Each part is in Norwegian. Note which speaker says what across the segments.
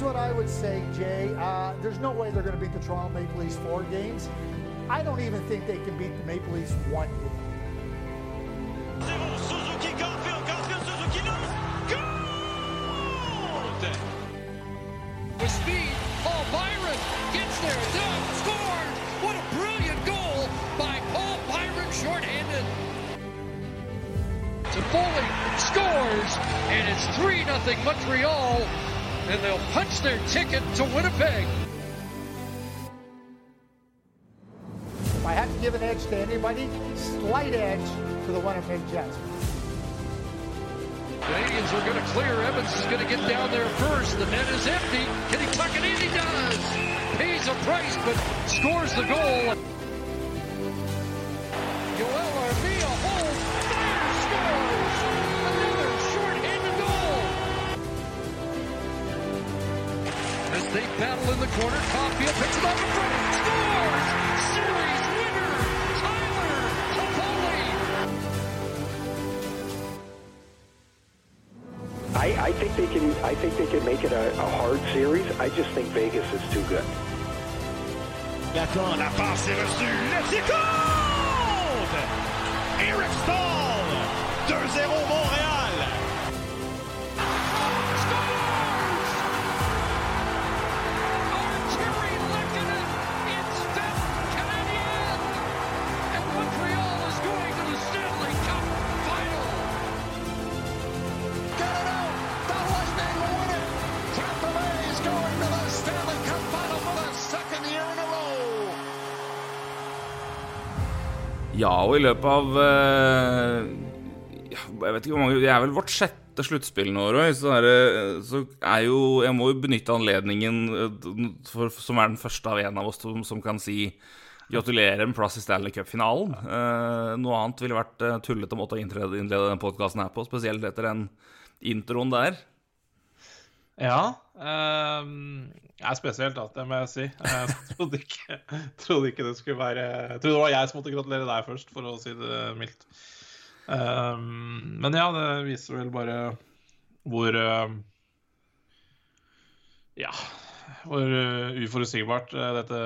Speaker 1: here's what I would say, Jay. Uh, there's no way they're going to beat the Toronto Maple Leafs four games. I don't even think they can beat the Maple Leafs one game.
Speaker 2: With speed, Paul Byron gets there! What a brilliant goal by Paul Byron, shorthanded. To Foley, scores, and it's 3 0 Montreal, and they'll punch their ticket to Winnipeg.
Speaker 1: If I have to give an edge to anybody, slight edge to the Winnipeg Jets.
Speaker 2: Canadians are going to clear. Evans is going to get down there first. The net is empty. Can he tuck it in? He does. Pays a price, but scores the goal. Battle in the corner, Caulfield picks it up in front, scores. Series winner, Tyler Toffoli.
Speaker 3: I, I think they can. I think they can make it a, a hard series. I just think Vegas is too good.
Speaker 4: Gacon, la passe est reçue. Let's compte! Eric Stahl! 2-0 Montréal!
Speaker 5: Ja, og i løpet av eh, Jeg vet ikke hvor mange Det er vel vårt sjette sluttspill nå, Roy. Så er, det, så er jo Jeg må jo benytte anledningen, eh, for, som er den første av en av oss som, som kan si gratulerer med plass i Stanley Cup-finalen. Eh, noe annet ville vært uh, tullete måte å innlede, innlede den podkasten her på, spesielt etter den introen der.
Speaker 6: Ja. Ehm, det er spesielt, da, det må jeg si. Jeg trodde ikke, trodde ikke det skulle være Jeg trodde det var jeg som måtte gratulere deg først, for å si det mildt. Ehm, men ja, det viser vel bare hvor ehm, Ja, hvor eh, uforutsigbart eh, dette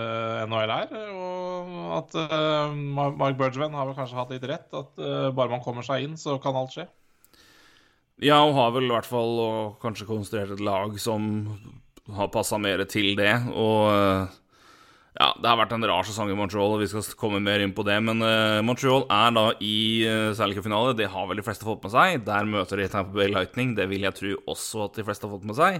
Speaker 6: NHL er. Og at eh, Mark Bergevin har vel kanskje hatt litt rett. At eh, bare man kommer seg inn, så kan alt skje.
Speaker 5: Ja, og har vel i hvert fall og kanskje konstruert et lag som har passa mer til det. Og eh, ja, det har vært en rar sesong i Montreal, og vi skal komme mer inn på det. Men uh, Montreal er da i uh, Stanley Cup-finale. Det har vel de fleste fått med seg. Der møter de Tampa Bay Lightning. Det vil jeg tro også at de fleste har fått med seg.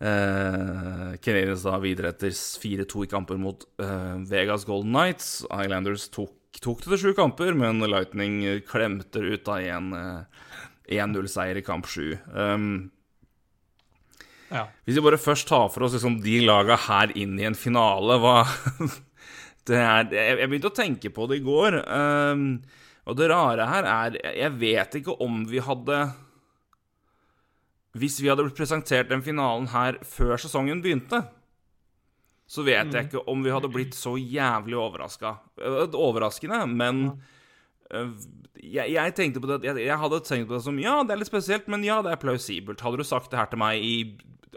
Speaker 5: Uh, Canadiens da videre etter 4-2 i kamper mot uh, Vegas Golden Knights. Islanders tok, tok det til sju kamper, men Lightning klemte ut av en eh, 1-0-seier i kamp 7. Um,
Speaker 6: Ja.
Speaker 5: hvis vi bare først tar for oss liksom de laga her inn i en finale hva det er, jeg, jeg begynte å tenke på det i går. Um, og det rare her er Jeg vet ikke om vi hadde Hvis vi hadde blitt presentert den finalen her før sesongen begynte, så vet jeg ikke om vi hadde blitt så jævlig overraska. Overraskende, men øh, jeg, jeg tenkte på det jeg, jeg hadde tenkt på det som Ja, det er litt spesielt, men ja, det er plausibelt. Hadde du sagt det her til meg i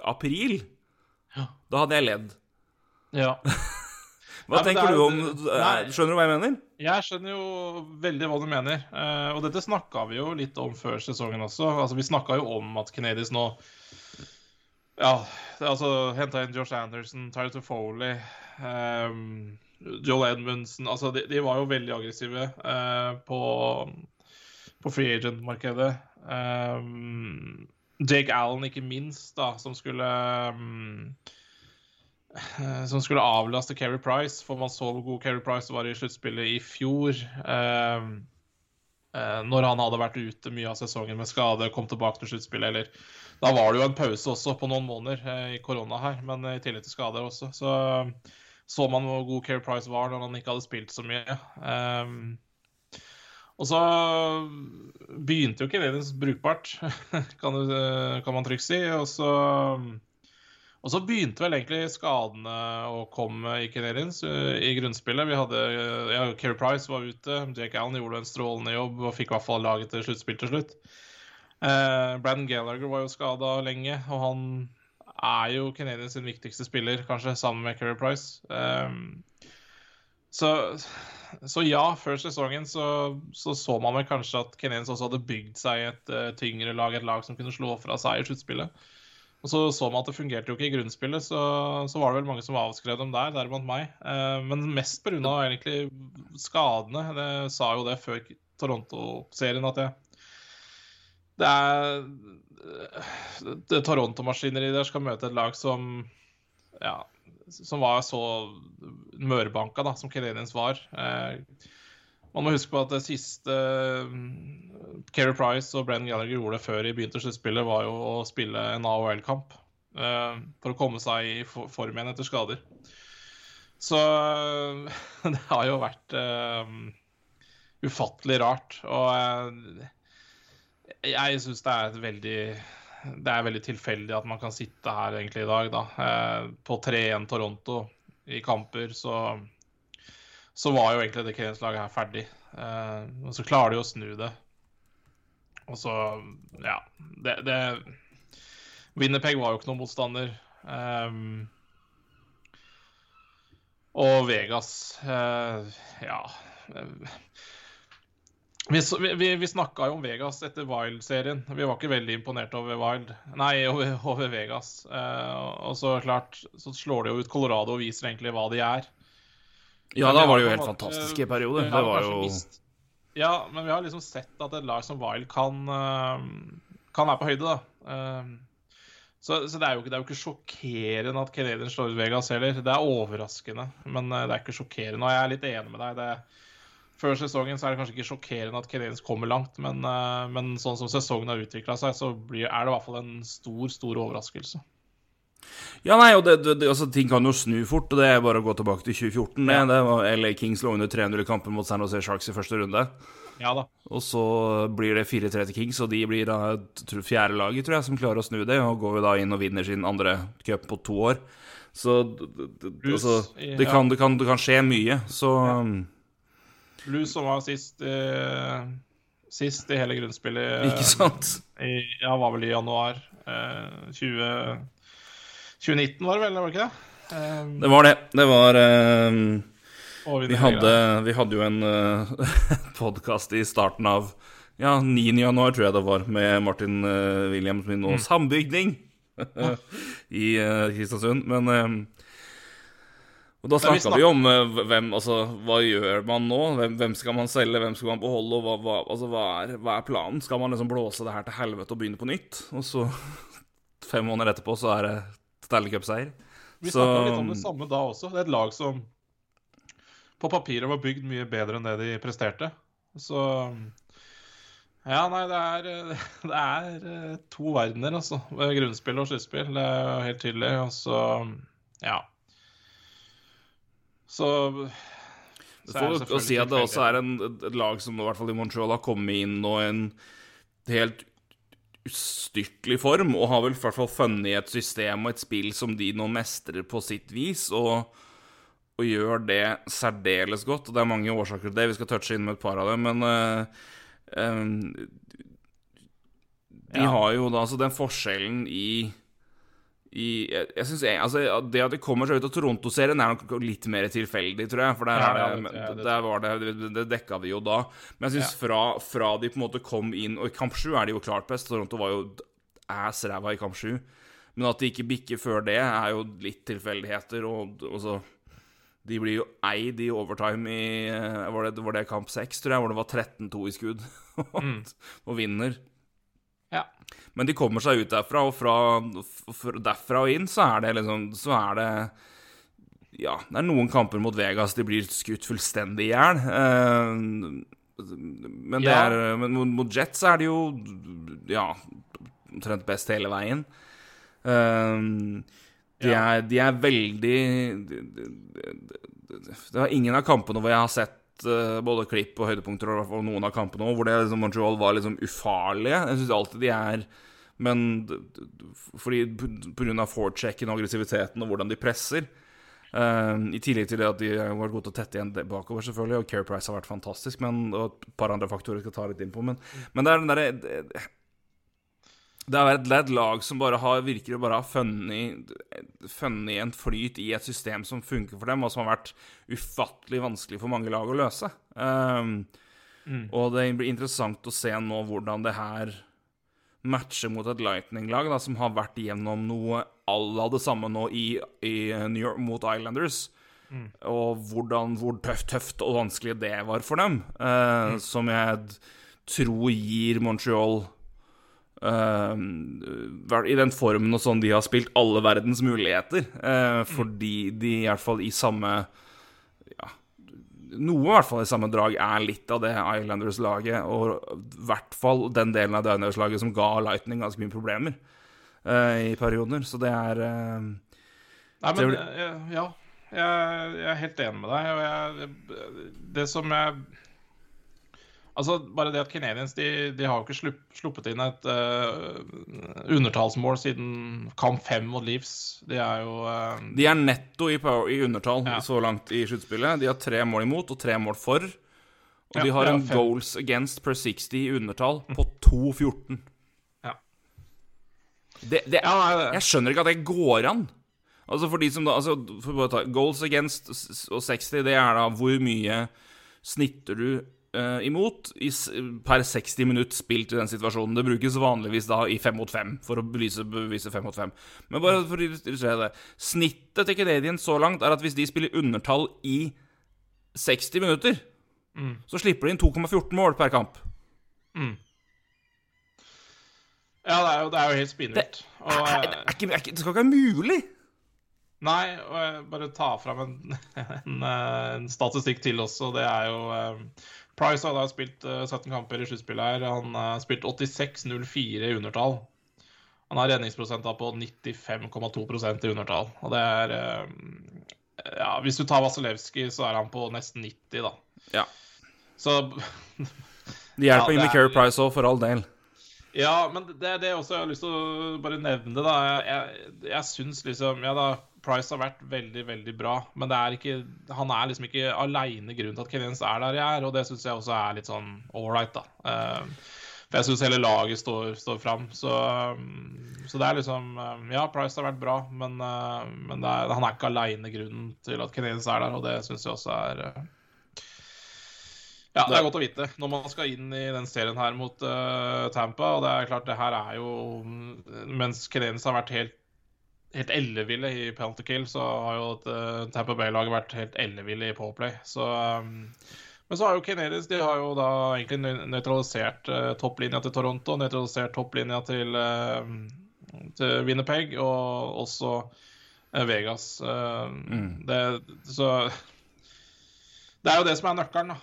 Speaker 5: april, da hadde jeg ledd.
Speaker 6: ja.
Speaker 5: Hva
Speaker 6: Nei,
Speaker 5: tenker
Speaker 6: er
Speaker 5: du om
Speaker 6: Nei.
Speaker 5: Skjønner du hva jeg mener?
Speaker 6: Jeg skjønner jo veldig hva du mener, Uh, og dette snakka vi jo litt om før sesongen også. Altså, Vi snakka jo om at Canadiens nå Ja, altså henta inn Josh Anderson, Tyler Toffoli, um, Joel Edmundsen Altså, de, de var jo veldig aggressive eh, på, på free agent-markedet. Um, Jake Allen, ikke minst, da, som skulle um, som skulle avlaste Keri Price, for man så hvor god Keri Price var i sluttspillet i fjor. Eh, eh, når han hadde vært ute mye av sesongen med skade, kom tilbake til sluttspillet. Eller Da var det jo en pause også på noen måneder eh, i korona her, men i tillegg til skader også. Så så man hvor god Kerry Price var når han ikke hadde spilt så mye. Um, og så begynte jo Canadiens brukbart, kan, du, kan man trygt si. Og så og så begynte vel egentlig skadene å komme i Canadiens uh, i grunnspillet. Vi hadde ja, Kerry Price var ute. Jake Allen gjorde en strålende jobb og fikk i hvert fall laget til sluttspill til slutt. Uh, Brandon Gallagher var jo skada lenge, og han er jo Canadiens sin viktigste spiller, kanskje, sammen med Kerry Price. Um, så, så, ja, før sesongen så, så, så man vel kanskje at Canadiens også hadde bygd seg et uh, tyngre lag, et lag som kunne slå fra seg i sluttspillet. Og så så man at det fungerte jo ikke i grunnspillet, så, så var det vel mange som avskrev dem der, deriblant meg. Uh, men mest pga. egentlig skadene. Det sa jo det før Toronto-serien at jeg det er det Toronto-maskineriet der skal møte et lag som ja, som var så mørbanka da, som Canadiens var. Eh, man må huske på at det siste Keri Price og Brenn Gallagher gjorde før de begynte sluttspillet, var jo å spille en AHL-kamp eh, for å komme seg i form igjen etter skader. Så det har jo vært eh, ufattelig rart. Og eh, jeg syns det er et veldig det er veldig tilfeldig at man kan sitte her egentlig i dag, da. Eh, på 3-1 Toronto i kamper, så, så var jo egentlig det Canes-laget her ferdig. Eh, og så klarer de å snu det. Og så, ja det, det Winnerpeg var jo ikke noen motstander. Um, og Vegas uh, Ja. Vi, vi, vi snakka jo om Vegas etter Wild-serien. Vi var ikke veldig imponert over Wild. Nei, over, over Vegas. Eh, og så klart så slår de jo ut Colorado og viser egentlig hva de er.
Speaker 5: Ja, da var det jo helt fantastiske uh, perioder. Det var jo
Speaker 6: Ja, men vi har liksom sett at et lag som Wild kan, uh, kan være på høyde, da. Uh, så, så det, er jo, det, er jo, ikke sjokkerende at Canadian slår ut Vegas heller. Det er overraskende, men det er ikke sjokkerende. Og jeg er litt enig med deg. det er før sesongen så er det kanskje ikke sjokkerende at Canadiens kommer langt, men, uh, men, sånn som sesongen har utvikla seg, så blir, er det i hvert fall en stor, stor overraskelse.
Speaker 5: Ja, nei, og det, det, altså, ting kan jo snu fort, og det er bare å gå tilbake til 2014. Ja. Det, var LA Kings lå under 300 i kampen mot San Jose Sharks i første runde.
Speaker 6: Ja da.
Speaker 5: Og så blir det 4-3 til Kings, og de blir da fjerde laget, tror jeg, som klarer å snu det, og går jo da inn og vinner sin andre cup på to år. Så altså, det, kan, det, kan, det kan skje mye, så ja.
Speaker 6: Blues som var sist, eh, sist i hele grunnspillet.
Speaker 5: Ikke sant?
Speaker 6: I, ja, var vel i januar eh, 20, 2019, var det vel? Var det ikke det?
Speaker 5: Um, det var det. Det var um, vi, hadde, vi, hadde, jo en uh, podkast i starten av ja, 9. januar, tror jeg det var, med Martin uh, Williams min nå mm. sambygning i uh, Kristiansund. Men og Da snakka vi om uh, hvem, altså, hva gjør man nå? Hvem, hvem, skal man selge, hvem skal man beholde? og hva, hva, altså, hva, er, hva, er, planen? Skal man liksom blåse det her til helvete og begynne på nytt? Og så, fem måneder etterpå, så er det Stanley Cup-seier.
Speaker 6: Vi snakka litt om det samme da også. Det er et lag som på papiret var bygd mye bedre enn det de presterte. Så Ja, nei, det er, det er eh, to verdener, altså. Grunnspill og sluttspill. Det er helt tydelig. Og så, ja. Så
Speaker 5: for å si at det også er en, et lag som i hvert fall i Montreal har kommet inn og i en helt ustyrtelig form, og har vel i hvert fall funnet et system og et spill som de nå mestrer på sitt vis, og, og gjør det særdeles godt. Og det er mange årsaker til det, vi skal touche inn med et par av dem, men uh, um, De ja. har jo da altså den forskjellen i i, jeg, jeg synes, altså, Det at de kommer seg ut av Toronto-serien, er nok litt mer tilfeldig, tror jeg. For der, ja, det, det, der var det, det, det dekka de jo da. Men jeg syns ja. fra, fra, de på en måte kom inn Og i kamp 7 er de jo klart best. Toronto var jo ass ræva i kamp 7. Men at de ikke bikker før det, er jo litt tilfeldigheter. Og, og så De blir jo eid i overtime i Var det, var det kamp 6, tror jeg, hvor det var 13-2 i skudd, mm. og vinner.
Speaker 6: Ja.
Speaker 5: Men de kommer seg ut derfra, og fra, derfra og inn så er det liksom Så er det Ja, det er noen kamper mot Vegas de blir skutt fullstendig i hjel. Uh, men, ja. men mot Jets er de jo ja, omtrent best hele veien. Uh, de, er, de, er, veldig Det var ingen av kampene hvor jeg har sett uh, både klipp og høydepunkter og, og noen av kampene òg, hvor det, liksom, Montreal var liksom ufarlige. Jeg syns alltid de er Men fordi pga. forechecken og aggressiviteten og hvordan de presser uh, I tillegg til det at de har vært gode til å tette igjen bakover, selvfølgelig, og Care Price har vært fantastisk, men, og et par andre faktorer jeg skal ta litt inn på. Men, men det er den derre det er, et, lag som bare har, virker å bare ha funnet, funnet en flyt i et system som funker for dem, og som har vært ufattelig vanskelig for mange lag å løse. Um, Og det blir interessant å se nå hvordan det her matcher mot et Lightning-lag som har vært gjennom noe à la det samme nå i, i New York mot Islanders. Og hvordan, hvor tøft, tøft og vanskelig det var for dem. eh, Som jeg tror gir Montreal eh, I den formen og sånn de har spilt alle verdens muligheter. eh, fordi de i hvert fall i samme Noe i hvert fall i samme drag er litt av det Islanders-laget, og i hvert fall den delen av det Islanders-laget som ga Lightning ganske mye problemer uh, i perioder. Så det er uh,
Speaker 6: Nei, men
Speaker 5: blir-
Speaker 6: eh, ja. Jeg, jeg er helt enig med deg. Og jeg, det som jeg Altså, bare det at Canadiens de, de har jo ikke slupp, sluppet inn et uh, undertallsmål siden kamp fem mot Leafs. De er jo uh,
Speaker 5: De er netto i, power, i undertall
Speaker 6: Ja.
Speaker 5: så langt i sluttspillet. De har tre mål imot og tre mål for. Og
Speaker 6: Ja,
Speaker 5: de har en
Speaker 6: fem.
Speaker 5: goals against per 60 i undertall på 2-14.
Speaker 6: Ja.
Speaker 5: Det, det, jeg skjønner ikke at det går an. Altså for de som da altså ta, Goals against og 60, det er da hvor mye snitter du eh, imot i, per 60 minutt spilt i den situasjonen. Det brukes vanligvis da i 5 mot 5 for å belyse, bevise 5 mot 5. Men bare for å illustrere det. Snittet til Canadiens så langt er at hvis de spiller undertall i 60 minutter, så slipper de inn 2,14 mål per kamp.
Speaker 6: Ja, det er jo, det er jo helt spinnvilt. Det,
Speaker 5: det,
Speaker 6: eh,
Speaker 5: det skal ikke være mulig!
Speaker 6: Nei, og jeg bare ta fram en, en, eh, en statistikk til også. Det er jo Price har da spilt eh, 17 kamper i sluttspillet her. Han har spilt 86,04 i undertall. Han har redningsprosent på 95,2% i undertall. Og det er eh, Ja, hvis du tar Vasilevskij, så er han på nesten 90, da.
Speaker 5: Ja.
Speaker 6: Så
Speaker 5: Det hjelper
Speaker 6: Ja,
Speaker 5: med Carey Price òg, for all del.
Speaker 6: Ja, men det er det også jeg har lyst til å bare nevne, da. Jeg, jeg, jeg syns liksom Ja da, Price har vært veldig, veldig bra, men er ikke Han er liksom ikke aleine grunnen til at Canadiens er der de er, og det syns jeg også er litt sånn ålreit, da. Eh, for jeg syns hele laget står, står fram. Så, så det er liksom um, Ja, Price har vært bra, men, uh, men er, han er ikke aleine grunnen til at Canadiens er der, og det syns jeg også er uh, ja, det er godt å vite når man skal inn i den serien her mot uh, Tampa. Og det er klart, det her er jo Mens Canadiens har vært helt, helt elleville i penalty kill, så har jo uh, Tampa Bay-laget vært helt elleville i påplay. Så um, Men så har jo Canadiens De har jo da egentlig nø- nøytralisert uh, topplinja til Toronto, nøytralisert topplinja til, uh, til Winnerpeg, og også uh, Vegas. Uh, det, så det er jo det som er nøkkelen, da.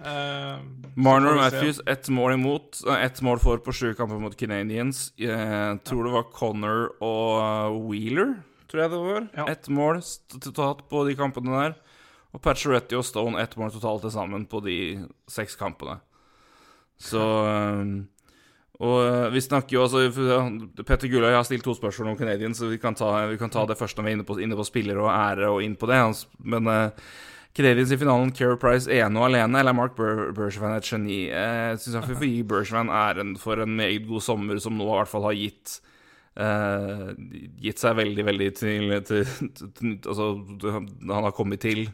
Speaker 6: Eh,
Speaker 5: Marner. Matthews ett mål imot, eh, ett mål for på sju kamper mot Canadiens. Jeg tror det var Connor og eh, Wheeler, tror jeg det var.
Speaker 6: Ja.
Speaker 5: Ett mål totalt på de kampene der. Og Patcheretti og Stone ett mål totalt til sammen på de seks kampene. Så eh, Og eh, vi snakker jo altså Petter Gulløy har stilt to spørsmål om Canadiens, så vi kan ta, vi kan ta det først når vi er inne på, inne på spillere og ære og inn på det. Men Canadiens i finalen, Keir Price ene og alene, eller er Mark Ber Bergevin et geni? Jeg syns jeg får gi Bergevin æren for en meget god sommer, som nå i hvert fall har gitt eh, Gitt seg veldig, veldig til, til, til, til Altså, han har kommet til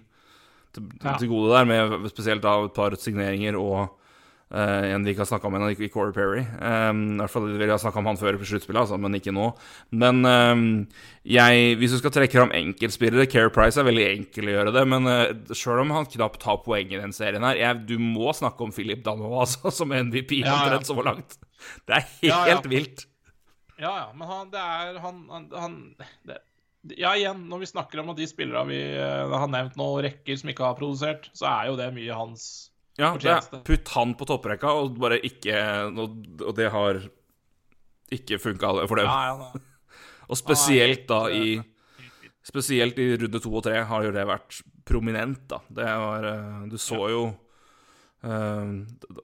Speaker 5: til,
Speaker 6: Ja.
Speaker 5: gode der, med spesielt da et par signeringer og eh, en vi ikke har snakka om ennå, Corey Perry. Um, I hvert fall Vi har snakka om han før på sluttspillet, altså, men ikke nå. Men um, jeg, hvis du skal trekke fram enkeltspillere Care Price er veldig enkel å gjøre det, men uh, sjøl om han knapt tar poeng i den serien her jeg, Du må snakke om Philip Dano altså, som MVP
Speaker 6: Ja, ja.
Speaker 5: omtrent så langt. Det er helt
Speaker 6: Ja, ja.
Speaker 5: vilt.
Speaker 6: Ja, ja, men han, det er Han, han, han det, Ja, igjen, når vi snakker om at de spillere vi uh, har nevnt nå, rekker som ikke har produsert, så er jo det mye hans
Speaker 5: Ja, det putt han på topprekka, og bare ikke Og, det har ikke funka for dem.
Speaker 6: Ja, ja,
Speaker 5: Og spesielt da i Spesielt i runde to og tre har jo det vært prominent, da. Det var eh, Du så jo uh,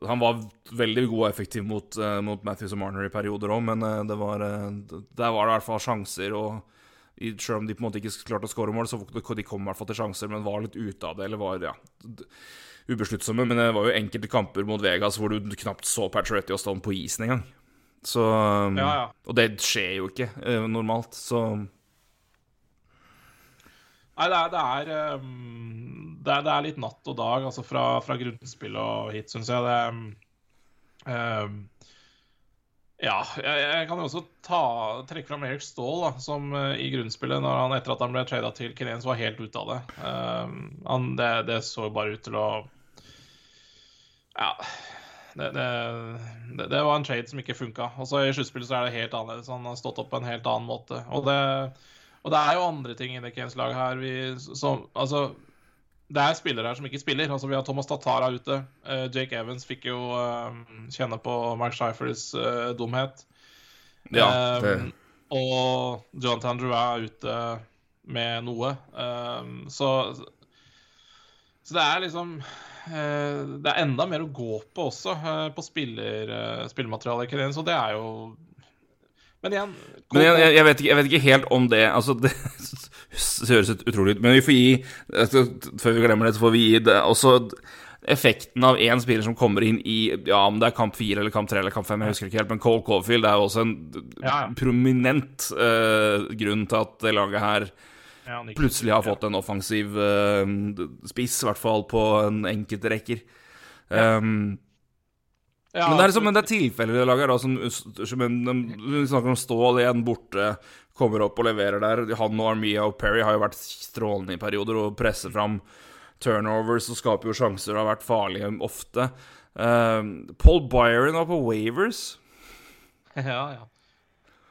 Speaker 5: Han var veldig god og effektiv mot, uh, mot Matthews og Marner i perioder òg, men uh, det var der var det i hvert fall sjanser, og selv om de på en måte ikke klarte å skåre mål, så de kom i hvert fall til sjanser, men var litt ute av det, eller var ja, ubesluttsomme. Men det var jo enkelte kamper mot Vegas hvor du knapt så Pacioretty og Stone på isen engang. Så um,
Speaker 6: Ja, ja.
Speaker 5: Og det skjer jo ikke eh, normalt, så
Speaker 6: Nei, det er, det, er, um, det, er, det er litt natt og dag, altså fra, fra grunnspill og hit, syns jeg. Det ehm, Ja, jeg, jeg kan jo også ta, trekke fram Eric Stahl, da, som uh, i grunnspillet, når han, etter at han ble trada til Kenens, var helt ute av det. Ehm, han, det. Det så bare ut til å Ja. Det, det, det, var en trade som ikke funka. Og så i sluttspillet så er det helt annerledes. Han har stått opp på en helt annen måte. Og det og er jo andre ting i det Keynes-laget her vi, som Altså, det er spillere her som ikke spiller. Altså, Vi har Thomas Tatara ute. Eh, Jake Evans fikk jo eh, kjenne på Mark Scheifers eh, dumhet.
Speaker 5: Ja.
Speaker 6: det...
Speaker 5: Det,
Speaker 6: og Jonathan Drew er ute med noe. Um, så, så det er liksom uh, Det er enda mer å gå på også, uh, på spiller, uh, spillematerialet Så det er jo Men igjen
Speaker 5: Men jeg, jeg, vet ikke, jeg vet ikke helt om det Altså, det høres utrolig ut, men vi får gi altså, Før vi glemmer det, så får vi gi det også effekten av én spiller som kommer inn i Ja, om det er kamp fire eller kamp tre eller kamp fem, jeg husker ikke helt, men Cole Caulfield er jo også en
Speaker 6: Ja, ja.
Speaker 5: prominent uh, grunn til at det laget her
Speaker 6: ja,
Speaker 5: plutselig har fått en offensiv uh, spiss, i hvert fall på en enkelte rekker. Um,
Speaker 6: Ja,
Speaker 5: men det er liksom, men det er tilfeller de lager, Da, som, som en, de snakker om Stål igjen borte, kommer opp og leverer der. Han og Armia og Perry har jo vært strålende i perioder og presser fram turnovers og skaper jo sjanser og har vært farlige ofte. Uh, Paul Byron var på Wavers
Speaker 6: Ja, ja.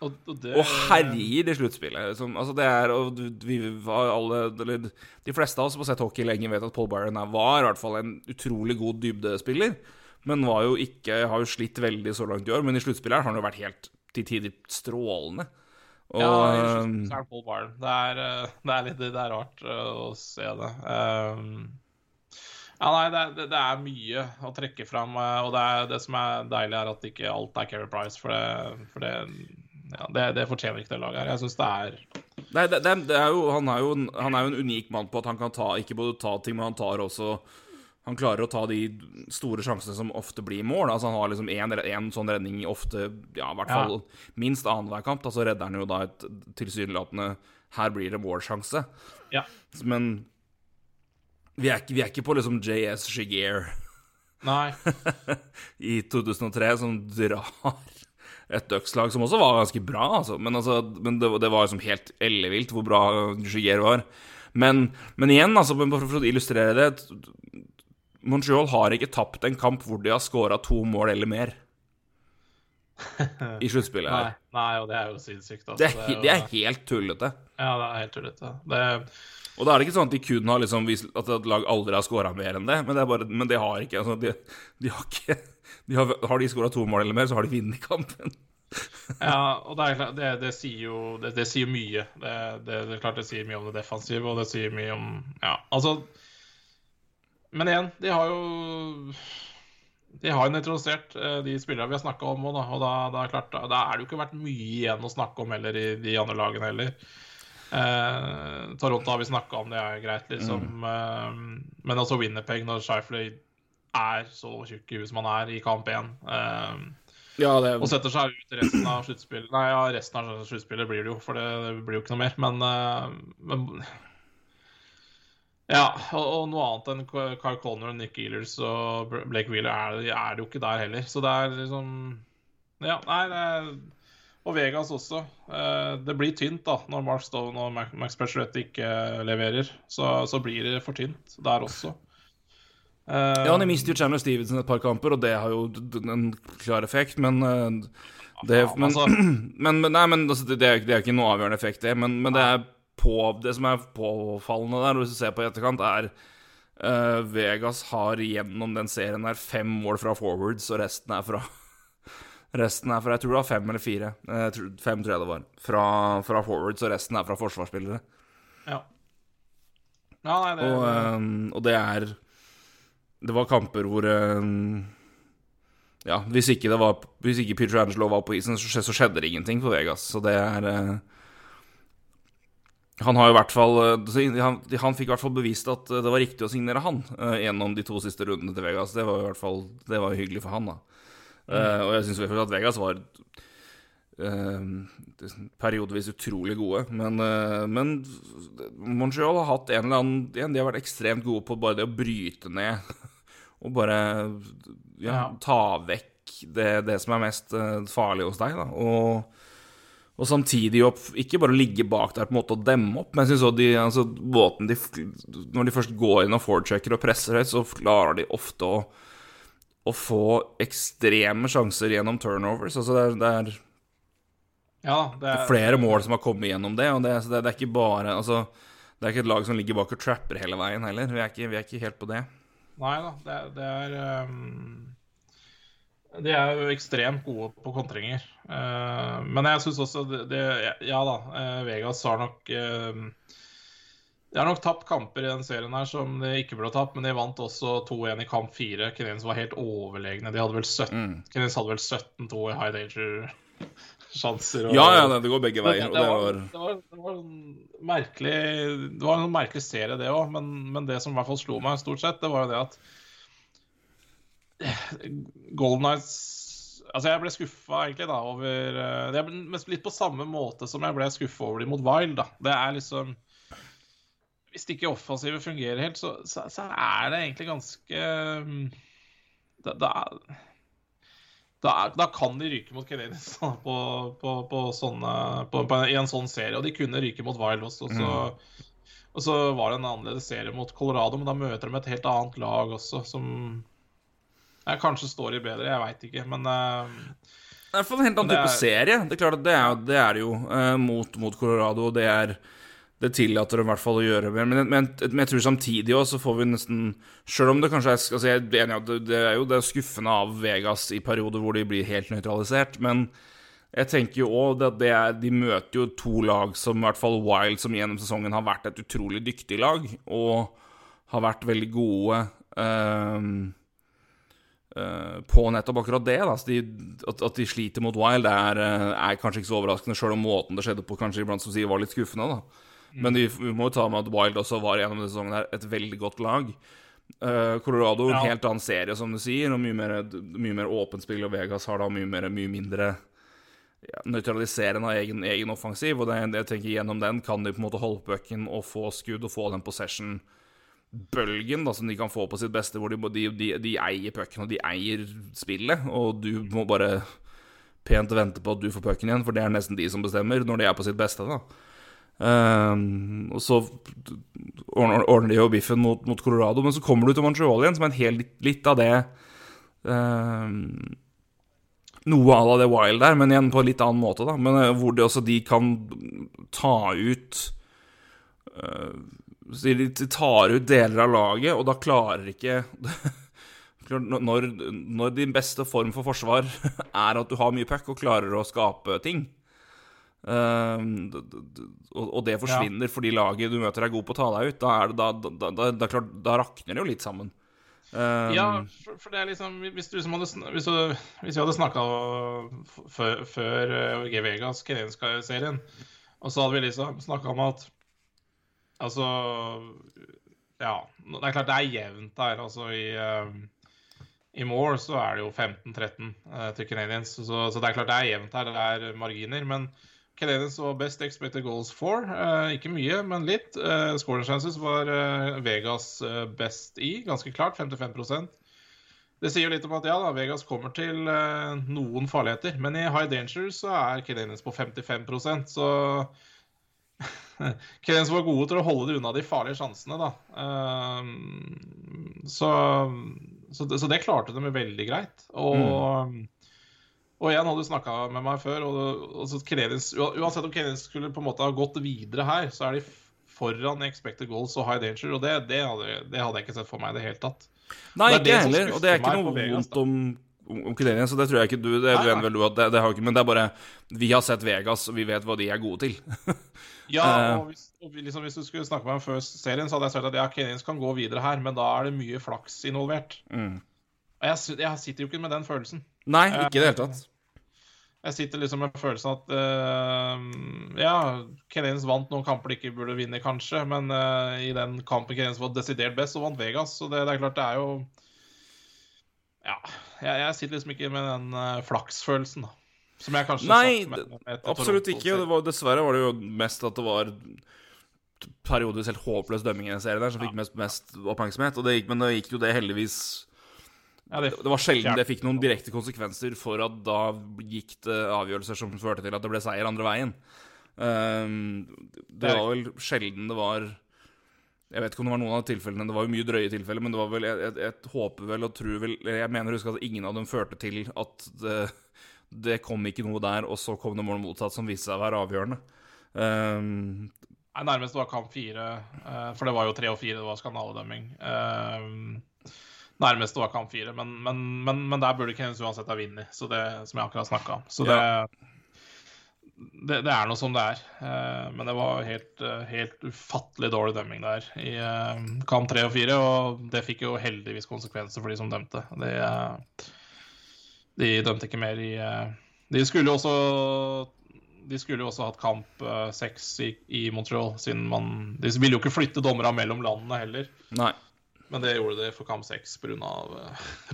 Speaker 6: Og, og det
Speaker 5: og herjer i sluttspillet. Som, altså det er, og vi var alle, eller De fleste av oss som har sett hockey lenge, vet at Paul Byron er, var i hvert fall en utrolig god dybdespiller. Men var jo ikke, har jo slitt veldig så langt i år. Men i sluttspillet her har han jo vært helt til tider strålende. Og,
Speaker 6: Ja, i
Speaker 5: um,
Speaker 6: er det Paul Barn. Det er, eh, det er litt det er rart eh, å se det. Um, ja, nei, det, det, det er mye å trekke fram, eh, og det, er, det som er deilig, er at ikke alt er Keri Price, for det, for det, ja, det, det fortjener ikke det laget her. Jeg syns det er
Speaker 5: Nei, det, det, det er jo, han, er jo han er jo en unik mann på at han kan ta ikke både ta ting, men han tar også Han klarer å ta de store sjansene som ofte blir mål. Altså Han har liksom én sånn redning i ofte, ja, i hvert fall minst annenhver kamp. Da så redder han jo da et tilsynelatende Her blir det målsjanse.
Speaker 6: Ja.
Speaker 5: Men vi er, ikke, vi er ikke på liksom JS Shigear
Speaker 6: Nei.
Speaker 5: i 2003 som drar et Ducks-lag som også var ganske bra, altså. Men, altså, men det, det var liksom helt ellevilt hvor bra Giger var. Men, men igjen, altså, men for å illustrere det Montreal har ikke tapt en kamp hvor de har skåra to mål eller mer i sluttspillet
Speaker 6: Nei,
Speaker 5: her.
Speaker 6: nei, og det er jo sinnssykt. Altså.
Speaker 5: Det er,
Speaker 6: jo-
Speaker 5: det er helt tullete.
Speaker 6: Ja, det er helt tullete. Det,
Speaker 5: Og da er det ikke sånn at de kun har liksom vist at et lag aldri har skåra mer enn det, men det, er bare, men det har ikke. Altså, de, de har ikke de har, har de skåra to mål eller mer, så har de vunnet kampen.
Speaker 6: Ja, og det, er, det, det sier jo det, sier mye. Det, det, det er klart det sier mye om det defensive, og det sier mye om Ja, altså Men igjen, de har jo De har jo nøytralisert eh, de spillerne vi har snakka om òg, da. Og da, da, er klart, da, er det jo ikke vært mye igjen å snakke om heller i de andre lagene heller. Eh, Toronto har vi snakka om, det er greit, liksom. Eh, men også Winnerpeg, når Shifley er så tjukk i huet som han er i kamp én. Eh,
Speaker 5: Ja, det
Speaker 6: og setter seg ut resten av sluttspillet. Nei, ja, resten av sluttspillet blir det jo, for det, det blir jo ikke noe mer. Men, eh, men Ja, og, og noe annet enn Kyle Conner, Nick Ealers og Blake Wheeler er, er det jo ikke der heller. Så det er liksom Ja, nei, det er Og Vegas også. Eh, Det blir tynt da når Mark Stone og Max- Max ikke leverer. Så, så blir det for tynt der også. Eh,
Speaker 5: Ja, de mister jo Chandler Stevenson et par kamper, og det har jo en klar effekt, men eh, det, men,
Speaker 6: altså-
Speaker 5: men, men, Nei, men altså, det, det, er, det er ikke noe avgjørende effekt, det. Men, men det, er på, det som er påfallende der, hvis du ser på i etterkant, er uh, Vegas har gjennom den serien her fem mål fra forwards, og resten er fra Resten er fra Jeg tror det var fem eller fire. Eh, tror, fem, tror jeg det var. Fra, fra forwards, og resten er fra forsvarsspillere.
Speaker 6: Ja. ja, nei, det,
Speaker 5: Og, uh, og det er Det var kamper hvor uh, Ja, hvis ikke, det var, hvis ikke Peter Angelo var på isen, så, så skjedde det ingenting for Vegas. Så det er Han har i hvert fall eh, han, han fikk i hvert fall bevist at eh, det var riktig å signere han uh, gjennom de to siste rundene til Vegas. Det var i hvert fall Det var hyggelig for han, da. Eh, og jeg syns at Vegas var uh, periodevis utrolig gode. Men, men Montreal har hatt en eller annen igjen, De har vært ekstremt gode på bare det å bryte ned og bare ja, ta vekk det, det som er mest farlig hos deg. Da. Og, og samtidig opp, ikke bare ligge bak der på en måte og demme opp, men jeg synes også de, altså, båten de, Når de først går inn og forechecker og presser høyt, så klarer de ofte å, å få ekstreme sjanser gjennom turnovers. Altså det er, det er
Speaker 6: Ja, det er
Speaker 5: flere mål som har kommet gjennom det, og det, det, er ikke bare Altså, det er ikke et lag som ligger bak og trapper hele veien heller. Vi er ikke, vi er ikke helt på det.
Speaker 6: Nei da, det, er- det ehm, De er jo ekstremt gode på kontringer. Eh, men jeg syns også det, det Ja da, eh, Vegas har nok ehm, De har nok tapt kamper i den serien her som de ikke burde tapt, men de vant også 2-1 i kamp 4. Canadiens var helt overlegne. De hadde vel 17
Speaker 5: Mm.
Speaker 6: Canadiens hadde vel 17-2 i high danger-sjanser. og-
Speaker 5: Ja, ja, det går begge veier.
Speaker 6: Det,
Speaker 5: det
Speaker 6: var,
Speaker 5: var
Speaker 6: det, var, det var en merkelig Det var en merkelig serie, det òg, men, men det som i hvert fall slo meg stort sett, det var jo det at Golden Nights Altså, jeg ble skuffa egentlig da over eh, Det er litt på samme måte som jeg ble skuffa over de mot Wild, da. Det er liksom Hvis ikke offensivet fungerer helt, så, så, så er det egentlig ganske mm, da, da, da, da kan de ryke mot Canadiens på, på, på sånne, på, på, i en sånn serie. Og de kunne ryke mot Wild også. Og så, og så var det en annerledes serie mot Colorado, men da møter de et helt annet lag også, som ja, kanskje står i bedre. Jeg veit ikke, men uh,
Speaker 5: Det er for en helt annen type
Speaker 6: er-
Speaker 5: serie. Det er klart at det er, det er det jo uh, mot, mot Colorado. Det, er, det tillater de i hvert fall å gjøre. Men, men, men, men jeg tror samtidig også så får vi nesten Selv om det kanskje er altså Jeg er enig det, det er jo det er skuffende av Vegas i perioder hvor de blir helt nøytralisert, men jeg tenker jo også at det er, De møter jo to lag som i hvert fall Wild, som gjennom sesongen har vært et utrolig dyktig lag, og har vært veldig gode eh, på nettopp akkurat det. De, at, at de sliter mot Wild, er, eh, er kanskje ikke så overraskende, sjøl om måten det skjedde på kanskje iblant som sier var litt skuffende. Da. Men vi, vi må jo ta med at Wild også var gjennom denne sesongen her et veldig godt lag. Uh, Colorado en helt annen serie, som du sier, og mye mer, mye mer åpent spill. Og Vegas har da mye, mer, mye mindre ja, nøytraliserende av egen, egen offensiv. Og det, jeg tenker gjennom den kan de på en måte holde pucken og få skudd og få den possession-bølgen da, som de kan få på sitt beste, hvor de, de, de, de eier pucken og de eier spillet, og du må bare pent vente på at du får pucken igjen, for det er nesten de som bestemmer når de er på sitt beste. da. Um, og så ordner, de jo biffen mot, mot Colorado, men så kommer du til Montreal igjen, som er en hel litt, litt av det um, Noe à la det Wild der, men igjen på en litt annen måte, da. Men eh, hvor de også de kan ta ut eh, så De tar ut deler av laget, og da klarer ikke når, når din beste form for forsvar er at du har mye puck og klarer å skape ting Ehm, og, det forsvinner fordi laget du møter er god på å ta deg ut. Da, er det, da, da, da, klart, rakner det jo litt sammen. Um,
Speaker 6: Ja, for, for det er liksom Hvis du som hadde, hvis du, hvis vi hadde snakka før, før uh, G Vegas Canadiens-serien, og så hadde vi liksom snakka om at Altså Ja, det er klart det er jevnt der. Altså i uh, i Moore så er det jo 15-13 uh, til Canadiens, så, så det er klart det er jevnt her. Det er marginer. Men Canadiens var best expected goals for. Uh, ikke mye, men litt. Uh, scoring chances var eh, Vegas eh, best i, ganske klart. 55% Det sier jo litt om at ja da, Vegas kommer til eh, noen farligheter. Men i high danger så er Canadiens på 55% så Canadiens var gode til å holde det unna de farlige sjansene, da. Ehm, så, så, det, så det klarte de veldig greit. Og, og igjen hadde du snakka med meg før, og, og så Canadiens, uansett om Canadiens skulle på en måte ha gått videre her, så er de foran expected goals og high danger, og det, det, hadde, det hadde jeg ikke sett for meg i det hele tatt.
Speaker 5: Nei, ikke heller. Og det er ikke noe vondt om, om, om så det tror jeg ikke du Det
Speaker 6: Nei, nei.
Speaker 5: du det, det har ikke Men det er bare Vi har sett Vegas, og vi vet hva de er gode til.
Speaker 6: Ja,
Speaker 5: Eh.
Speaker 6: og hvis, og liksom, hvis du skulle snakke med meg før serien, så hadde jeg sagt at ja, Kenyans kan gå videre her, men da er det mye flaks involvert.
Speaker 5: Mm.
Speaker 6: Og jeg, jeg sitter jo ikke med den følelsen.
Speaker 5: Nei, ikke i det hele tatt.
Speaker 6: Jeg sitter liksom med følelsen at uh, Ja, Kenyans vant noen kamper de ikke burde vinne, kanskje, men uh, i den kampen Kenyans var desidert best, så vant Vegas. Så det, det er klart, det er jo Ja. jeg, jeg sitter liksom ikke med den uh, flaksfølelsen, da. Som jeg kanskje
Speaker 5: Nei,
Speaker 6: med, med
Speaker 5: absolutt
Speaker 6: Toronto.
Speaker 5: ikke. Det var, dessverre var det jo mest at det var periodevis helt håpløs dømming i den serien der som fikk mest, mest oppmerksomhet. Det gikk, men det gikk jo det heldigvis
Speaker 6: Ja, det,
Speaker 5: Det var sjelden det fikk noen direkte konsekvenser for at da gikk det avgjørelser som førte til at det ble seier andre veien. Um, det var vel sjelden det var Jeg vet ikke om det var noen av tilfellene, det var jo mye drøye tilfeller, men det var vel Jeg, jeg, jeg håper vel og tror vel Jeg mener å huske at ingen av dem førte til at det, det kom ikke noe der, og så kom det mål motsatt som viste seg å være avgjørende. Um,
Speaker 6: Nei, nærmest var kamp fire, eh, for det var jo tre og fire, det var skandaledømming. Eh, nærmest var kamp fire, men, men, men, men der burde Keynes uansett ha vunnet, som jeg akkurat snakka om. Så det, det, det er noe som det er. Eh, men det var helt, helt ufattelig dårlig dømming der i kamp tre og fire, og det fikk jo heldigvis konsekvenser for de som dømte. Det eh, de dømte ikke mer i eh, De skulle jo også de skulle jo også hatt kamp eh, seks i, i Montreal, siden man De ville jo ikke flytte dommerne mellom landene heller.
Speaker 5: nei.
Speaker 6: Men det gjorde de for kamp seks pga.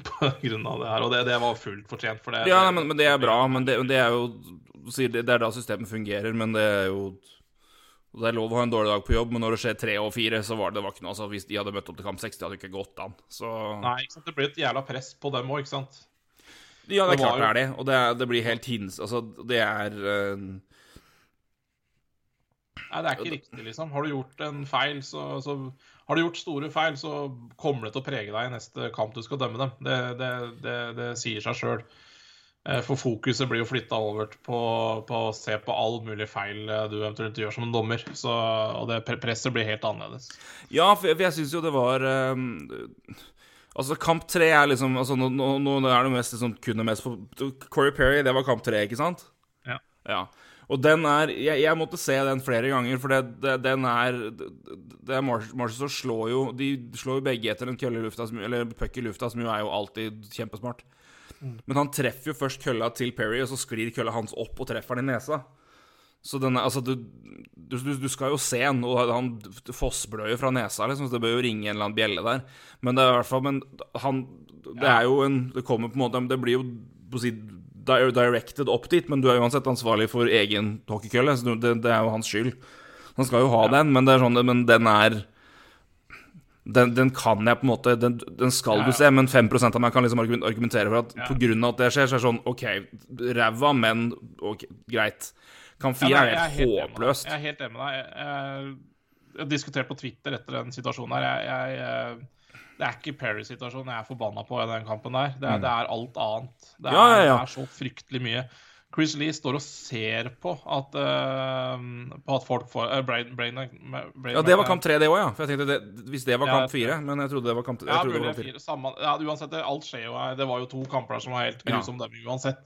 Speaker 6: på grunn av det her. Og det, det var fullt fortjent. For det,
Speaker 5: Ja,
Speaker 6: det,
Speaker 5: men, men det er bra. Men det, det er jo det, det er da systemet fungerer, men det er jo Det er lov å ha en dårlig dag på jobb, men når det skjer tre og fire, så var det, det var ikke noe altså, Hvis de hadde møtt opp til kamp seks, det hadde ikke gått an. Så
Speaker 6: Nei, ikke sant? det blir et jævla press på dem òg, ikke sant?
Speaker 5: Ja, det er klart det er det. Og det, er, det blir helt hins... Altså, det er uh...
Speaker 6: Nei, det er ikke riktig, liksom. Har du gjort en feil, så, så Har du gjort store feil, så kommer det til å prege deg i neste kamp du skal dømme dem. Det, det, det, det sier seg sjøl. For fokuset blir jo flytta over på, på å se på all mulig feil eh, du eventuelt gjør som en dommer. Så, og det presset blir helt annerledes.
Speaker 5: Ja, for jeg, for jeg syns jo det var eh, Altså, kamp tre er liksom altså, nå, nå, nå er det mest liksom, kun det mest Corey Perry, det var kamp tre, ikke sant?
Speaker 6: Ja.
Speaker 5: Ja. Og den er Jeg, jeg måtte se den flere ganger, for det, det, den er det, det Mar- Marshall slår jo De slår jo begge etter en kølle i lufta, som, eller puck i lufta, som jo er jo alltid kjempesmart. Men han treffer jo først kølla til Perry, og så sklir kølla hans opp og treffer han i nesa. Så den er, altså, du, du, du, skal jo se han, og han fossblør jo fra nesa, liksom, så det bør jo ringe en eller annen bjelle der. Men det er i hvert fall Men han Det er jo en Det kommer på en måte Det blir jo på å si directed opp dit, men du er uansett ansvarlig for egen hockeykølle, så det, det er jo hans skyld. Han skal jo ha den, men det er sånn Men den er den, den kan jeg på en måte Den, den skal du se, men 5 av meg kan liksom argumentere for at på grunn av at det skjer, så er det sånn OK, ræva, men ok, greit. Kamp
Speaker 6: Ja,
Speaker 5: 4
Speaker 6: nei,
Speaker 5: er helt håpløst.
Speaker 6: Jeg er helt enig med deg. Jeg, jeg, jeg har diskutert på Twitter etter den situasjonen her. Jeg, jeg, eh, det er ikke Perry-situasjonen jeg er forbanna på i den kampen der. Det er, det er alt annet. Det er,
Speaker 5: Mm. Ja, ja, ja.
Speaker 6: det er så fryktelig mye. Chris Lee står og ser på at, uh, på at folk får uh, Brain, Brain, Brain,
Speaker 5: Ja, det var kamp 3, det òg, ja. For jeg tenkte det, Hvis det var kamp 4, men jeg trodde det var kamp, jeg
Speaker 6: Ja,
Speaker 5: det var kamp 4.
Speaker 6: fire, samme, ja, uansett, alt skjer jo her. Det var jo to kamper der som var helt
Speaker 5: Ja.
Speaker 6: grusom dømming uansett.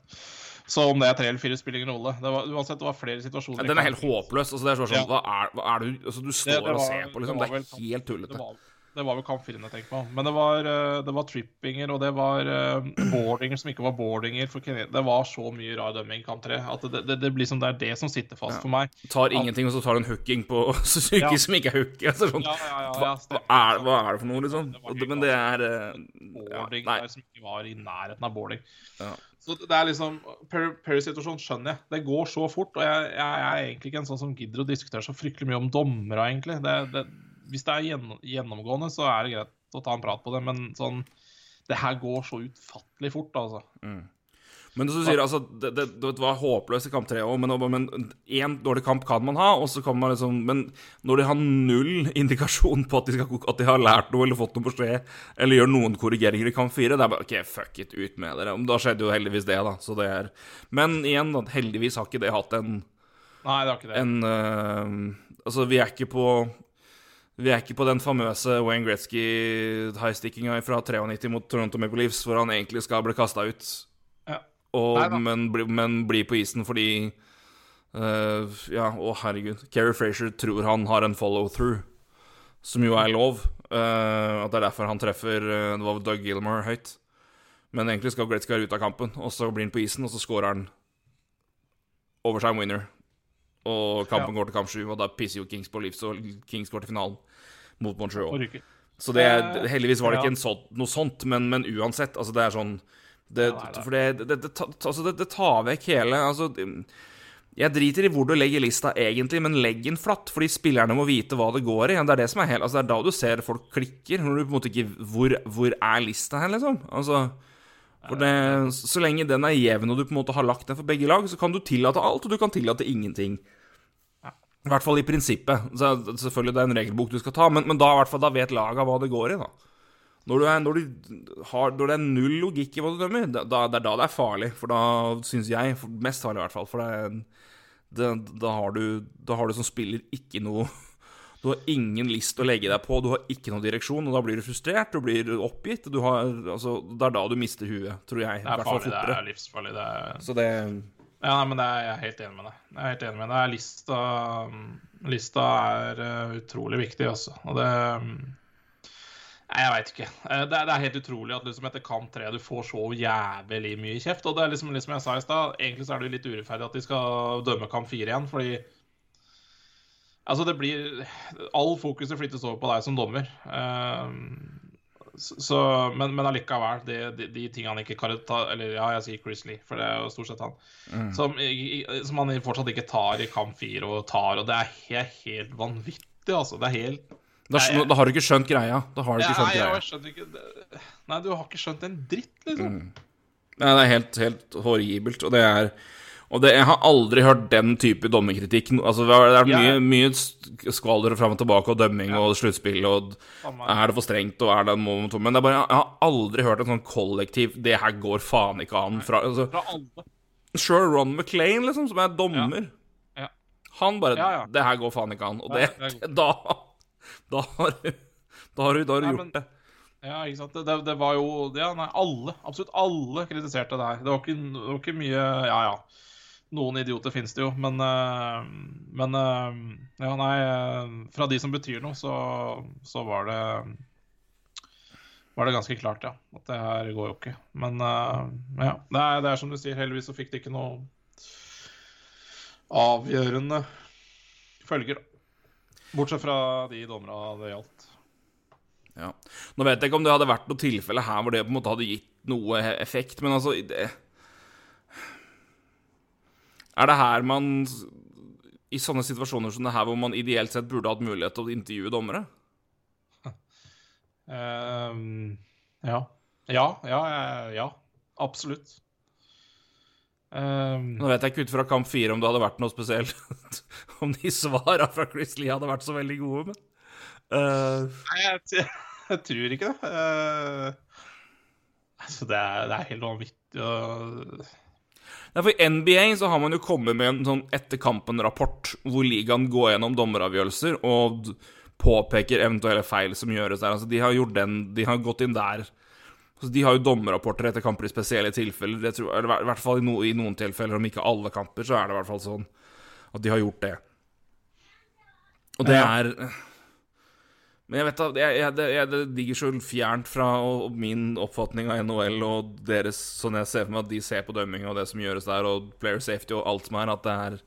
Speaker 6: Så om det er tre eller fire, spiller ingen rolle. Det var, uansett, det var flere situasjoner.
Speaker 5: Ja, den er helt håpløs. Altså, det er sånn,
Speaker 6: Ja.
Speaker 5: hva, er, hva er du Altså, du står
Speaker 6: det
Speaker 5: og
Speaker 6: var-
Speaker 5: ser på, liksom.
Speaker 6: det
Speaker 5: Det er
Speaker 6: vel-
Speaker 5: helt
Speaker 6: Det
Speaker 5: tullete.
Speaker 6: var, det var vel kampfilmen jeg tenkte på. Men det var, eh, det var trippinger, og det var eh, boardinger som ikke var boardinger. Det var så mye rar dømming i kamp tre at det, det, det blir som det er det som sitter fast for meg.
Speaker 5: Tar ingenting, og så tar du en hooking på syke
Speaker 6: Ja.
Speaker 5: som ikke er hooking. Altså, sånn,
Speaker 6: Ja, ja, ja,
Speaker 5: hva,
Speaker 6: ja,
Speaker 5: hva, er, hva er det for noe, liksom?
Speaker 6: Det
Speaker 5: Og det- Men det er eh,
Speaker 6: Boarding
Speaker 5: Nei.
Speaker 6: der som ikke var i nærheten av boarding.
Speaker 5: Ja.
Speaker 6: Så det er liksom Per- Perry-situasjonen skjønner jeg. Det går så fort. Og jeg, jeg er egentlig ikke en sånn som gidder å diskutere så fryktelig mye om dommere, egentlig. Det, det, hvis det er gjennom, gjennomgående, så er det greit å ta en prat på det, men sånn Det her går så utfattelig fort, altså.
Speaker 5: Men du sier, altså, det, det, det var håpløst i kamp tre òg, men, én dårlig kamp kan man ha. Og så kan man liksom, men når de har null indikasjon på at de, skal, at de har lært noe eller fått noe beskjed, eller gjør noen korrigeringer i kamp fire, det er bare OK, fuck it, ut med dere. Da skjedde jo heldigvis det, da. Så det er Men igjen, heldigvis har ikke det hatt en,
Speaker 6: Nei, det har ikke det.
Speaker 5: en uh, Altså, vi er ikke på vi er ikke på den famøse Wayne Gretzky-highstickinga fra 93 mot Toronto Maple Leafs, hvor han egentlig skal bli kasta ut. Og, men, men blir på isen fordi uh, Ja, å herregud. Kerry Frazier tror han har en follow-through, som jo er lov. Uh, at det er derfor han treffer uh, Det var Doug Gilmore høyt. Men egentlig skal Gretzky ut av kampen, og så blir han på isen, og så scorer han overtime winner. Og kampen går til kamp sju, og da pisser jo Kings på livs, og Kings går til finalen mot Montreal. Så det heldigvis var det ikke en sånn, noe sånt, men, men uansett, altså det er sånn Det, for det, det, altså det, tar vekk hele altså, Jeg driter i hvor du legger lista egentlig, men legg den flatt, fordi spillerne må vite hva det går i. Det er det som er helt, altså det er da du ser folk klikker, når du på en måte ikke Hvor, hvor er lista hen, liksom? Altså Så lenge den er jevn, og du på en måte har lagt den for begge lag, så kan du tillate alt, og du kan tillate ingenting. I hvert fall i prinsippet. Så, selvfølgelig det er en regelbok du skal ta, men, men da, fall, da vet laga hva det går i, da. Når, du er, når, du har, når det er null logikk i hva du dømmer, da, da, det er da det er farlig. For da syns jeg for, Mest farlig, i hvert fall. For det, det, da, har du, da har du som spiller ikke noe Du har ingen list å legge deg på, du har ikke noe direksjon, og da blir du frustrert, du blir oppgitt. Du har, altså, det er da du mister huet, tror jeg.
Speaker 6: Det er farlig, det er livsfarlig. Det er...
Speaker 5: Så det
Speaker 6: Ja, nei, men det er, jeg er helt enig med deg. Jeg er helt enig med deg. Lista, lista er eh, utrolig viktig, altså. Og det Nei, jeg veit ikke. Eh, Det er, det er helt utrolig at liksom etter kamp tre du får så jævlig mye kjeft. Og det er liksom, liksom jeg sa i stad, egentlig så er det litt urettferdig at de skal dømme kamp fire igjen, fordi Altså, det blir All fokuset flyttes over på deg som dommer. Eh, så, men, men allikevel, de, de, de tingene ikke kan ta Eller ja, jeg sier Chris Lee, for det er jo stort sett han. Som, i- i- som han fortsatt ikke tar i kamp fire og tar, og det er helt, helt vanvittig, altså. Det er helt
Speaker 5: da,
Speaker 6: Nei,
Speaker 5: da har du ikke skjønt greia. Da har du ikke
Speaker 6: Nei,
Speaker 5: skjønt
Speaker 6: jeg
Speaker 5: greia.
Speaker 6: skjønner ikke. Nei, du har ikke skjønt en dritt, liksom.
Speaker 5: Nei, det er helt, helt horribelt, og det er og det, Jeg har aldri hørt den type dommerkritikk. Altså, det er mye,
Speaker 6: ja.
Speaker 5: mye skvalder fram og tilbake, og dømming og sluttspill, og er det for strengt, og er det en moment Men det bare, jeg har aldri hørt en sånn kollektiv Det her går faen ikke an. Fra, altså,
Speaker 6: Fra alle.
Speaker 5: Sure Ron McLean, liksom, som er dommer,
Speaker 6: Ja.
Speaker 5: han bare
Speaker 6: Ja, ja.
Speaker 5: Det her går faen ikke an. Og
Speaker 6: Nei,
Speaker 5: det,
Speaker 6: det
Speaker 5: da, da har du Da har du, da har du
Speaker 6: Nei,
Speaker 5: gjort
Speaker 6: men-
Speaker 5: det.
Speaker 6: Ja, ikke sant. Det, det, var jo Ja, nei, alle. Absolutt alle kritiserte det her. Det var ikke, det var ikke mye Ja, ja. Noen idioter finnes det jo, men øh, Men øh, Ja, nei øh, Fra de som betyr noe, så, så var det var det ganske klart, ja. At det her går jo ikke. Men ja, det er, det er som du sier, heldigvis så fikk det ikke noe avgjørende følger. da. Bortsett fra de dommerne det gjaldt.
Speaker 5: Ja. Nå vet jeg ikke om det hadde vært noe tilfelle her hvor det på en måte hadde gitt noe effekt, men altså det... Er det her man I sånne situasjoner som det her, hvor man ideelt sett burde hatt mulighet til å intervjue dommere?
Speaker 6: Ja. Ja, ja, ja, ja. Absolutt. Ehm,
Speaker 5: Nå vet jeg ikke ut fra kamp fire om det hadde vært noe spesielt Om de svara fra Chris Lee hadde vært så veldig gode, men uh,
Speaker 6: nei, jeg, jeg tror ikke det. Uh, altså, det er, det er helt vanvittig å
Speaker 5: Nei, for I NBA så har man jo kommet med en sånn etter kampen-rapport hvor ligaen går gjennom dommeravgjørelser og påpeker eventuelle feil som gjøres der. Altså, de har gjort den De har gått inn der. Så De har jo dommerrapporter etter kamper i spesielle tilfeller. Det tror, eller i hvert fall i, no, i noen tilfeller, om ikke alle kamper, så er det i hvert fall sånn at de har gjort det. Og det er Men jeg vet da, jeg, jeg, det, jeg, det ligger så fjernt fra og, min oppfatning av NHL og deres Sånn jeg ser for meg at de ser på dømming og det som gjøres der, og player safety og alt som er, at det er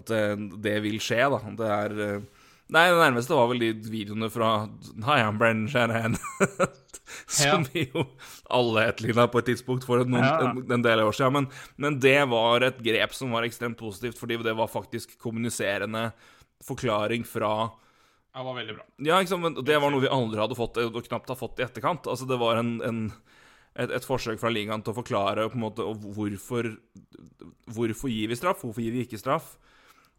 Speaker 5: At det, det vil skje, da. Det er eh, Nei, det nærmeste var vel de videoene fra Hi, I'm Brennan Shanahan. som vi jo alle etterligna på et tidspunkt for noen,
Speaker 6: Ja.
Speaker 5: en, en del år siden. Men, men det var et grep som var ekstremt positivt, fordi det var faktisk kommuniserende forklaring fra
Speaker 6: Det var veldig bra.
Speaker 5: ja, ikke sant, men det var noe vi aldri hadde fått, og knapt har fått i etterkant. Altså, det var en, en, et, et forsøk fra ligaen til å forklare på en måte hvorfor Hvorfor gir vi straff, hvorfor gir vi ikke straff.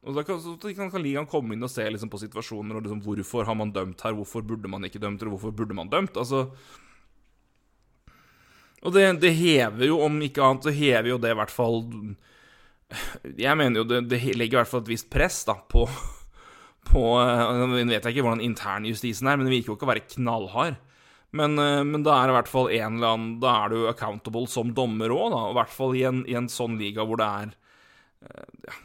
Speaker 5: Og Da kan, kan, kan ligaen komme inn og se liksom, på situasjoner og liksom, hvorfor har man dømt her, hvorfor burde man ikke dømt, eller hvorfor burde man dømt. Altså Og det, det hever jo, om ikke annet, så hever jo det i hvert fall Jeg mener jo det, det legger i hvert fall et visst press da på på eh, Nå vet jeg ikke hvordan internjustisen er, men det virker jo ikke å være knallhard. Men, eh, men da er det i hvert fall en eller annen Da er du accountable som dommer òg, da. I hvert fall i en, i en sånn liga hvor det er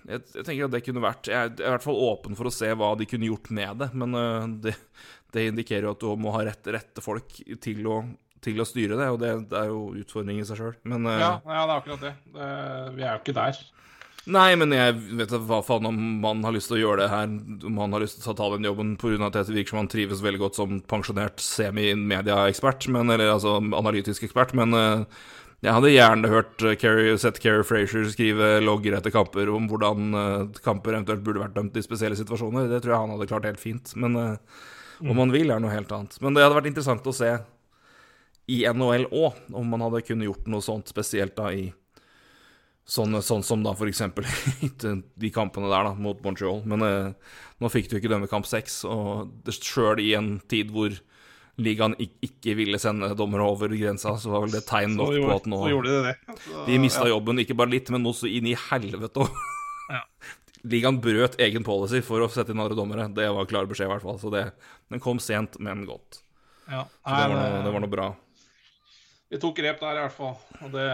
Speaker 5: jeg, jeg tenker at det kunne vært Jeg er i hvert fall åpen for å se hva de kunne gjort med det. Men eh, det, det indikerer jo at du må ha rette, rette folk til å, til å styre det, og det, det er jo utfordring i seg sjøl. Men eh,
Speaker 6: Ja, ja, det er akkurat det. det. Vi er jo ikke der.
Speaker 5: Nei, men jeg vet da hva faen om man har lyst til å gjøre det her, om han har lyst til å ta den jobben pga. at det virker som han trives veldig godt som pensjonert semi-mediaekspert, eller altså analytisk ekspert, men eh, Jeg hadde gjerne hørt uh, Kerry, sett Kerry Frazier skrive logger etter kamper om hvordan uh, kamper eventuelt burde vært dømt i spesielle situasjoner. Det tror jeg han hadde klart helt fint. Men uh, om han vil, er noe helt annet. Men det hadde vært interessant å se i NHL òg, om man hadde kunnet gjort noe sånt spesielt da i Sånn, sånn som da eksempel de kampene der da, mot Montreal. Men nå fikk du ikke dømme kamp seks, og sjøl i en tid hvor ligaen ikke ville sende dommere over grensa, så var vel det tegn nok
Speaker 6: gjorde,
Speaker 5: på at nå
Speaker 6: de, det. Så,
Speaker 5: de mista ja. jobben, ikke bare litt, men også inn i helvete òg. Ja. Ligaen brøt egen policy for å sette inn andre dommere. Det var klar beskjed, i hvert fall. Så det, den kom sent, men godt.
Speaker 6: Ja.
Speaker 5: Så det var, noe, det var noe bra.
Speaker 6: Vi tok grep der, i hvert fall. Og det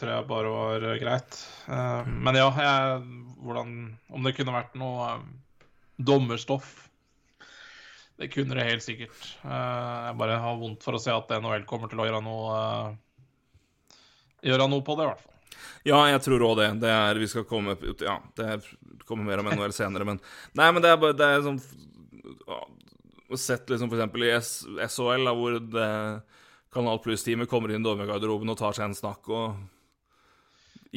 Speaker 6: tror jeg bare var greit. Eh, men ja, jeg, hvordan Om det kunne vært noe eh, dommerstoff det kunne det helt sikkert. Eh, jeg bare har vondt for å se at NHL kommer til å gjøre noe eh, Gjøre noe på det, i hvert fall.
Speaker 5: Ja, jeg tror òg det. Det er Vi skal komme Ja, det kommer mer om NHL senere, men Nei, men det er bare Det er sånn Sett liksom eksempel i SHL, hvor det Kanal Pluss-teamet kommer inn i dommergarderoben og tar seg en snakk og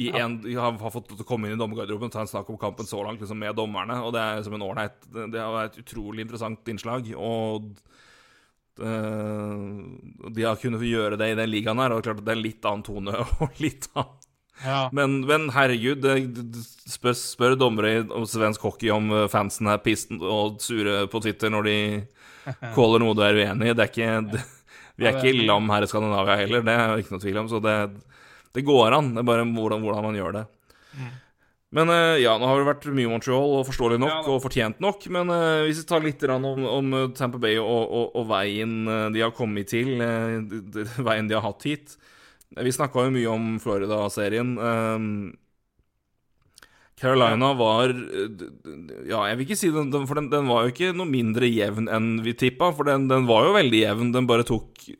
Speaker 5: i en, har, har fått til å komme inn i dommergarderoben og ta en snakk om kampen så langt liksom, med dommerne. Og det er som en ålreit Det har vært et utrolig interessant innslag. Og det, de har kunnet gjøre det i den ligaen her, og det er klart at det er litt annen tone og litt annen
Speaker 6: ja.
Speaker 5: men, men, herregud, spør, spør dommere om svensk hockey om fansen er pisten og sure på Twitter når de caller noe du er uenig i. Det er ikke, det, vi er ikke lam her i Skandinavia heller, det er ikke noe tvil om. Så det, det går an, det er bare hvordan, hvordan man gjør det. Mm. Men uh, ja, nå har det vært mye Montreal, og forståelig nok, ja, og fortjent nok. Men uh, hvis vi tar litt om, om Tampa Bay og, og, og veien de har kommet til, veien de har hatt hit Vi snakka jo mye om Florida-serien. Carolina var Ja, jeg vil ikke si den, for den, den, var jo ikke noe mindre jevn enn vi tippa, for den, den var jo veldig jevn. Den bare tok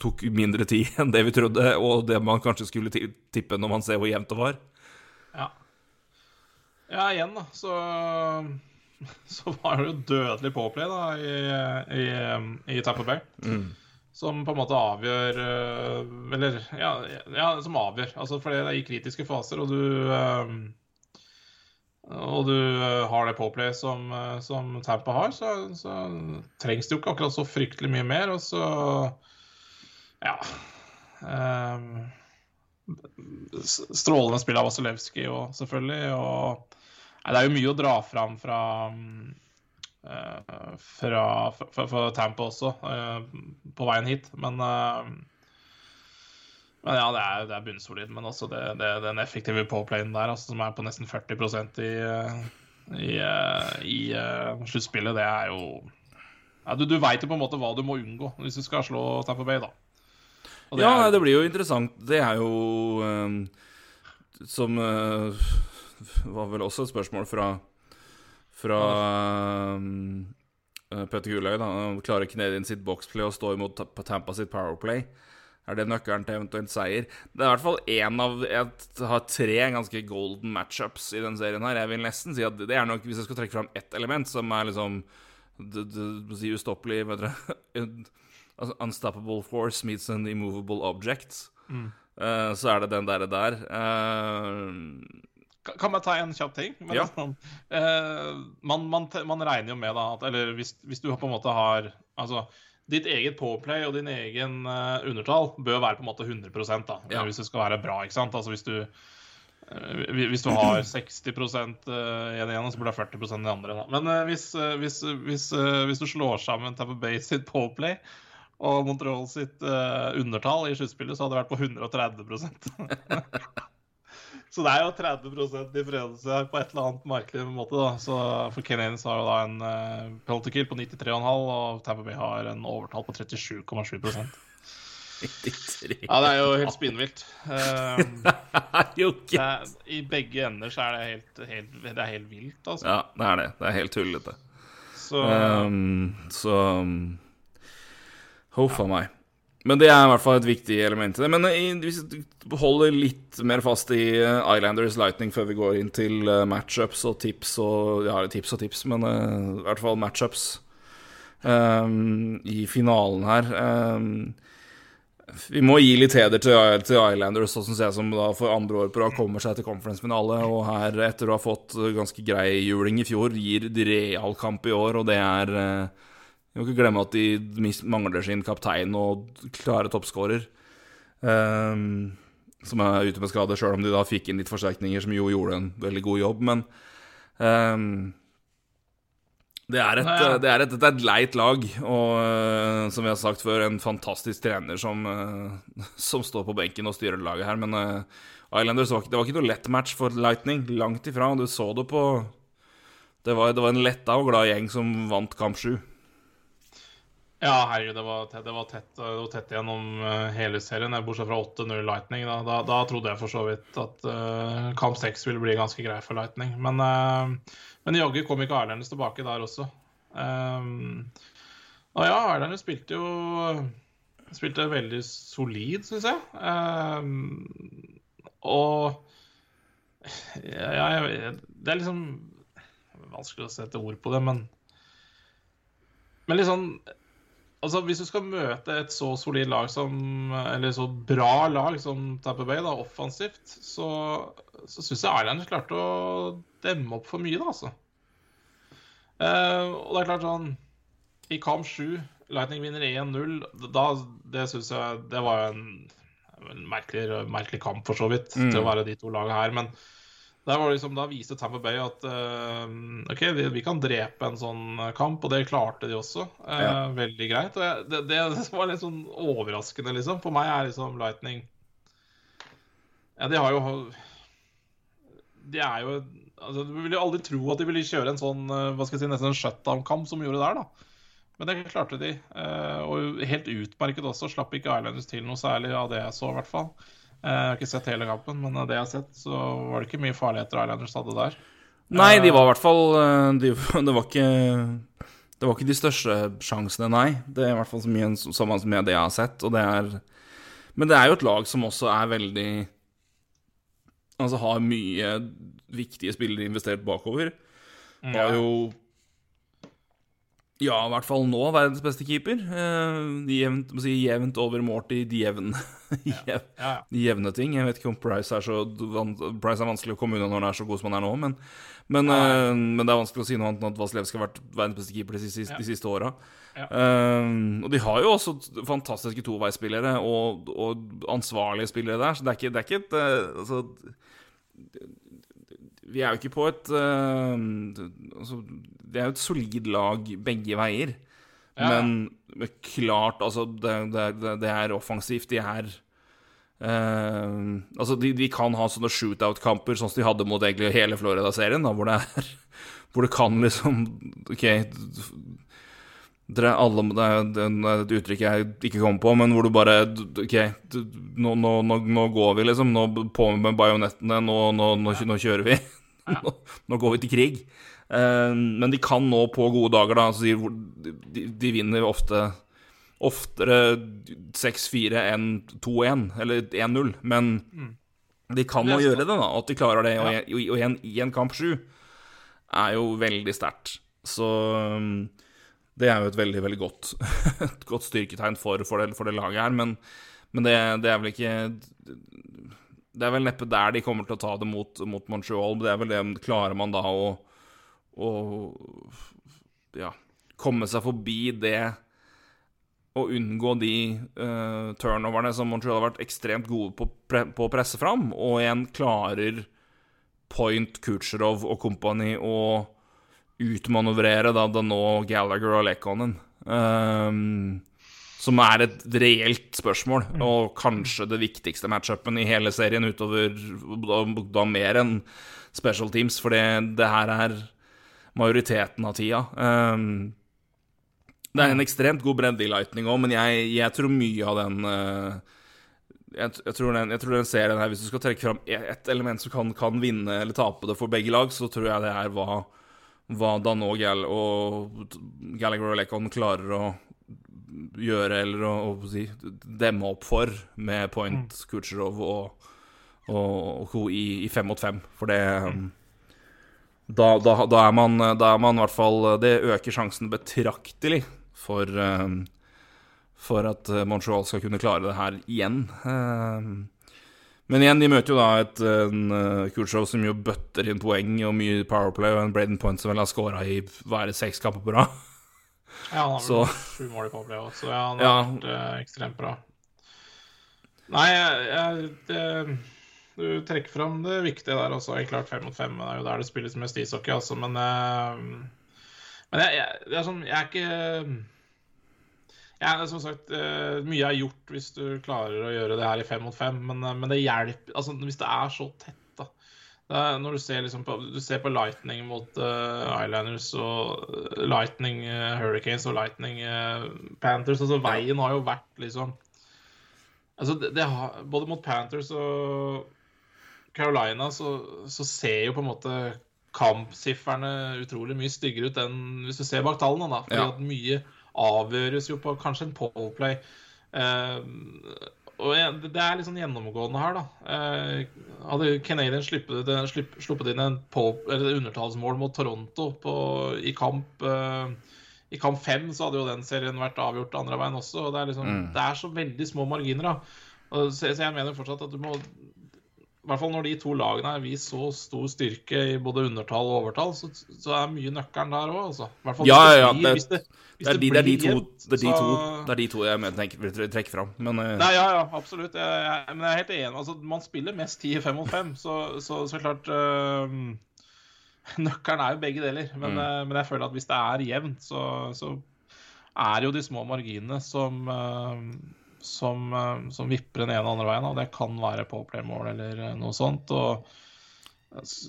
Speaker 5: tok mindre tid enn det vi trodde, og det man kanskje skulle tippe når man ser hvor jevnt det var.
Speaker 6: Ja. Ja, igjen, da, så, så var det jo dødelig påplay da, i, i, i Tampa Bay. Mm. Som på en måte avgjør eh, Eller, ja, ja som avgjør. Altså, for det er i kritiske faser, og du um, og du har det påplay som, som Tampa har, så, så, trengs det jo ikke akkurat så fryktelig mye mer. Og så ja um, Strålende spill av Vasilevskij og selvfølgelig. Og nei, det er jo mye å dra fram fra uh, fra, fra, fra Tampa også, uh, på veien hit. Men, uh, men ja, det er, det er bunnsolid. Men også det, det, den effektive påplayen der, altså, som er på nesten 40 i, i, i sluttspillet, det er jo ja, Du, du veit jo på en måte hva du må unngå hvis du skal slå Tampa Bay, da.
Speaker 5: Det ja, er... det blir jo interessant. Det er jo um, Som uh, var vel også et spørsmål fra Fra um, Petter Gulløy. da Klarer Canadian sitt boxplay og stå imot Tampa sitt powerplay? Er det nøkkelen til eventuelt seier? Det er i hvert fall én av Jeg har tre ganske golden matchups i den serien her. Jeg vil nesten si at det er nok, hvis jeg skal trekke fram ett element som er liksom ustoppelig vet dere altså, Unstoppable force meets an immovable object. Mm. Uh, så er det den derre der. Uh,
Speaker 6: kan man ta en kjapp ting? Men, ja. uh, man, man, man, regner jo med da at Eller hvis, hvis, du på en måte har Altså, ditt eget påplay og din egen undertall bør være på en måte 100 da, ja. hvis det skal være bra. ikke sant? Altså hvis du hvis du har 60 i det ene, så burde du ha 40 i det andre. Da. Men hvis, hvis, hvis, hvis, du slår sammen Tapper Bay sitt påplay og Montreal sitt uh, undertall i sluttspillet, så hadde det vært på 130% Så det er jo 30 differanse her på et eller annet merkelig måte. da. Så For Canadiens har jo da en uh, penalty kill på 93,5, og Tampa Bay har en overtall på 37,7% Ja, det er jo helt spinnvilt. Um, I begge ender så er det helt, helt, det er helt vilt, altså.
Speaker 5: Ja, det er det. Det er helt tullete. Så, um, så Huff a meg. Men det er i hvert fall et viktig element i det. Men eh, hvis vi holder litt mer fast i eh, Islanders Lightning før vi går inn til eh, matchups og tips og Ja, tips og tips, men uh, i hvert fall matchups um, i finalen her um, Vi må gi litt heder til, til Islanders, sånn ser jeg som da for andre år på rad kommer seg til conference-finale. Og her, etter å ha fått ganske grei juling i fjor, gir realkamp i år, og det er eh, Vi må ikke glemme at de mangler sin kaptein og klare toppskårer. um, som er ute med skade, sjøl om de da fikk inn litt forsterkninger, som jo gjorde en veldig god jobb. Men um, det er, et, det, er et, det er et leit lag, og uh, som vi har sagt før, en fantastisk trener som, uh, som står på benken og styrer laget her. Men uh, Islanders var det var ikke noe lett match for Lightning. Langt ifra. Du så det på Det var, det var en letta og glad gjeng som vant kamp sju.
Speaker 6: Ja, herregud, det var tett, det var tett, det var tett gjennom eh, hele serien, bortsett fra 8-0 Lightning. Da. Da, da trodde jeg for så vidt at uh, kamp 6 ville bli ganske grei for Lightning. Men, uh, men jaggu kom ikke Islanders tilbake der også. Um, og ja, Islanders spilte jo Spilte veldig solid, syns jeg. Um, og ja, jeg, Det er liksom Vanskelig å sette ord på det, men Men liksom Altså, Hvis du skal møte et så solid lag som Eller så bra lag som Tamper Bay, da, offensivt, så, så syns jeg Islanders klarte å demme opp for mye, da, altså. Uh, og det er klart sånn I kamp 7, Lightning vinner 1-0. Da, Det syns jeg Det var jo en, en merkelig, merkelig kamp, for så vidt,
Speaker 5: Mm.
Speaker 6: til å være de to lagene her. Men liksom, da viste Tamper Bay at uh, OK, vi, vi kan drepe en sånn kamp, og det klarte de også. Uh,
Speaker 5: Ja.
Speaker 6: Veldig greit. Jeg, det, det, var litt sånn overraskende, liksom. For meg er liksom Lightning Ja, de har jo De er jo altså, Du ville jo aldri tro at de ville kjøre en sånn eh, Hva skal jeg si, nesten en shutdown-kamp som de gjorde der, da. Men det klarte de. Uh, Og helt utmerket også. Slapp ikke Islanders til noe særlig av det jeg så, i hvert fall. Eh, Jeg har ikke sett hele kampen, men av det jeg har sett, så var det ikke mye farligheter Islanders hadde der.
Speaker 5: Nei, de var i hvert fall eh, de, Det var ikke Det var ikke de største sjansene, nei. Det er i hvert fall så mye som det jeg har sett. Og det er Men det er jo et lag som også er veldig Altså har mye viktige spillere investert bakover. Har jo Ja, i hvert fall nå verdens beste keeper. Uh, jevnt, si, jevnt over Morty de jevne,
Speaker 6: Ja, ja.
Speaker 5: jevne ting. Jeg vet ikke om Price er så Price er vanskelig å komme unna når han er så god som han er nå, men, men, uh, men det er vanskelig å si noe annet enn at Vasilevskij har vært verdens beste keeper de siste, ja. siste åra.
Speaker 6: Ja.
Speaker 5: Eh, og de har jo også fantastiske toveispillere og, og ansvarlige spillere der, så det er ikke, det er ikke et altså, vi er jo ikke på et uh, altså, Det er jo et solid lag begge veier.
Speaker 6: Ja.
Speaker 5: Men, klart, altså det, det, det, er offensivt. De er Uh, Altså, de, de kan ha sånne shootout-kamper sånn som de hadde mot egentlig hele Florida-serien, hvor Hvor det kan liksom OK dere alle, det er det et uttrykk jeg ikke kommer på, men hvor du bare OK, nå, nå, nå, nå går vi, liksom. Nå på med bajonettene. Nå, kjører vi. Nå går vi til krig. Eh, men de kan nå på gode dager, da. Altså, de, de, de vinner ofte oftere 6-4 enn 2-1, eller 1-0. Men de kan nå gjøre det, da. At de klarer det.
Speaker 6: Ja.
Speaker 5: i- og i en, i en kamp sju er jo veldig sterkt. Så um, det er jo et veldig, veldig godt, et godt styrketegn for, for, det, for det laget her. Men, men det, det er vel ikke Det er vel neppe der de kommer til å ta det mot, mot Montreal. Det er vel det Klarer man da å, å ja, komme seg forbi det og unngå de uh, turnoverne som Montreal har vært ekstremt gode på, pre på å presse fram, og igjen klarer Point, Kucherov og company å utmanøvrere da, da nå Gallagher og Lekonen. Um, som er et reelt spørsmål, og kanskje det viktigste matchupen i hele serien utover da, da mer enn special teams, for det, det her er majoriteten av tida. Um, det er en ekstremt god bredde i Lightning òg, men jeg, jeg tror mye av den uh, jeg, jeg, tror den, jeg tror den serien her, hvis du skal trekke fram ett element som kan, kan vinne eller tape det for begge lag, så tror jeg det er hva, hva Danot Gall og Gallagher og Lekon klarer å gjøre, eller å, å si, demme opp for med Point, Kucherov og, og, og co. I, i fem mot fem. For det da, da, da er man Da er man i hvert fall Det øker sjansen betraktelig for, eh, for at eh, Montreal skal kunne klare det her igjen. Eh, Men igjen, de møter jo da et en, Kutchov som jo bøtter inn poeng og mye Powerplay, og en Braden Point som vel har skåra i er seks kamper på rad.
Speaker 6: Ja, han har
Speaker 5: Så-
Speaker 6: vel sju mål i Powerplay også, så ja, han har
Speaker 5: Ja.
Speaker 6: vært eh, ekstremt bra. Nei, jeg, jeg det, Du trekker fram det viktige der også. klart fem mot fem. Er jo der det spilles mest ishockey, altså. Men, eh, men jeg, jeg, det er sånn Jeg er ikke er som sagt, eh, Mye er gjort hvis du klarer å gjøre det her i fem mot fem, men, eh, men det hjelper altså, Hvis det er så tett, da. Er, når du ser, liksom på, du ser på Lightning mot uh, Islanders og Lightning uh, Hurricanes og Lightning uh, Panthers altså Veien har jo vært liksom Altså, det, det har, Både mot Panthers og Carolina så, så ser jo på en måte kampsifrene utrolig mye styggere ut enn hvis du ser bak tallene. da, fordi
Speaker 5: Ja.
Speaker 6: at mye avgjøres jo på kanskje en poleplay. Uh, og det er litt sånn gjennomgående her, da. Uh, hadde Canadian sluppet, sluppet inn en undertallsmål mot Toronto på, i kamp uh, i kamp fem, så hadde jo den serien vært avgjort andre veien også. og Det er, liksom,
Speaker 5: Mm.
Speaker 6: det er så veldig små marginer. da. Så, så jeg mener fortsatt at du må i hvert fall når de to lagene har vist så stor styrke i både undertall og overtall, så, så er mye nøkkelen der òg, altså. I hvert fall
Speaker 5: Ja, ja,
Speaker 6: ja,
Speaker 5: det-
Speaker 6: hvis det, hvis
Speaker 5: Det de, det, de
Speaker 6: blir jevnt,
Speaker 5: det, er de, to, jeg tenker, vil trekke fram. Men uh...
Speaker 6: Nei, ja, ja, absolutt. Jeg, jeg, men jeg er helt enig. Altså, man spiller mest 10 i fem mot fem, så, så, så klart uh, Nøkkelen er jo begge deler. Men,
Speaker 5: Mm.
Speaker 6: uh, men jeg føler at hvis det er jevnt, så, så er det jo de små marginene som som, som vipper den ene og andre veien. Og det kan være påplay-mål eller øh, noe sånt. Og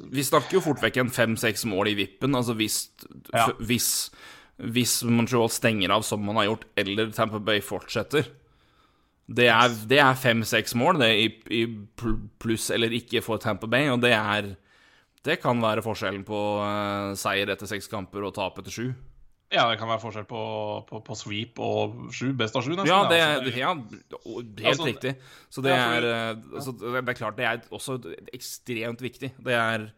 Speaker 5: vi snakker jo fort vekk en fem-seks mål i vippen. Altså hvis,
Speaker 6: Ja.
Speaker 5: hvis, hvis Montreal stenger av som man har gjort, eller Tampa Bay fortsetter Det er, det er fem-seks mål det i, i pluss eller ikke for Tampa Bay, og det er Det kan være forskjellen på eh, seier etter seks kamper og tap etter sju.
Speaker 6: Ja, det kan være forskjell på, på, på sweep og sju. Best av sju, nesten.
Speaker 5: Ja, det er ja, helt
Speaker 6: Altså,
Speaker 5: riktig. Så det er altså, Det er klart, det er også ekstremt viktig. Det er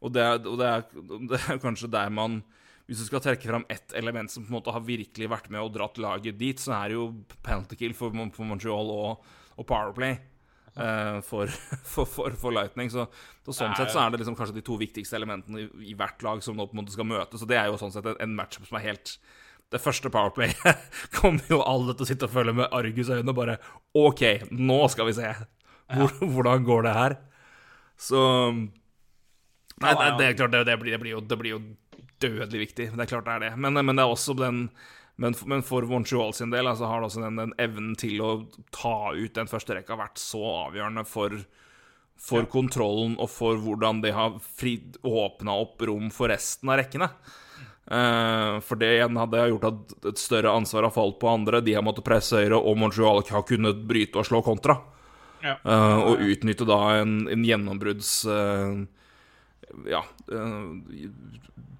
Speaker 5: Og det er, og det er, det er kanskje der man Hvis du skal trekke fram ett element som på en måte har virkelig vært med og dratt laget dit, så er det jo penalty kill for, for Montreal og, og Powerplay. Eh, for, for, for, for Lightning. Så, så sånn sett så er det liksom kanskje de to viktigste elementene i, i hvert lag som nå på en måte skal møtes. Og det er jo sånn sett en, en matchup som er helt Det første Powerplay kommer jo alle til å sitte og følge med argusøyne og bare OK, nå skal vi se. Hvor, Hvordan går det her? Så Nei, det, det klart, det, det, blir, det, blir jo, det blir jo dødelig viktig. Det er klart det er det. Men, men det er også den men, men for Montreal sin del altså, har også den, den evnen til å ta ut den første rekka vært så avgjørende for, for kontrollen og for hvordan de har åpna opp rom for resten av rekkene. Uh, for det igjen hadde gjort at et større ansvar har falt på andre. De har måttet presse høyre, og Montreal har kunnet bryte og slå kontra.
Speaker 6: Ja.
Speaker 5: Uh, og utnytte da en, en gjennombrudds eh, Ja eh,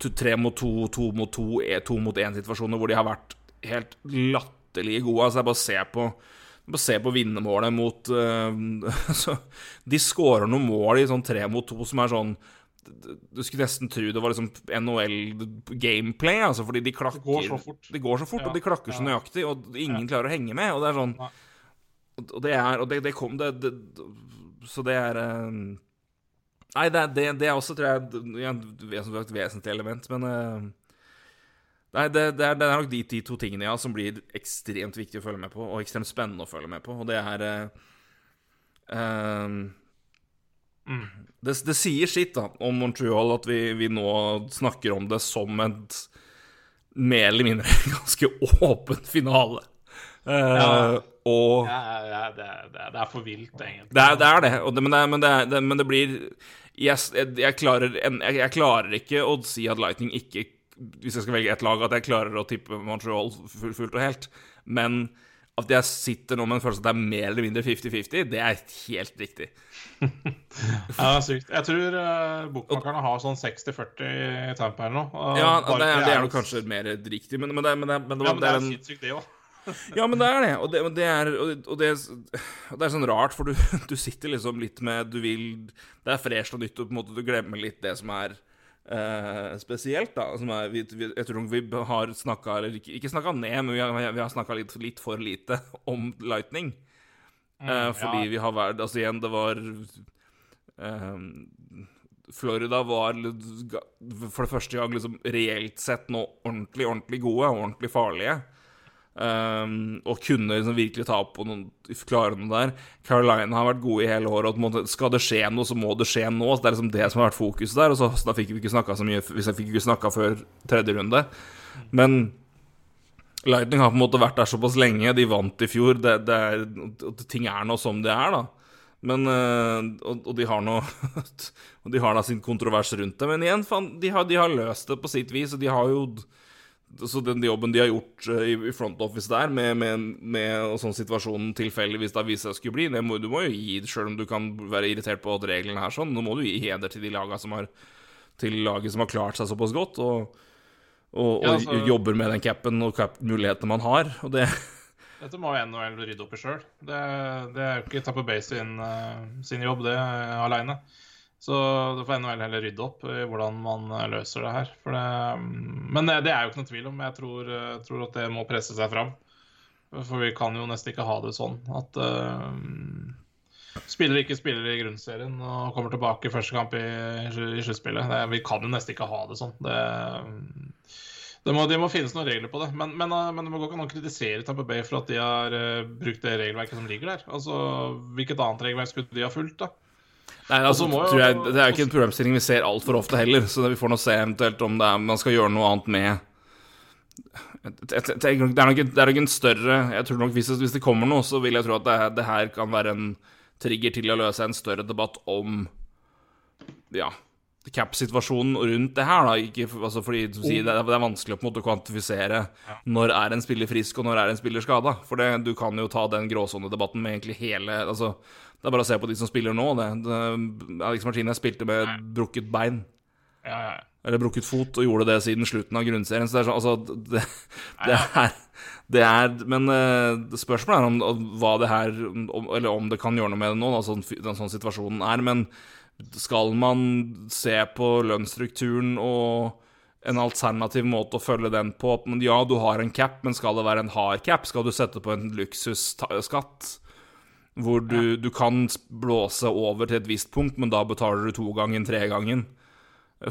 Speaker 5: Tre mot to, to mot to, e- to mot én-situasjoner hvor de har vært helt latterlig gode. Altså, jeg bare ser på bare se på vinnermålet mot altså, De skårer noen mål i sånn tre mot to som er sånn Du skulle nesten tro det var liksom NHL-gameplay, altså, fordi de klakker
Speaker 6: Det går så fort.
Speaker 5: Går så fort,
Speaker 6: Ja,
Speaker 5: og de klakker så nøyaktig, og ingen klarer å henge med. Og det er sånn
Speaker 6: Nei.
Speaker 5: og det er Og det, det kom det, det Så det er eh, Nei, det, det, det er også, tror jeg, et vesentlig element, men eh, Nei, det, det, er, det er nok de, de to tingene ja, som blir ekstremt viktig å følge med på, og ekstremt spennende å følge med på, og det er uh, det, det sier sitt da, om Montreal at vi, vi nå snakker om det som et mer eller mindre ganske åpen finale. Uh,
Speaker 6: Ja.
Speaker 5: Og
Speaker 6: Ja, ja, det, er- det, det for vilt, egentlig.
Speaker 5: det er det, er det, og men, men, men det blir jeg, jeg, klarer, en, jeg, jeg klarer ikke å si at Lightning ikke Hvis jeg skal velge ett lag, at jeg klarer å tippe Montreal fullt og helt. Men at jeg sitter nå med en følelse at det er mer eller mindre 50-50, det er helt riktig.
Speaker 6: Ja, det er sykt. Jeg tror uh, bokmakerne har sånn 60-40 i Tampa eller noe. Uh,
Speaker 5: Ja, det, er- det er nok kanskje mer riktig, men, men, det, men, det, men, det,
Speaker 6: Ja, men det er
Speaker 5: sykt
Speaker 6: sykt sinnssykt, det òg.
Speaker 5: Ja, men det er det. Og det, det er, og det, og det, er- sånn rart, for du, du sitter liksom litt med Du vil Det er fresht og nytt, og på en måte du glemmer litt det som er eh, spesielt, da. Som er, vi, vi, jeg tror vi har snakka Eller ikke, ikke snakka ned, men vi har, vi har snakka litt, litt for lite om Lightning. Eh, fordi
Speaker 6: ja.
Speaker 5: vi har vært Altså igjen, det var eh, Florida var for det første gang liksom reelt sett nå ordentlig, ordentlig gode og ordentlig farlige. Um, og kunne liksom virkelig ta opp på noen, klare noe der. Carolina har vært gode i hele året. Og skal det skje noe, så må det skje nå. Så Det er liksom det som har vært fokuset der. Og så, så da fikk vi ikke snakka så mye Hvis jeg fikk ikke snakka før tredje runde. Men Lightning har på en måte vært der såpass lenge. De vant i fjor. Det, det er, ting er nå som det er, da. Men øh, og, og de har nå Og de har da sin kontrovers rundt det. Men igjen, faen, de de har løst det på sitt vis, og de har jo så den jobben de har gjort øh, i, front office der, med, med, med sånn situasjonen tilfeldigvis da viser seg skulle bli, det må, du må jo gi, sjøl om du kan være irritert på at reglene er sånn, nå må du gi heder til de laga som har til laget som har klart seg såpass godt, og, og, og
Speaker 6: Ja, altså-
Speaker 5: jobber med den capen og cap-mulighetene man har. Og det
Speaker 6: Dette må jo NHL rydde opp i sjøl. Det, det er jo ikke Tapper Bay sin, eh, sin jobb, det, uh, aleine. Så det får NHL heller rydde opp i hvordan man eh, løser det her. Det, mm, men det, er jo ikke noe tvil om. Jeg tror, eh, tror at det må presse seg fram. For vi kan jo nesten ikke ha det sånn at uh, spillere ikke spiller i grunnserien og kommer tilbake i første kamp i, i sluttspillet. Vi kan jo nesten ikke ha det sånn. Det, det må, det må finnes noen regler på det. Men, men, men det må gå an å kritisere Tamper Bay for at de har brukt det regelverket som ligger der. Altså, Hvilket annet regelverk skulle de ha fulgt, da?
Speaker 5: Nei, altså,
Speaker 6: må
Speaker 5: jeg, Det er jo ikke en problemstilling vi ser altfor ofte heller, så vi får nå se eventuelt om det er, man skal gjøre noe annet med Det er nok det er nok en større Jeg tror nok hvis det, hvis det kommer noe, så vil jeg tro at det, det her kan være en trigger til å løse en større debatt om Ja, cap-situasjonen rundt det her, da. Ikke, altså fordi sier, det, er, det er vanskelig å på en måte kvantifisere når er en spiller frisk, og når er en spiller skada. For det, du kan jo ta den gråsonedebatten med egentlig hele altså, Det er bare å se på de som spiller nå. Det. Det, Alex Martinez spilte med brukket bein.
Speaker 6: Ja, ja, ja.
Speaker 5: Eller brukket fot, og gjorde det siden slutten av grunnserien. Så det er sånn, altså Det, det er det er, men eh, spørsmålet er om, om hva det her om, Eller om det kan gjøre noe med det nå, da, sånn, den sånn situasjonen er. Men skal man se på lønnsstrukturen og en alternativ måte å følge den på at Ja, du har en cap, men skal det være en hard cap? Skal du sette på en luksusskatt? Hvor du, du kan blåse over til et visst punkt, men da betaler du to ganger tre gangen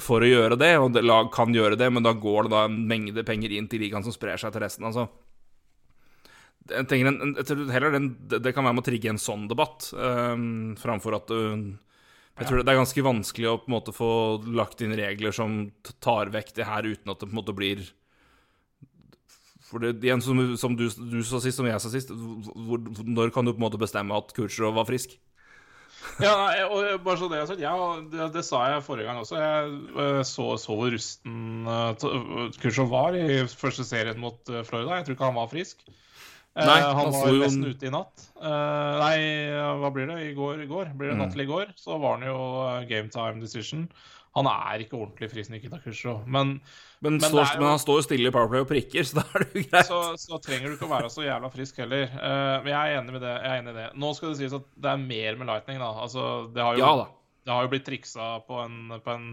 Speaker 5: for å gjøre det, og det lag kan gjøre det, men da går det da en mengde penger inn til ligaen som sprer seg til resten. Altså, jeg tenker en, en, heller den, det, det kan være med å trigge en sånn debatt, um, framfor at du Jeg tror det er ganske vanskelig å på en måte få lagt inn regler som tar vekk det her, uten at det på en måte blir For det, igjen, som, som du, du sa sist, som jeg sa sist, hvor, når kan du på en måte bestemme at Kutsjrov var frisk?
Speaker 6: Ja, og bare så det jeg har sagt, ja, det, det sa jeg forrige gang også. Jeg eh, så, så hvor rusten uh, Kursov var i første serien mot eh, Florida. Jeg tror ikke han var frisk.
Speaker 5: Nei,
Speaker 6: han
Speaker 5: han
Speaker 6: var
Speaker 5: jo-
Speaker 6: nesten ute i natt. Uh, nei, hva blir det? I går? I går? Blir det
Speaker 5: Mm.
Speaker 6: natt til i går? Så var han jo game time decision. Han er ikke ordentlig frisk, Nikita. Men,
Speaker 5: Men,
Speaker 6: Men
Speaker 5: står, men han står jo stille i Powerplay og prikker, så da er det jo greit.
Speaker 6: så, så trenger du ikke å være så jævla frisk heller. Uh, men jeg er enig med det. Jeg er enig i det. Nå skal det sies at det er mer med Lightning, da. Altså, det har jo,
Speaker 5: Ja.
Speaker 6: Det har jo blitt triksa på en, på en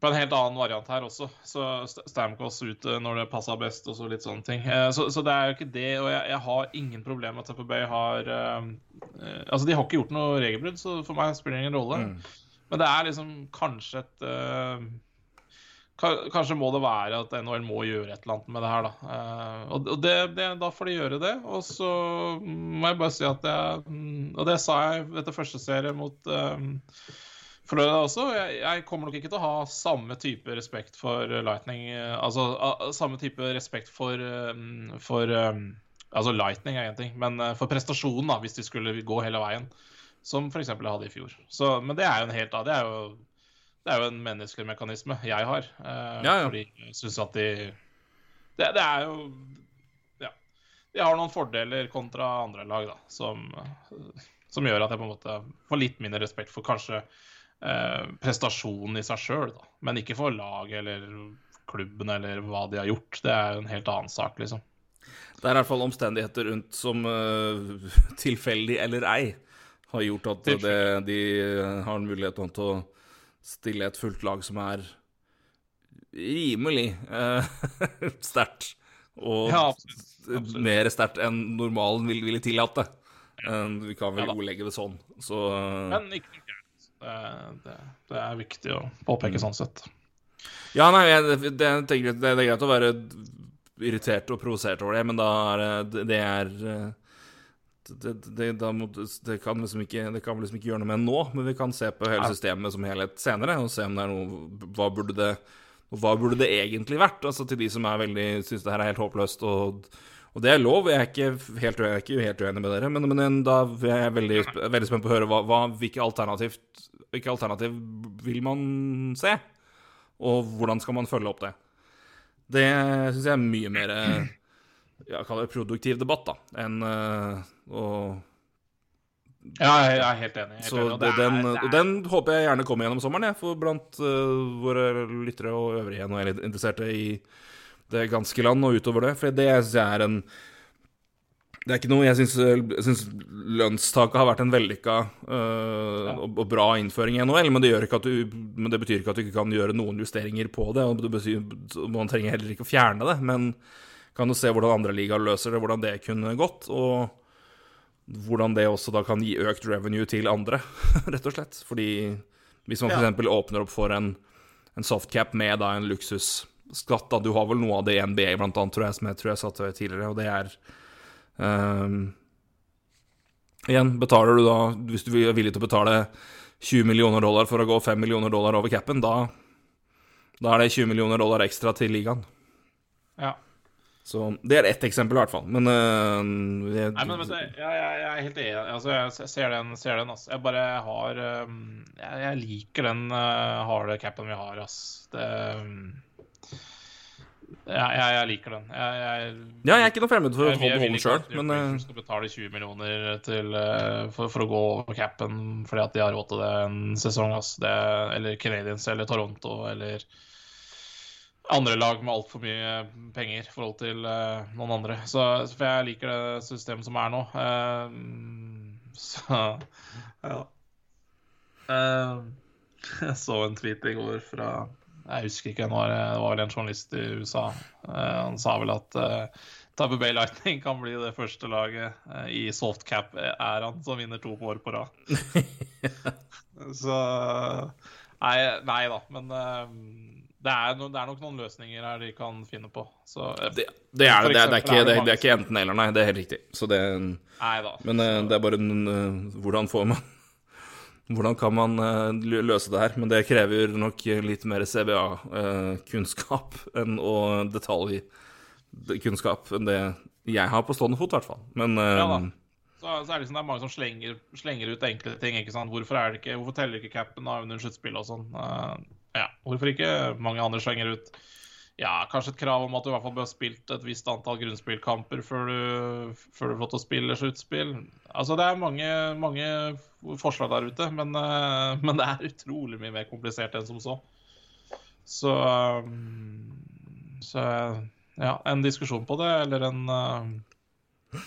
Speaker 6: på en helt annen variant her også. Så St- Stamkos ut eh, når det passa best, og så litt sånne ting. Eh, Så, så det er jo ikke det. Og jeg, jeg har ingen problem med at Tampa Bay har eh, Altså, de har ikke gjort noe regelbrudd, så for meg spiller det ingen rolle. Men det er liksom kanskje et eh, Kanskje må det være at NHL må gjøre et eller annet med det her, da. Eh, og det, det, da får de gjøre det. Og så må jeg bare si at jeg mm, Og det sa jeg etter første serie mot um, Florida også. Jeg, kommer nok ikke til å ha samme type respekt for Lightning Altså samme type respekt for, for Altså Lightning er én ting, men for prestasjonen, da, hvis de skulle gå hele veien. Som f.eks. jeg hadde i fjor. Så, men det er jo en helt Det er jo det er jo en menneskelig mekanisme jeg har. Eh,
Speaker 5: Ja, ja.
Speaker 6: Fordi jeg syns at de det, det er jo Ja. De har noen fordeler kontra andre lag, da, som, som gjør at jeg på en måte får litt mindre respekt for kanskje eh, prestasjonen i seg sjøl. Men ikke for laget eller klubben eller hva de har gjort. Det er jo en helt annen sak, liksom.
Speaker 5: Det er i hvert fall omstendigheter rundt som uh, tilfeldig eller ei har gjort at det, de har en mulighet til å, stille et fullt lag som er rimelig eh, sterkt. Og
Speaker 6: Ja, absolutt. Absolutt.
Speaker 5: mer sterkt enn normalen vil- ville tillate. Eh, vi kan vel
Speaker 6: Ja
Speaker 5: ordlegge det sånn. Så eh,
Speaker 6: Men ikke noe gærent. Det, det, er viktig å påpeke sånn sett.
Speaker 5: Ja, nei, jeg, det, det, det, er greit å være irritert og provosert over det, men da er det Det er eh, det, det, må, det, kan liksom ikke, det kan vi liksom ikke gjøre noe med nå, men vi kan se på hele systemet som helhet senere, og se om det er noe Hva burde det, hva burde det egentlig vært? Altså til de som er veldig syns det her er helt håpløst, og, og det er lov. Jeg er ikke helt, jeg er ikke helt uenig med dere, men, men da er jeg veldig, veldig spent på å høre hva, hva, hvilke, alternativ, hvilke alternativ vil man se? Og hvordan skal man følge opp det? Det syns jeg er mye mer ja, kall det produktiv debatt, da, enn uh, å
Speaker 6: Ja, jeg er helt enig. Helt
Speaker 5: Så
Speaker 6: enig.
Speaker 5: det, den,
Speaker 6: det er-
Speaker 5: den håper jeg gjerne kommer gjennom sommeren, jeg, for blant uh, våre lyttere og øvrige er litt interesserte i det ganske land og utover det. For det syns jeg er en Det er ikke noe Jeg syns, lønnstaket har vært en vellykka uh, og, og bra innføring i NHL, men det, gjør ikke at du, men det betyr ikke at du ikke kan gjøre noen justeringer på det. Og man trenger heller ikke å fjerne det, men kan jo se hvordan andre ligaer løser det, hvordan det kunne gått. og hvordan det også da kan gi økt revenue til andre, rett og slett. Fordi hvis man
Speaker 6: Ja.
Speaker 5: f.eks. åpner opp for en, en softcap med da en luksusskatt da, Du har vel noe av det i NBA, blant annet, tror jeg, som jeg tror jeg satte tidligere, og det er um, Igjen, betaler du da Hvis du er villig til å betale 20 millioner dollar for å gå 5 millioner dollar over capen, da, da er det 20 millioner dollar ekstra til ligaen.
Speaker 6: Ja.
Speaker 5: Så det er ett eksempel, i hvert fall. Men, uh, det,
Speaker 6: Nei, men men du, jeg, jeg, jeg er helt enig. Altså, jeg ser den. Ser den altså. Jeg bare har um, jeg, jeg liker den uh, harde capen vi har, ass. Det um, jeg, liker den.
Speaker 5: Ja, jeg er ikke noe fremmed for å
Speaker 6: jeg, jeg
Speaker 5: holde
Speaker 6: vil
Speaker 5: den
Speaker 6: ikke
Speaker 5: sjøl, men øh,
Speaker 6: Rangers skal betale 20 millioner til, uh, for, for å gå over capen fordi at de har råd til det en sesong. Ass. Det, eller Canadiens eller Toronto eller andre lag med altfor mye penger i forhold til uh, noen andre. Så, for jeg liker det systemet som er nå. Uh, så ja. Uh, jeg så en tweet i går fra Jeg husker ikke, nå er det, var vel en journalist i USA. Han sa vel at Tampa Bay Lightning kan bli det første laget i softcap-æraen som vinner to år på rad. Så Nei, nei da, men det, er no, det er nok noen løsninger her de kan finne på. Så
Speaker 5: det, det, er,
Speaker 6: For
Speaker 5: det, det, er ikke,
Speaker 6: det
Speaker 5: er ikke enten eller, nei. Det er helt riktig. Så det, men øh, det er bare en øh, Hvordan får man Hvordan kan man øh, løse det her? Men det krever nok litt mer CBA-kunnskap og detaljkunnskap enn det jeg har på stående fot, i hvert fall. Men
Speaker 6: Ja da. Så, så er det, liksom, det er mange som slenger, slenger ut enkle ting. ikke sant? Hvorfor, er det ikke, hvorfor teller ikke capen av under sluttspillet og sånn? Eh, ja, Hvorfor ikke? Mange andre slenger ut ja, kanskje et krav om at du i hvert fall bør ha spilt et visst antall grunnspillkamper før du, får lov til å spille sluttspill. Altså, det er mange, mange forslag der ute, men, eh, men det er utrolig mye mer komplisert enn som så. Så, um, så ja, en diskusjon på det, eller en uh,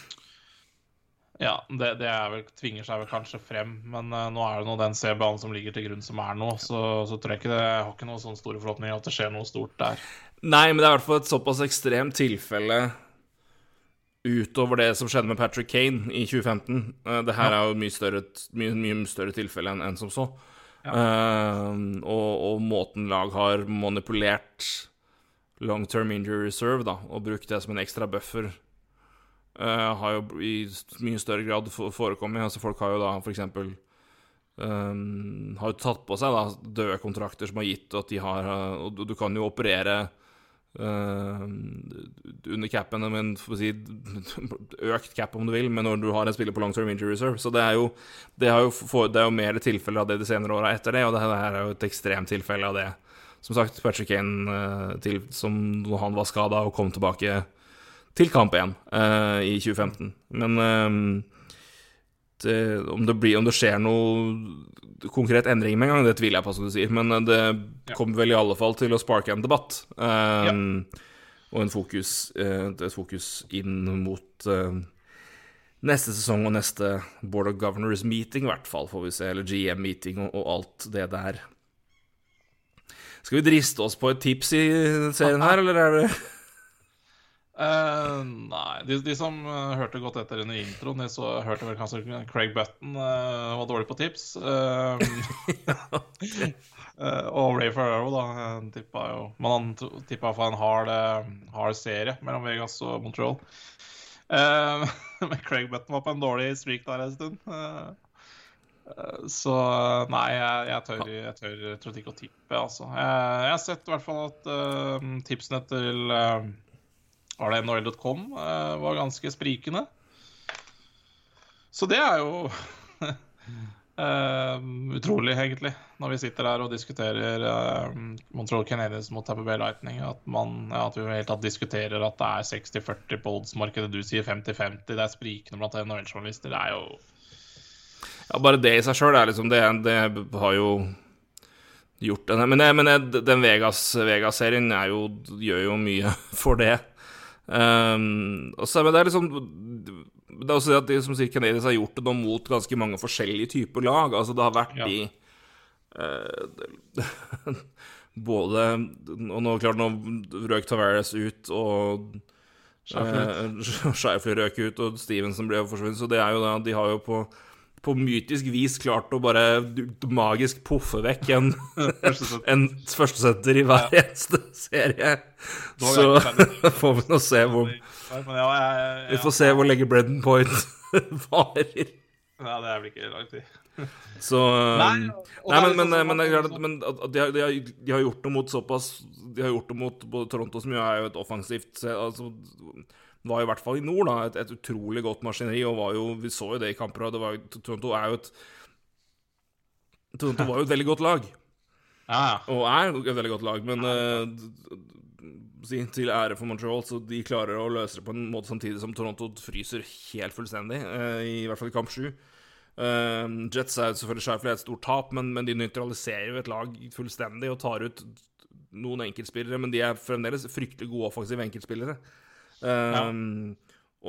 Speaker 6: ja, det, det vel, tvinger seg vel kanskje frem, men uh, nå er det nå den C-banen som ligger til grunn som er nå, så, så tror jeg ikke det Jeg har ikke noen sånne store forhåpninger at det skjer noe stort der.
Speaker 5: Nei, men det er i hvert fall et såpass ekstremt tilfelle utover det som skjedde med Patrick Kane i 2015. Uh, Det her er jo mye større, mye, mye større tilfelle enn en som så. Eh, og, og måten lag har manipulert long term injury reserve da, og brukt det som en ekstra buffer, eh, har jo i mye større grad forekommet. Altså Folk har jo da eksempel Um, har jo tatt på seg da, døde kontrakter som har gitt at de har uh, Og du, kan jo operere uh, under capen, men for å si økt cap om du vil, men når du har en spiller på long term injury reserve. Så det er jo, det jo, for, det er jo mer tilfeller av det de senere åra etter det, og det her er jo et ekstremt tilfelle av det. Som sagt, Patrick Kane uh, til, som han var skada og kom tilbake til kamp igjen uh, i 2015. Men uh, det, om, det blir, om det skjer noe konkret endring med en gang, det tviler jeg på, som du sier. Men eh, det kommer vel i alle fall til å sparke en debatt. Um, Og en fokus, eh, et fokus inn mot eh, neste sesong og neste Board of Governors meeting, i hvert fall, får vi se. Eller GM-meeting og, og alt det der. Skal vi driste oss på et tips i serien her, eller er det
Speaker 6: Eh, nei, de, de som eh, hørte godt etter under introen, de så hørte vel kanskje Craig Button uh, var dårlig på tips. Uh, og Ray Ferraro, da, tippa jo Men han tippa for en hard, hard serie mellom Vegas og Montreal. Men Craig Button var på en dårlig streak der en stund. Så nei, jeg, jeg, tør, jeg tør, tør ikke å tippe, altså. Jeg, jeg har sett i hvert fall at tipsene til var det NHL.com eh, var ganske sprikende. Så det er jo eh, utrolig, egentlig, når vi sitter her og diskuterer eh, Montreal Canadiens mot Tapper Bay Lightning. At, man, ja, at vi i tatt diskuterer at det er 60-40 på odds-markedet. Du sier 50-50. Det er sprikende blant NHL-journalister. Det er jo
Speaker 5: Ja, bare det i seg sjøl er liksom det, det har jo gjort det. Men, det, men det, den Vegas-serien Vegas gjør jo mye for det. Um, også, men det er liksom Det er også det at de som sier Canadiens har gjort det nå mot ganske mange forskjellige typer lag. Altså det har vært
Speaker 6: Ja.
Speaker 5: de uh, Både Og nå klart nå røk Tavares ut, og Scheifler røk ut, og Stevenson ble forsvunnet. Så det er jo da De har jo på på mytisk vis klart å bare magisk poffe vekk en, en førstesenter i hver eneste serie.
Speaker 6: Er
Speaker 5: Så får vi nå se hvor
Speaker 6: Men ja,
Speaker 5: Vi får se hvor lenge Bredden Point varer.
Speaker 6: Ja, det er vel ikke lang tid.
Speaker 5: Så
Speaker 6: Nei,
Speaker 5: um, Nei, men, men, men,
Speaker 6: sånn-
Speaker 5: men de, har, de, har, de har gjort noe mot såpass De har gjort noe mot både Toronto, som jo er jo et offensivt altså, var i hvert fall i nord da, et, et utrolig godt maskineri, og var jo Vi så jo det i kamper, det var, Toronto er jo et Toronto var jo et veldig godt lag,
Speaker 6: Ja, ja.
Speaker 5: og er et veldig godt lag, men d- til ære for Montreal, så de klarer å løse det på en måte samtidig som Toronto fryser helt fullstendig, uh, i hvert fall i kamp sju. Uh, Jets er selvfølgelig Scheifele et stort tap, men, men de nøytraliserer jo et lag fullstendig og tar ut noen enkeltspillere, men de er fremdeles fryktelig gode offensive enkeltspillere. Eh,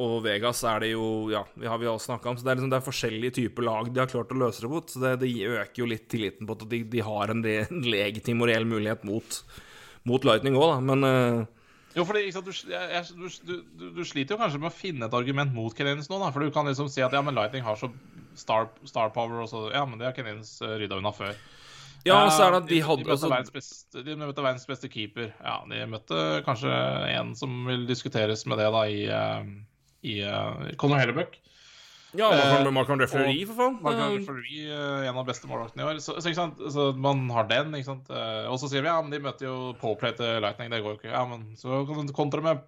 Speaker 5: Og Vegas er det jo Ja, vi har vi også snakka om, så det er, liksom, det er forskjellige typer lag de har klart å løse det mot. Så det, det øker jo litt tilliten på at de, de har en, en legitim og reell mulighet mot, mot Lightning òg, da. Men uh,
Speaker 6: Jo, fordi sant, du, jeg, du, du, du sliter jo kanskje med å finne et argument mot Canadiens nå, da. For du kan liksom si at ja, men Lightning har så star, star power, og så Ja, men det har Canadiens uh, rydda unna før.
Speaker 5: Ja, så er det at
Speaker 6: de,
Speaker 5: de hadde
Speaker 6: møtte
Speaker 5: altså,
Speaker 6: beste, de møtte verdens beste keeper. Ja, de møtte kanskje en som vil diskuteres med det, da, i, i, i uh, Conor Hellebuck.
Speaker 5: Ja, Marc
Speaker 6: Eh,
Speaker 5: Marc-André for faen. Eh,
Speaker 6: Fleury, eh, en av de beste målvaktene i år. Så, så, så man har den, ikke sant. Eh, Og så sier vi ja, men de møter jo Poplay til Lightning, det går jo ikke. Ja, men så kan du kontre med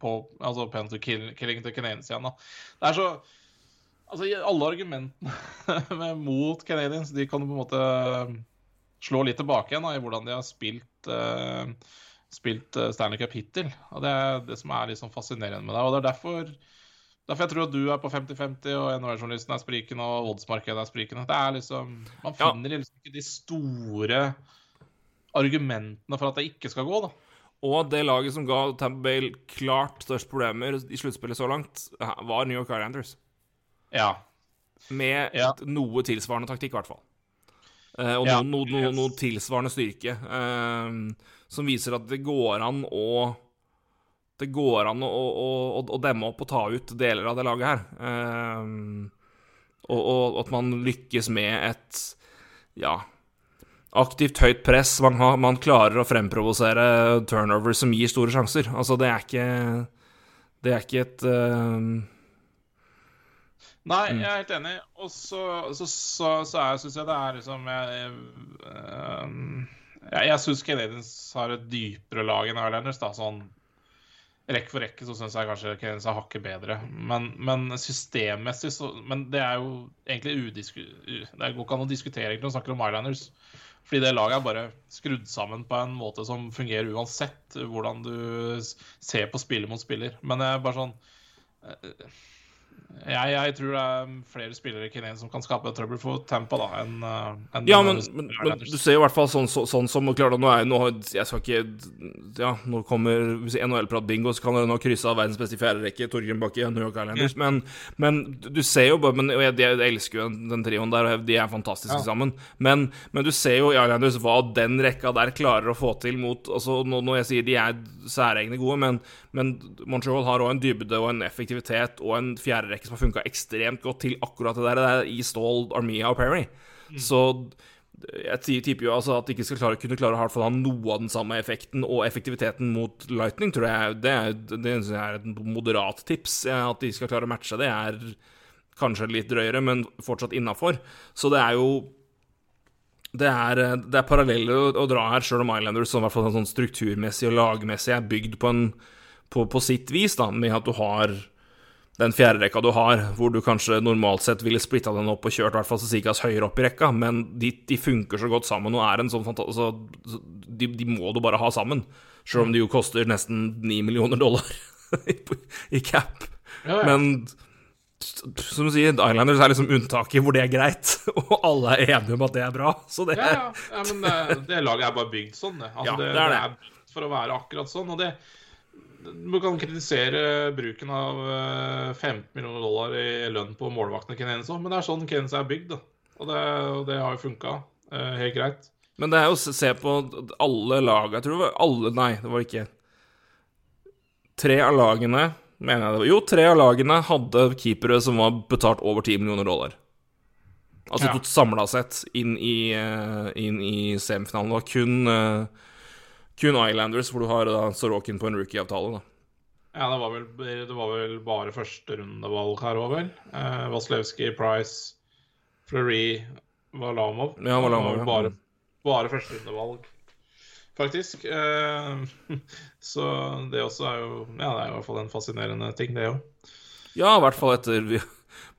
Speaker 6: på, altså to kill, killing til Canadiens igjen, da. Det er så Altså, alle argumentene med- mot Canadiens, de kan du på en måte eh, slå litt tilbake igjen da, i hvordan de har spilt uh, Spilt eh, Stanley Cup hittil. Og det er det som er sånn fascinerende med det. Og det er derfor Derfor jeg tror at du er på 50-50, og NHL-journalisten er sprikende, og oddsmarkedet er sprikende. Det er liksom Man
Speaker 5: Ja.
Speaker 6: finner liksom ikke de store argumentene for at det ikke skal gå, da.
Speaker 5: Og det laget som ga Tampa Bay klart størst problemer i sluttspillet så langt, var New York Islanders.
Speaker 6: Ja.
Speaker 5: Med
Speaker 6: Ja.
Speaker 5: noe tilsvarende taktikk, i hvert fall. Eh, og
Speaker 6: Ja,
Speaker 5: noe, noe, noe,
Speaker 6: yes.
Speaker 5: noe tilsvarende styrke. eh, som viser at det går an å Det går an å, å, å, å demme opp og ta ut deler av det laget her. Eh, og, og at man lykkes med et ja, aktivt høyt press. Man, har, man klarer å fremprovosere turnover som gir store sjanser. Altså, det er ikke Det er ikke et eh,
Speaker 6: Nei, jeg er helt enig. Og så, så, så, så syns jeg det er liksom Jeg, jeg, jeg, jeg syns Canadians har et dypere lag enn Islanders. da, sånn Rekke for rekke så syns jeg kanskje Canadiens er hakket bedre. Men, men systemmessig så Men det er jo egentlig udisku... Det går ikke an å diskutere egentlig når man snakker om Islanders. Fordi det laget er bare skrudd sammen på en måte som fungerer uansett hvordan du ser på spiller mot spiller. Men det er bare sånn eh, jeg, jeg tror det er flere spillere i Kineen som kan skape trøbbel for Tampa, da, enn en
Speaker 5: Ja, men, men, men du ser jo i hvert fall sånn, så, sånn som klart, nå er, nå, Jeg skal ikke Ja, nå kommer Hvis NHL-prat bingo, så kan dere nå krysse av verdens beste fjerde rekke, Torgrim Bakke, New York Islanders. Men, men du ser jo bare jeg, jeg, elsker jo den, trioen der, og de er fantastiske sammen. Men, men du ser jo i Islanders hva den rekka der klarer å få til mot altså, nå, Når jeg sier de er særegne gode, men, men Montreal har òg en dybde og en effektivitet og en fjerderekke som har funka ekstremt godt til akkurat det der, det er i Stål, Armia og Perry. Så jeg ti- tipper jo altså at de ikke skal klare, kunne klare å ha noe av den samme effekten og effektiviteten mot Lightning, tror jeg. Det, det er et moderat tips. At de skal klare å matche det, er kanskje litt drøyere, men fortsatt innafor. Så det er jo det er, det er paralleller å, å dra her, sjøl om Islanders som i hvert fall sånn strukturmessig og lagmessig er bygd på, en, på, på sitt vis, da, med at du har den fjerde rekka du har, hvor du kanskje normalt sett ville splitta den opp og kjørt i hvert fall Sasikas høyere opp i rekka, men de, de funker så godt sammen og er en sånn fantastisk altså, så de, de må du bare ha sammen. Selv om de jo koster nesten 9 millioner dollar i, i cap.
Speaker 6: Ja, ja.
Speaker 5: Men som du sier, Islanders er liksom unntaket hvor det er greit, og alle er enige om at det er bra. Så det
Speaker 6: Ja, ja. ja men det, det laget er bare bygd sånn, det. Altså,
Speaker 5: Ja,
Speaker 6: det,
Speaker 5: det er det.
Speaker 6: er for å være akkurat sånn. Og det Du kan kritisere bruken av eh, 15 millioner dollar i lønn på målvaktene Kenens òg, men det er sånn Kenens er bygd. Og det, og det har jo funka helt greit.
Speaker 5: Men det er jo å se på alle lag Jeg tror det var alle Nei, det var ikke Tre av lagene mener jeg det var. Jo, tre av lagene hadde keepere som var betalt over 10 millioner dollar. Altså
Speaker 6: Ja.
Speaker 5: samla sett inn i, eh, inn i semifinalen. Det var kun, eh, kun Islanders hvor du har da Sorokin på en rookie-avtale. da
Speaker 6: Ja, det var vel, det var vel bare førsterundevalg her òg, vel. Eh, Vasilevskij, Price, Fleury, Valamov.
Speaker 5: Ja,
Speaker 6: Valamov
Speaker 5: ja.
Speaker 6: Bare, bare førsterundevalg, faktisk. Eh, så det også er jo Ja, det er i hvert fall en fascinerende ting, det òg.
Speaker 5: Ja, i hvert fall etter vi,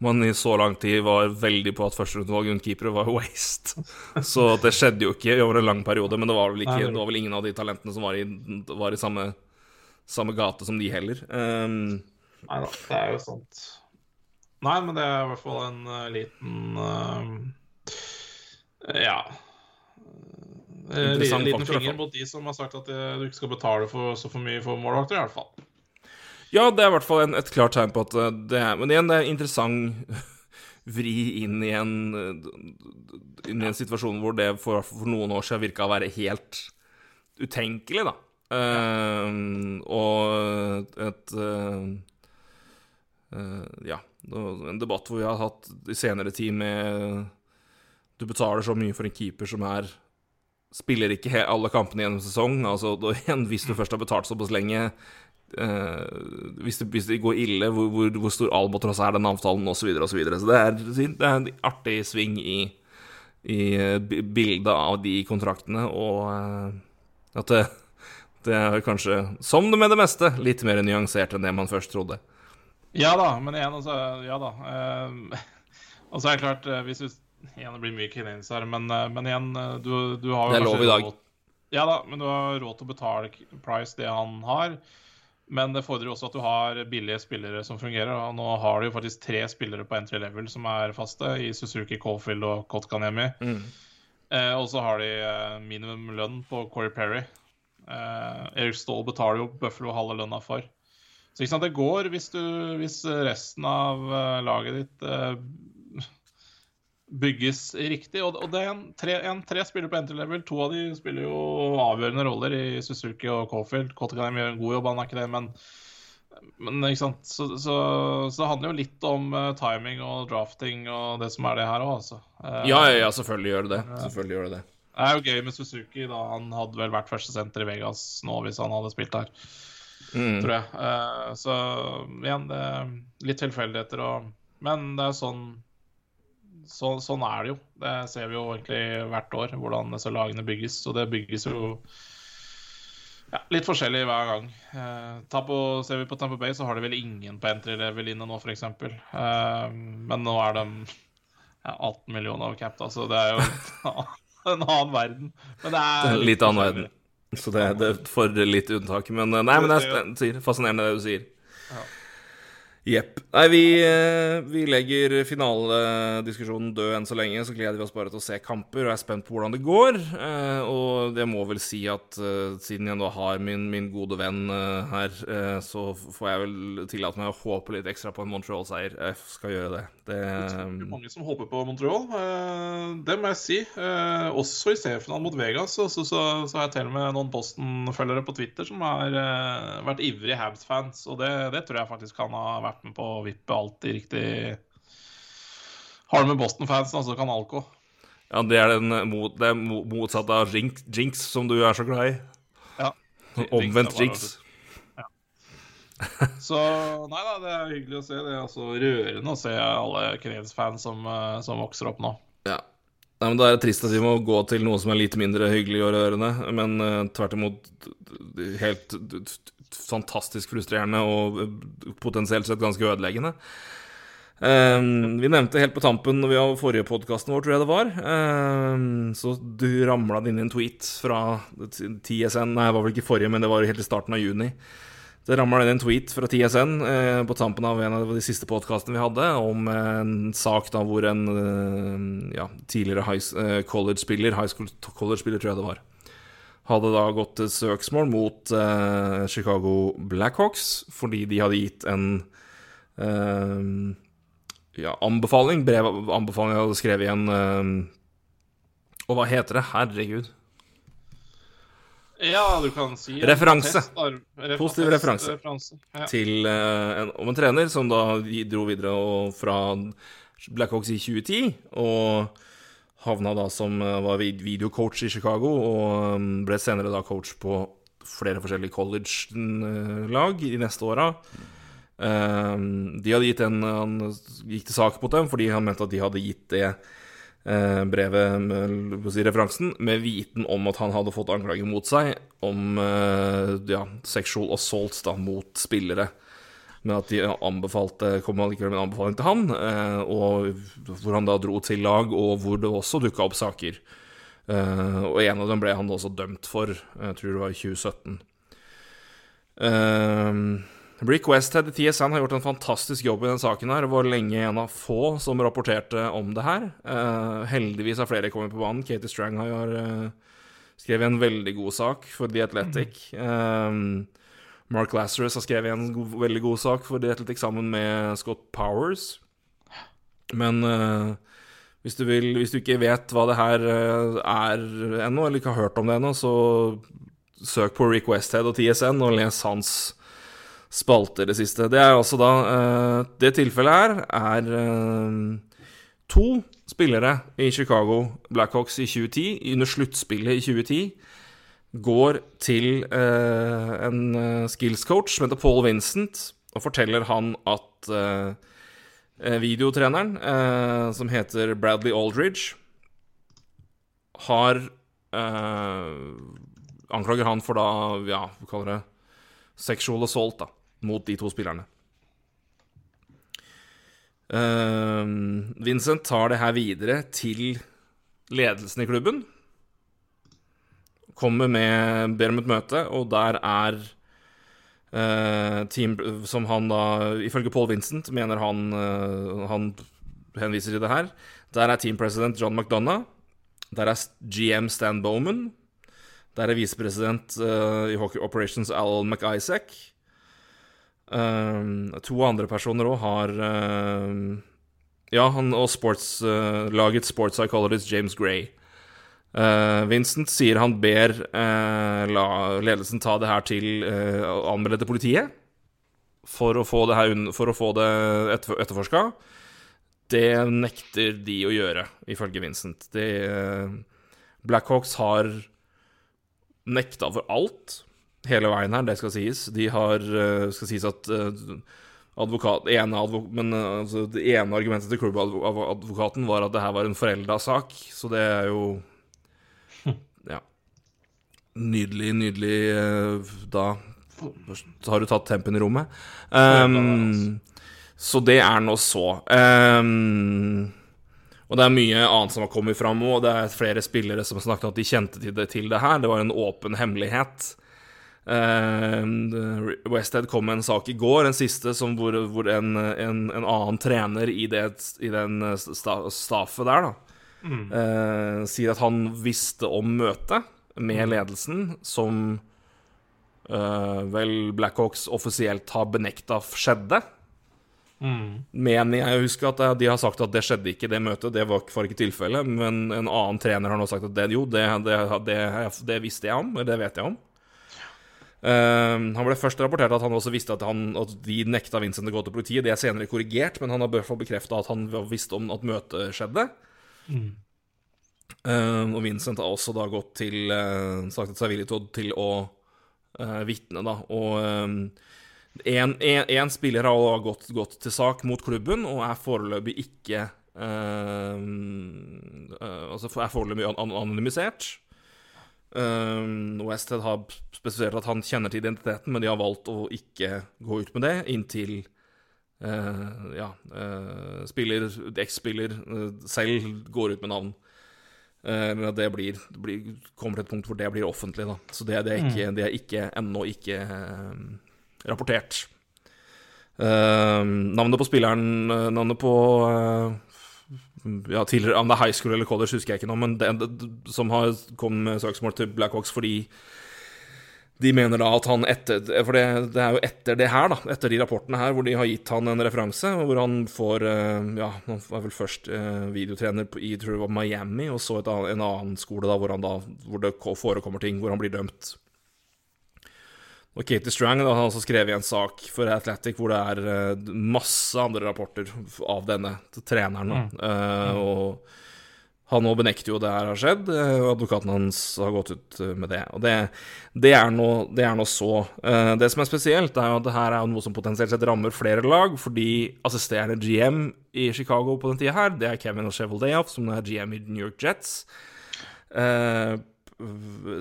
Speaker 5: man i så lang tid var veldig på at førsterundevalg rundt keepere var waste. Så det skjedde jo ikke over en lang periode, men det var vel, ikke,
Speaker 6: det-
Speaker 5: var vel ingen av de talentene som var i, var i samme, samme gate som de heller. Um,
Speaker 6: Nei da, det er jo sant. Nei, men det er i hvert fall en uh, liten uh, Ja.
Speaker 5: En
Speaker 6: liten
Speaker 5: i hvert
Speaker 6: finger mot de som har sagt at eh, du ikke skal betale for så for mye for målvakter, i hvert fall.
Speaker 5: Ja, det er i hvert fall en, et klart tegn på at uh, det er Men igjen, det er en interessant vri inn i en, uh, inn i en situasjon hvor det for, for noen år siden virka å være helt utenkelig, da. Uh, og et uh, uh, Ja, en debatt hvor vi har hatt i senere tid med Du betaler så mye for en keeper som er Spiller ikke alle kampene gjennom sesong. Altså, igjen, hvis du først har betalt såpass lenge eh, hvis, det, hvis det går ille, hvor, hvor, hvor stor albatross er den avtalen, osv., osv. Så, videre. så det er, det er en artig sving i, i eh, bildet av de kontraktene, og uh, at det, det er kanskje, som det med det meste, litt mer nyansert enn det man først trodde.
Speaker 6: Ja da, men igjen, altså Ja da. Uh, og så er det klart, hvis du Igjen, det blir mye Canadiens her, men, men igjen, du, du har jo
Speaker 5: Det er lov i dag.
Speaker 6: råd- Ja da, men du har råd til å betale Price det han har. Men det fordrer også at du har billige spillere som fungerer. Og nå har du jo faktisk tre spillere på entry level som er faste, i Suzuki, Caulfield og Kotkanemi. Eh, og så har de eh, minimum lønn på Corey Perry. Eh, Erik Ståhl betaler jo Buffalo halve lønna for. Så det går hvis, du, hvis resten av eh, laget ditt eh, bygges riktig. Og, det er en tre, en, tre spiller på entry level. To av de spiller jo avgjørende roller i Suzuki og Caulfield. Kotkanemi gjør en god jobb, han er ikke det, men men ikke sant, så, så, så det handler jo litt om eh, timing og drafting og det som er det her òg, altså. Eh,
Speaker 5: Ja, ja, ja, selvfølgelig gjør det det. Selvfølgelig gjør det det.
Speaker 6: det er jo gøy med Suzuki, da. Han hadde vel vært førstesenter i Vegas nå hvis han hadde spilt her,
Speaker 5: Mm.
Speaker 6: tror jeg. Eh, så igjen, det er litt tilfeldigheter og Men det er sånn så, Sånn er det jo. Det ser vi jo egentlig hvert år, hvordan disse lagene bygges. Og det bygges jo ja, litt forskjellig hver gang. Eh, ta på, ser vi på Tampa Bay, så har de vel ingen på entry level inne nå, f.eks. Eh, men nå er de ja, 18 millioner over cap, da, så det er jo en annen verden. Men det er
Speaker 5: er litt annen verden. Så det, det får litt unntak. Men eh, nei, men det er fascinerende det du sier. Jepp. Nei, vi, eh, vi legger finalediskusjonen død enn så lenge. Så gleder vi oss bare til å se kamper og er spent på hvordan det går. Eh, og jeg må vel si at eh, siden jeg nå har min, min gode venn her, så får jeg vel tillate meg å håpe litt ekstra på en Montreal-seier. Jeg skal gjøre det. Det
Speaker 6: er mange som håper på Montreal. Eh, det må jeg si. Eh, også i seriefinalen mot Vegas så, så, så, så har jeg til og med noen Boston-følgere på Twitter som har eh, vært ivrige Habs-fans. Og det, det tror jeg faktisk kan ha vært med på å vippe alt i riktig Har du med Boston-fansen, altså kan Alco.
Speaker 5: Ja, det er den mot, det er motsatte av jinx, jinx, som du er så glad i.
Speaker 6: Ja.
Speaker 5: Omvendt
Speaker 6: Jinx,
Speaker 5: jinx.
Speaker 6: Så nei da, det er hyggelig å se. Det er altså rørende å se alle Canadiens-fans som, eh, som vokser opp nå.
Speaker 5: Ja. Nei, men Da er det trist at vi må gå til noe som er litt mindre hyggelig og rørende, men uh, tvert imot helt fantastisk frustrerende og eh, potensielt sett ganske ødeleggende. Um, vi nevnte helt på tampen når vi var forrige podkasten vår, tror jeg det var, um, så du ramla det inn en tweet fra TSN Nei, det var vel ikke forrige, men det var helt i starten av juni. Det ramla inn en tweet fra TSN eh, på tampen av en av de siste podkastene vi hadde, om en sak da hvor en eh, ja, tidligere eh, college-spiller, high school college-spiller tror jeg det var, hadde da gått til søksmål mot eh, Chicago Blackhawks fordi de hadde gitt en eh, ja, anbefaling, brev anbefaling jeg hadde skrevet i en eh, Og hva heter det? Herregud.
Speaker 6: Ja, du kan si
Speaker 5: Referanse.
Speaker 6: Refer-
Speaker 5: Positiv referanse.
Speaker 6: referanse. Ja.
Speaker 5: til uh, en, om en trener som da dro videre og fra Blackhawks i 2010, og havna da som uh, var videocoach i Chicago, og um, ble senere da coach på flere forskjellige college-lag i de neste åra. Um, de hadde gitt en Han gikk til sak mot dem fordi han mente at de hadde gitt det brevet, med, si, referansen, med viten om at han hadde fått anklager mot seg om eh, ja, sexual assault da, mot spillere. Men at de anbefalte, kom allikevel med en anbefaling til han, eh, og hvor han da dro til lag, og hvor det også dukka opp saker. Eh, og en av dem ble han også dømt for, jeg tror det var i 2017. Rick Westhead i TSN har gjort en fantastisk jobb i den saken her. Det var lenge en av få som rapporterte om det her. Uh, heldigvis har flere kommet på banen. Katie Strang har uh, skrevet en veldig god sak for The Athletic. Eh, Mark Lazarus har skrevet en go veldig god sak for The Athletic sammen med Scott Powers. Men uh, hvis, du vil, hvis du ikke vet hva det her er ennå, eller ikke har hørt om det ennå, så søk på Rick Westhead og TSN og les hans spalter det siste. Det er altså da eh, Det tilfellet her er eh, to spillere i Chicago Blackhawks i 2010, under sluttspillet i 2010, går til eh, en skills coach som heter Paul Vincent, og forteller han at videotreneren, som heter Bradley Aldridge, har Anklager han for da, ja, hva kaller det Sexual assault, da, mot de to spillerne. Eh, Vincent tar det her videre til ledelsen i klubben. Kommer med Ber om et møte, og der er eh, team Som han da, ifølge Paul Vincent, mener han eh, Han henviser til det her. Der er team president John McDonagh. Der er GM Stan Bowman. Der er visepresident uh, i Hockey Operations Al McIsaac. Um, to andre personer òg har um, Ja, han og sports, uh, lagets sports psychologist James Gray. Uh, Vincent sier han ber uh, la ledelsen ta det her til uh, anmelde til politiet for å få det, her for å få det etter, etterforska. Det nekter de å gjøre, ifølge Vincent. De, uh, Blackhawks har nekta for alt hele veien her, det skal sies. De har uh, skal sies at uh, advokat, ene advok, men uh, altså, Det ene argumentet til klubbadvokaten var at det her var en forelda sak, så det er jo Ja. Nydelig, nydelig Da har du tatt tempen i rommet. Um, så det er nå så. Um, og det er mye annet som har kommet fram, og det er flere spillere som har snakket om at de kjente til det, til det her. Det var en åpen hemmelighet. Eh, Westhead kom med en sak i går, en siste, som hvor, hvor en, en, en annen trener i, det, i den sta, staffet der, da, eh, sier at han visste om møtet med ledelsen, som uh, vel Blackhawks offisielt har benekta skjedde. Mener jeg å huske at de har sagt at det skjedde ikke det møtet, det var var ikke tilfellet, men en annen trener har nå sagt at det, jo, det, det, det, det visste jeg om, eller det vet jeg om. Eh, han ble først rapportert at han også visste at, han, at de nekta Vincent å gå til politiet. Det er senere korrigert, men han har i bekrefta at han visste om at møtet skjedde. Eh, og Vincent har også da gått til uh, sagt seg villig til, å- uh, vitne, da. Og én spiller har også gått, gått til sak mot klubben og er foreløpig ikke uh, Altså er foreløpig an an anonymisert. Um, Westhead har spesifisert at han kjenner til identiteten, men de har valgt å ikke gå ut med det inntil uh, ja, uh, spiller, eks-spiller uh, selv går ut med navn. Eh, Eller at det blir, blir, kommer til et punkt hvor det blir offentlig. Da. Så det, det er ikke, det er ikke ennå ikke eh, rapportert. Eh, navnet på spilleren eh, Navnet på eh, ja, tidligere, Om det er high school eller college, husker jeg ikke nå, men det, som har kommet med søksmål til Blackhawks fordi de mener da at han etter For det, det er jo etter det her, da, etter de rapportene her, hvor de har gitt han en referanse, hvor han får eh, Ja, han var vel først eh, videotrener i tror jeg var Miami, og så et en annen skole da, hvor, han da, hvor det forekommer ting, hvor han blir dømt. Og Katie Strang da, har også skrevet en sak for Athletic hvor det er eh, masse andre rapporter av denne treneren. Mm. Uh, og han nå benekter jo det her har skjedd, eh, og advokaten hans har gått ut med det. Og det, det er nå så. Uh, Det som er spesielt, er jo at det her er noe som potensielt sett rammer flere lag, fordi assisterende GM i Chicago på den tida her, det er Kevin Cheveldayoff, som er GM i New York Jets. Eh,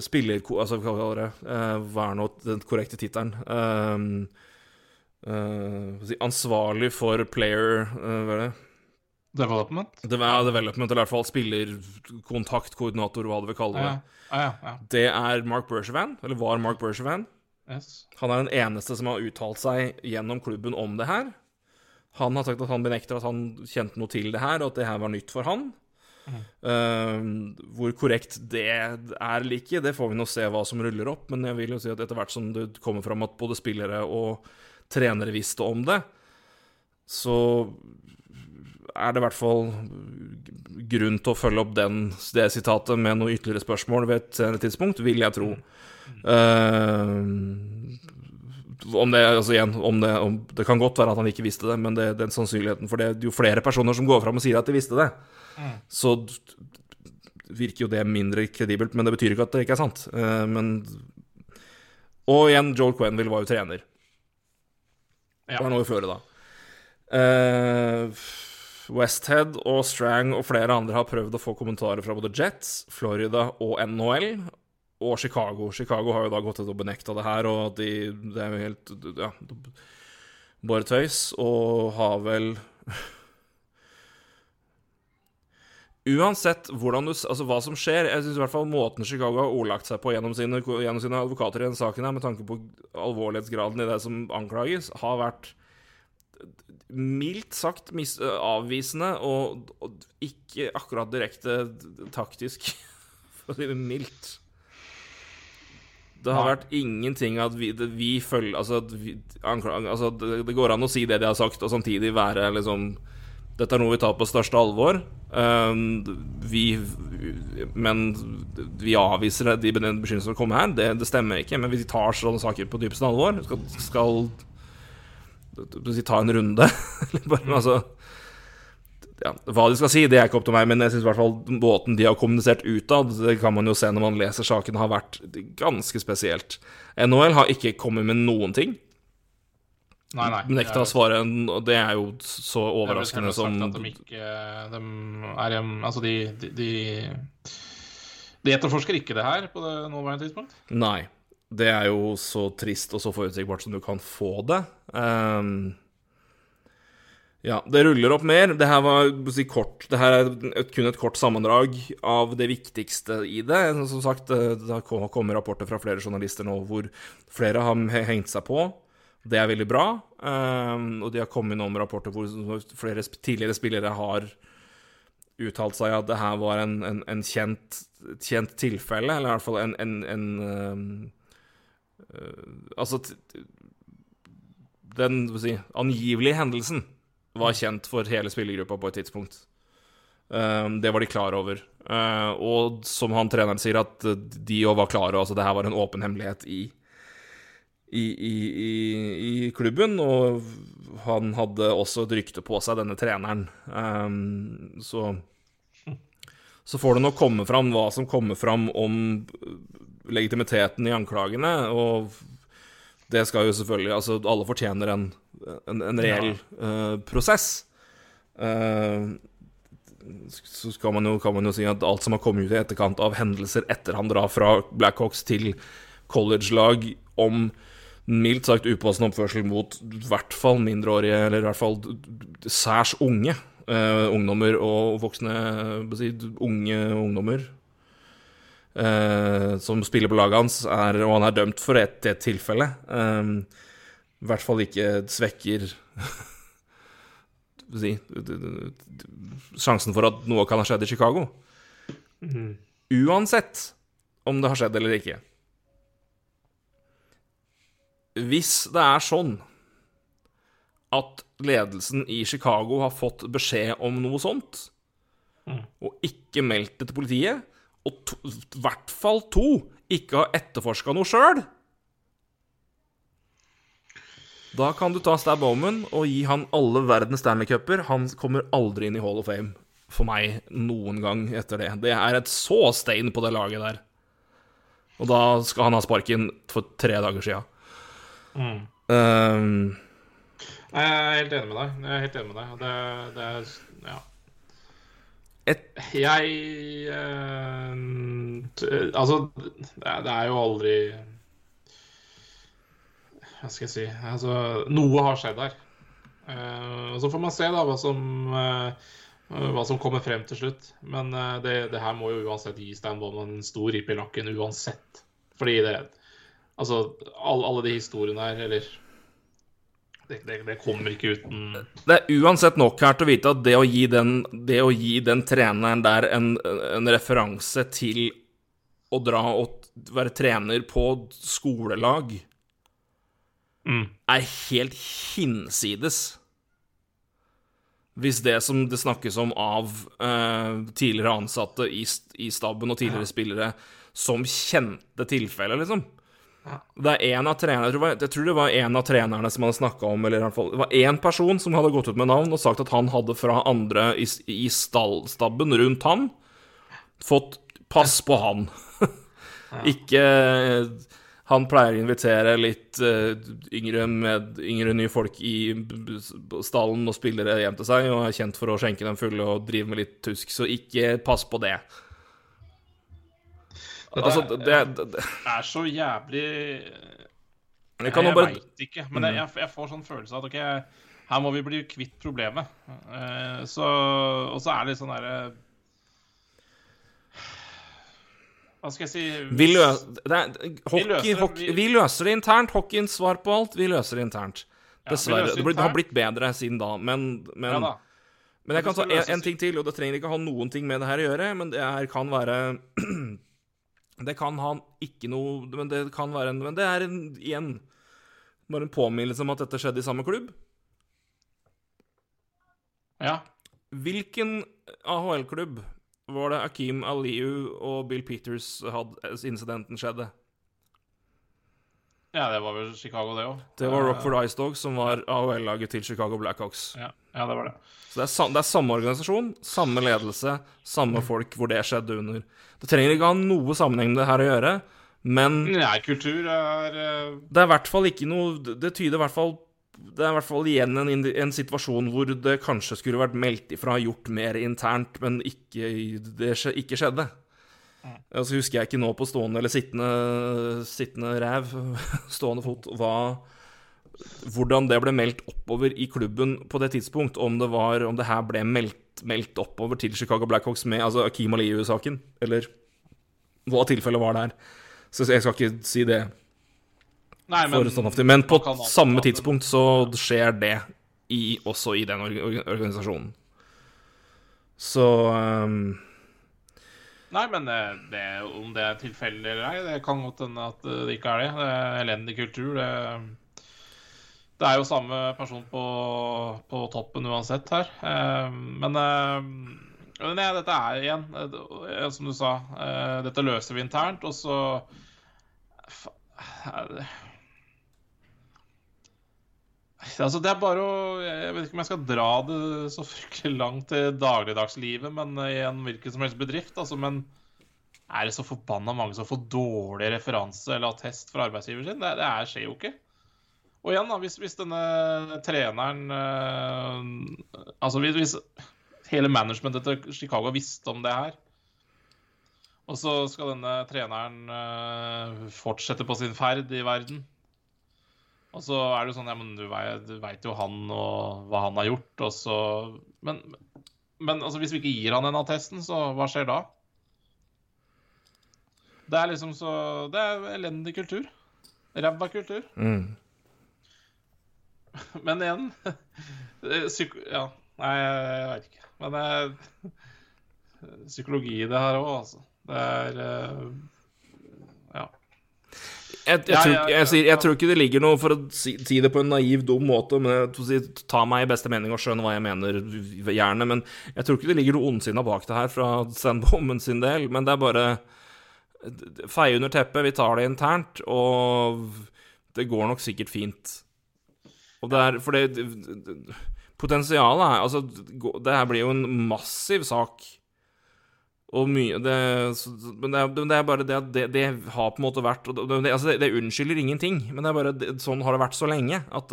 Speaker 5: spiller... Altså, hva kaller det? Eh, hva er nå den korrekte tittelen? Eh, uh, ansvarlig for player uh, Hva er det?
Speaker 6: Development?
Speaker 5: Det var development, eller i hvert fall spillerkontakt, koordinator, hva du vil kalle det.
Speaker 6: Ja, ja, ja. ja.
Speaker 5: Det er Mark Bergevin, eller var Mark Bergevin.
Speaker 6: Yes.
Speaker 5: Han er den eneste som har uttalt seg gjennom klubben om det her. Han har sagt at han benekter at han kjente noe til det her, og at det her var nytt for han. Eh, hvor korrekt det er eller ikke, det får vi nå se hva som ruller opp. Men jeg vil jo si at etter hvert som det kommer fram at både spillere og trenere visste om det, så er det i hvert fall grunn til å følge opp den, det sitatet med noen ytterligere spørsmål ved et senere tidspunkt, vil jeg tro. Uh, om det, altså igjen, om det, om, det kan godt være at han ikke visste det, men det, den sannsynligheten For det er jo flere personer som går fram og sier at de visste det, så virker jo det mindre kredibelt. Men det betyr ikke at det ikke er sant. Eh, men Og igjen, Joel Quenville var jo trener.
Speaker 6: Ja.
Speaker 5: Det var noe i føret da. Eh, Westhead og Strang og flere andre har prøvd å få kommentarer fra både Jets, Florida og NHL. Og Chicago. Chicago har jo da gått ut og benekta det her, og de, det er jo helt Ja, bare tøys. Og har vel Uansett hvordan du, altså hva som skjer Jeg synes i hvert fall måten Chicago har ordlagt seg på gjennom sine, gjennom sine advokater i denne saken, her, med tanke på alvorlighetsgraden i det som anklages, har vært mildt sagt mis avvisende og, og ikke akkurat direkte taktisk, for å si det mildt. Det har vært ingenting at vi, det, vi følger Altså, vi, anklag, altså det, det går an å si det de har sagt, og samtidig være liksom Dette er noe vi tar på største alvor. Um, vi Men vi avviser de beskyldningene som kommer her. Det, det stemmer ikke, men vi tar sånne saker på dypeste alvor. Skal, skal si, ta en runde. Bare, altså ja, Hva de skal si, det er ikke opp til meg, men jeg synes i hvert fall måten de har kommunisert utad, det kan man jo se når man leser saken, har vært ganske spesielt. NHL har ikke kommet med noen ting.
Speaker 6: Nei, nei.
Speaker 5: nekter å svare, og det er jo så
Speaker 6: er
Speaker 5: overraskende som
Speaker 6: de ikke de er Altså, de, de, de De etterforsker ikke det her på det nåværende tidspunkt?
Speaker 5: Nei. Det er jo så trist og så forutsigbart som du kan få det. Um, Ja, det ruller opp mer. Det her var si, kort Det her er et, kun et kort sammendrag av det viktigste i det. Som sagt, det kommer rapporter fra flere journalister nå hvor flere har hengt seg på. Det er veldig bra. Um, og de har kommet med rapporter hvor flere tidligere spillere har uttalt seg at det her var en, en, en kjent, kjent, tilfelle, eller i hvert fall en, en um, uh, Altså Den si, angivelige hendelsen var kjent for hele spillergruppa på et tidspunkt. Um, det var de klar over. Uh, og som han treneren sier, at de òg var klare altså det her var en åpen hemmelighet i, i, i, i, klubben. Og han hadde også et rykte på seg, denne treneren. Um, så så får det nå komme fram hva som kommer fram om legitimiteten i anklagene, og det skal jo selvfølgelig Altså, alle fortjener en, en, en reell uh, prosess. Uh, så skal man jo, kan man jo si at alt som har kommet ut i etterkant av hendelser etter han drar fra Blackhawks til college-lag om mildt sagt upassende oppførsel mot i hvert fall mindreårige, eller i hvert fall særs unge uh, ungdommer og voksne si, Unge ungdommer uh, som spiller på laget hans, er, og han er dømt for et, et tilfelle. Um, I hvert fall ikke svekker si, sjansen for at noe kan ha skjedd i Chicago. Mm. Uansett om det har skjedd eller ikke. Hvis det er sånn at ledelsen i Chicago har fått beskjed om noe sånt, mm. og ikke meldt det til politiet, og i hvert fall to ikke har etterforska noe sjøl Da kan du ta Stab Bowman og gi han alle verdens Stanley Cuper. Han kommer aldri inn i Hall of Fame for meg noen gang etter det. Det er et så stein på det laget der. Og da skal han ha sparken for tre dager sia. Mm. Um,
Speaker 6: jeg er helt enig med deg. Jeg er helt enig med deg. Det, det er Ja. Et... Jeg eh, Altså, det er jo aldri Hva skal jeg si Altså, noe har skjedd her. Eh, og så får man se da hva som eh, hva som kommer frem til slutt. Men eh, det, det, her må jo uansett gi Stan Bowman en stor ripp i lakken uansett. Fordi det Altså, alle, alle de historiene her, eller det, det, det, kommer ikke uten
Speaker 5: Det er uansett nok her til å vite at det å gi den, å gi den treneren der en, en, referanse til å dra og være trener på skolelag, mm. er helt hinsides. Hvis det som det snakkes om av uh, tidligere ansatte i, i staben og tidligere spillere som kjente tilfellet, liksom. Det er en av trenerne, jeg, tror, jeg tror det var en av trenerne som hadde snakka om Eller i hvert fall Det var én person som hadde gått ut med navn og sagt at han hadde fra andre i, i stallstabben rundt han fått pass på han. Ikke Han pleier å invitere litt uh, yngre, med, yngre nye folk i stallen og spillere hjem til seg, og er kjent for å skjenke dem fulle og drive med litt tusk, så ikke pass på det.
Speaker 6: Altså, det, det, det, er så jævlig Jeg, jeg bare... veit ikke, men jeg, jeg, får sånn følelse av at OK, her må vi bli kvitt problemet. Uh, så, og så er det sånn derre Hva skal jeg si
Speaker 5: vi, løs, er, hockey, vi, løser, hockey, vi... vi, løser, det internt. Hockeyens svar på alt. Vi løser det internt. Dessverre. Ja, det, har blitt bedre siden da, men, men ja, men jeg kan ta en, en, ting til, og det trenger ikke ha noen ting med det her å gjøre, men det er, kan være Det kan han ikke noe Men det kan være en Men det er en, igjen bare en påminnelse om at dette skjedde i samme klubb.
Speaker 6: Ja.
Speaker 5: Hvilken AHL-klubb var det Akeem Aliu og Bill Peters hadde incidenten skjedde?
Speaker 6: Ja, det var vel Chicago, det òg.
Speaker 5: Det var Rockford Ice Dogs, som var AHL-laget til Chicago Blackhawks.
Speaker 6: Ja, ja, det var det.
Speaker 5: Så det er, det er, samme organisasjon, samme ledelse, samme folk hvor det skjedde under. Det trenger ikke ha noe sammenheng med det her å gjøre, men
Speaker 6: Nei, kultur er uh...
Speaker 5: Det er i hvert fall ikke noe Det tyder i hvert fall det er i hvert fall igjen en, en, situasjon hvor det kanskje skulle vært meldt ifra, gjort mer internt, men ikke, det ikke skjedde. Og så husker jeg ikke nå på stående eller sittende, sittende ræv, stående fot, hva hvordan det ble meldt oppover i klubben på det tidspunkt. Om det, var, om det her ble meldt, meldt oppover til Chicago Blackhawks med altså Akeem Aliyu-saken, eller hva tilfellet var der. Så jeg skal ikke si det
Speaker 6: Nei,
Speaker 5: men, standhaftig. Men på samme tidspunkt så skjer det i, også i den org org- organisasjonen. Så ehm,
Speaker 6: Nei, men eh, det, om det er tilfeldig eller ei, det kan godt hende at eh, det ikke er det. Det er elendig kultur. Det, det er jo samme person på, på toppen uansett her. Eh, Men men ja, dette er igjen, som du sa, dette løser vi internt, og så Altså, det er bare å Jeg vet ikke om jeg skal dra det så fryktelig langt til dagligdagslivet, men i en hvilken som helst bedrift. Altså, men er det så forbanna mange som får dårlig referanse eller attest fra arbeidsgiver sin? Det, det er, skjer jo ikke. Og igjen, da, hvis, hvis denne treneren øh, Altså hvis, hvis hele managementet til Chicago visste om det her, og så skal denne treneren øh, fortsette på sin ferd i verden og så er det sånn, ja, men du veit, du jo han og hva han har gjort, og så Men, men altså, hvis vi ikke gir han den attesten, så hva skjer da? Det er liksom så Det er elendig kultur. Ræva kultur.
Speaker 5: mm.
Speaker 6: Men igjen eh, psyk Ja, nei, jeg veit ikke. Men det er psykologi i det her òg, altså. Det er eh.
Speaker 5: Jeg, jeg, tror, jeg, sier, jeg tror ikke det ligger noe, for å si, si det på en naiv, dum måte men si, Ta meg i beste mening og skjønn hva jeg mener, gjerne. Men jeg tror ikke det ligger noe ondsinna bak det her fra Sandbommen sin del. Men det er bare Feie under teppet, vi tar det internt, og det går nok sikkert fint. Og det er For det Potensialet er Altså, det her blir jo en massiv sak. Det, Men det er, men det er bare det at det, det har på en måte vært altså det, unnskylder ingenting, men det er bare sånn har det vært så lenge. At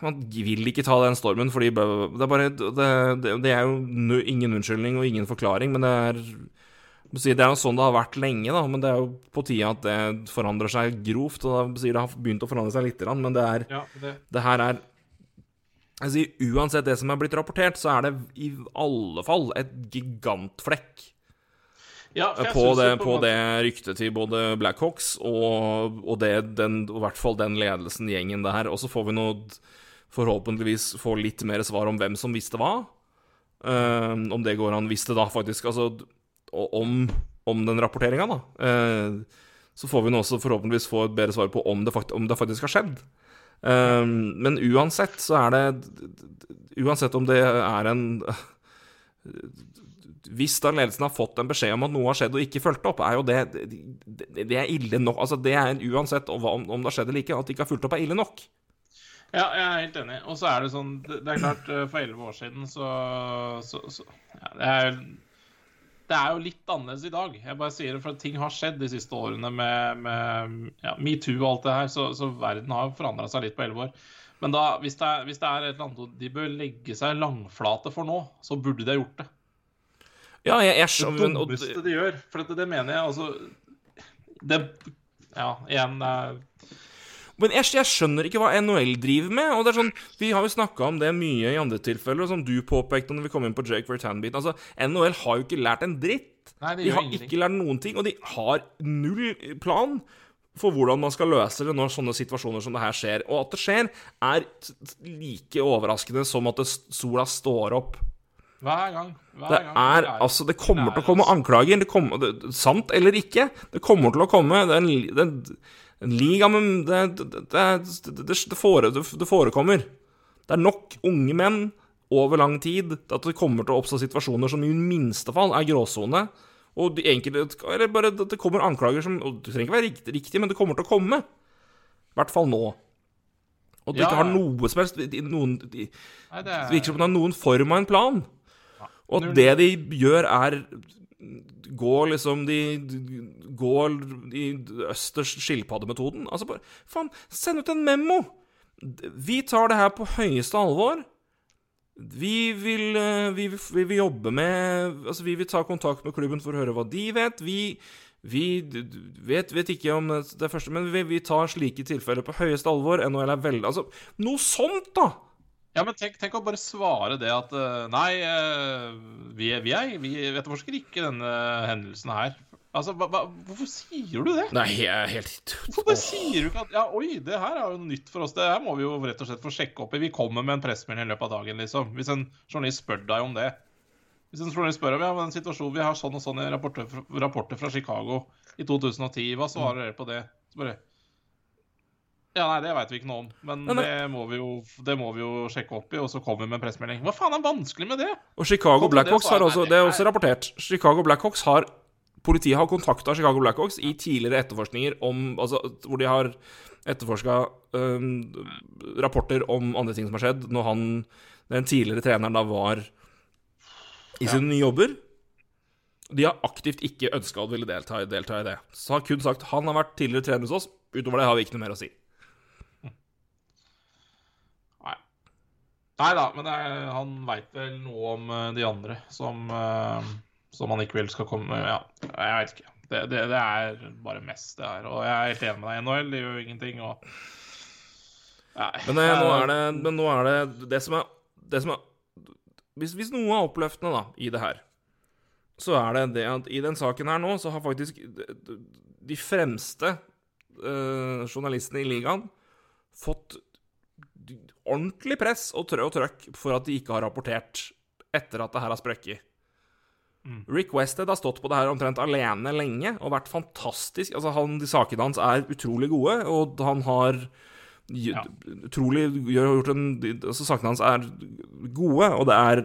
Speaker 5: Man vil ikke ta den stormen fordi Det er bare Det, er jo ingen unnskyldning og ingen forklaring, men det er Det er jo sånn det har vært lenge, da, men det er jo på tide at det forandrer seg grovt. Og da sier det har begynt å forandre seg litt, men det er
Speaker 6: ja det,
Speaker 5: det her er sier, Uansett det som er blitt rapportert, så er det i alle fall et gigantflekk
Speaker 6: ja,
Speaker 5: på det, på
Speaker 6: en
Speaker 5: det ryktet til både Blackhawks og, og det, den, i hvert fall den ledelsen, gjengen der. Og så får vi noe Forhåpentligvis få litt mer svar om hvem som visste hva. Um, om det går an visste da faktisk Altså om, om den rapporteringa, da. Uh, så får vi nå også forhåpentligvis få et bedre svar på om det, fakt om det faktisk har skjedd. Eh, men uansett så er det Uansett om det er en Hvis da ledelsen har fått en beskjed om at noe har skjedd og ikke fulgt opp, er jo det Det, er ille nok. Altså det er uansett om det har skjedd eller ikke, at de ikke har fulgt opp, er ille nok.
Speaker 6: Ja, jeg er helt enig. Og så er det sånn Det det er klart, eh, for elleve år siden så, så, så ja, det, er, det er jo litt annerledes i dag. Jeg bare sier det, for ting har skjedd de siste årene med, med ja, metoo og alt det her, så, så verden har forandra seg litt på elleve år. Men da, hvis det, er, hvis det er et eller annet de bør legge seg langflate for nå, så burde de ha gjort det.
Speaker 5: Ja, jeg, jeg skjønner det
Speaker 6: dummeste de gjør. For det, det mener jeg, altså Det Ja, igjen det er
Speaker 5: Men jeg, jeg skjønner ikke hva NHL driver med. Og det er sånn, Vi har jo snakka om det mye i andre tilfeller, som du påpekte når vi kom inn på Jake Vertan-biten. Altså, NHL har jo ikke lært en dritt.
Speaker 6: Nei, de
Speaker 5: har
Speaker 6: ingenting.
Speaker 5: ikke lært noen ting, og de har null plan for hvordan man skal løse det når sånne situasjoner som det her skjer. Og at det skjer, er like overraskende som at sola står opp.
Speaker 6: Hver gang. Hver
Speaker 5: Det
Speaker 6: gang.
Speaker 5: er altså Det kommer til å komme anklager. Det kommer, det, sant eller ikke, det kommer til å komme. Det er en, liga med det, det, det, fore, det, forekommer. Det er nok unge menn over lang tid til at det kommer til å oppstå situasjoner som i minste fall er gråsone. Og de enkelte Eller bare det det kommer anklager som og Det trenger ikke være riktig, riktig, men det kommer til å komme. I hvert fall nå. Og du
Speaker 6: Ja,
Speaker 5: ikke har noe som helst noen, de,
Speaker 6: Nei, det
Speaker 5: virker som det er noen form av en plan. Og at det de gjør, er Gå liksom de Går i østers skilpaddemetoden. Altså bare Faen, send ut en memo! Vi tar det her på høyeste alvor. Vi vil, eh, vi, vi vil jobbe med Altså, vi vil ta kontakt med klubben for å høre hva de vet. Vi, Vi vet, vet ikke om det første, men vi, vi tar slike tilfeller på høyeste alvor. NHL er veldig Altså, noe sånt, da!
Speaker 6: Ja, men tenk, tenk å bare svare det at eh, Nei, eh, vi, vi, er, vi etterforsker ikke denne hendelsen her. Altså, hva, hva, Hvorfor sier du det?
Speaker 5: Nei, jeg er helt
Speaker 6: Hvorfor bare sier du ikke at Ja, oi, det her er jo nytt for oss. Det her må vi jo rett og slett få sjekke opp i. Vi kommer med en pressemelding i løpet av dagen, liksom. Hvis en journalist spør deg om det. Hvis en journalist spør om ja, den situasjonen vi har sånn og sånn i rapporter, rapporter fra Chicago i 2010, hva svarer dere på det? Så bare Ja, nei, det veit vi ikke noe om. Men
Speaker 5: Nei, nei.
Speaker 6: det, må vi jo, det må vi jo sjekke opp i, og så kommer vi med en pressemelding. Hva faen er vanskelig med det?
Speaker 5: Og Chicago Blackhawks har også Det er også rapportert. Chicago Blackhawks har Politiet har kontakta Chicago Blackhawks i tidligere etterforskninger om Altså hvor de har etterforska rapporter om andre ting som har skjedd, når han den tidligere treneren da var i sine nye jobber. De har aktivt ikke ønska å ville delta, i- delta i det. Så har kun sagt han har vært tidligere trener hos oss. Utover det har vi ikke noe mer å si.
Speaker 6: Nei. Nei da, men er, han veit vel noe om eh, de andre som, eh, som han ikke vil skal komme Ja, jeg veit ikke. Det, det, det er bare mest, det her. Og jeg er helt enig med deg. NHL det gjør jo ingenting, og.
Speaker 5: Men nei, nå er det, men nå er det det som er, som er hvis, hvis noe er oppløftende da, i det her, så er det det at i den saken her nå, så har faktisk de, fremste eh, journalistene i ligaen fått ordentlig press og, trø og trøkk for at de ikke har rapportert etter at det her har sprekket. Rick Westhead har stått på det her omtrent alene lenge og vært fantastisk. Altså, han, de sakene hans er utrolig gode, og han har ja. utrolig gjør- gjort en altså, Sakene hans er gode, og det er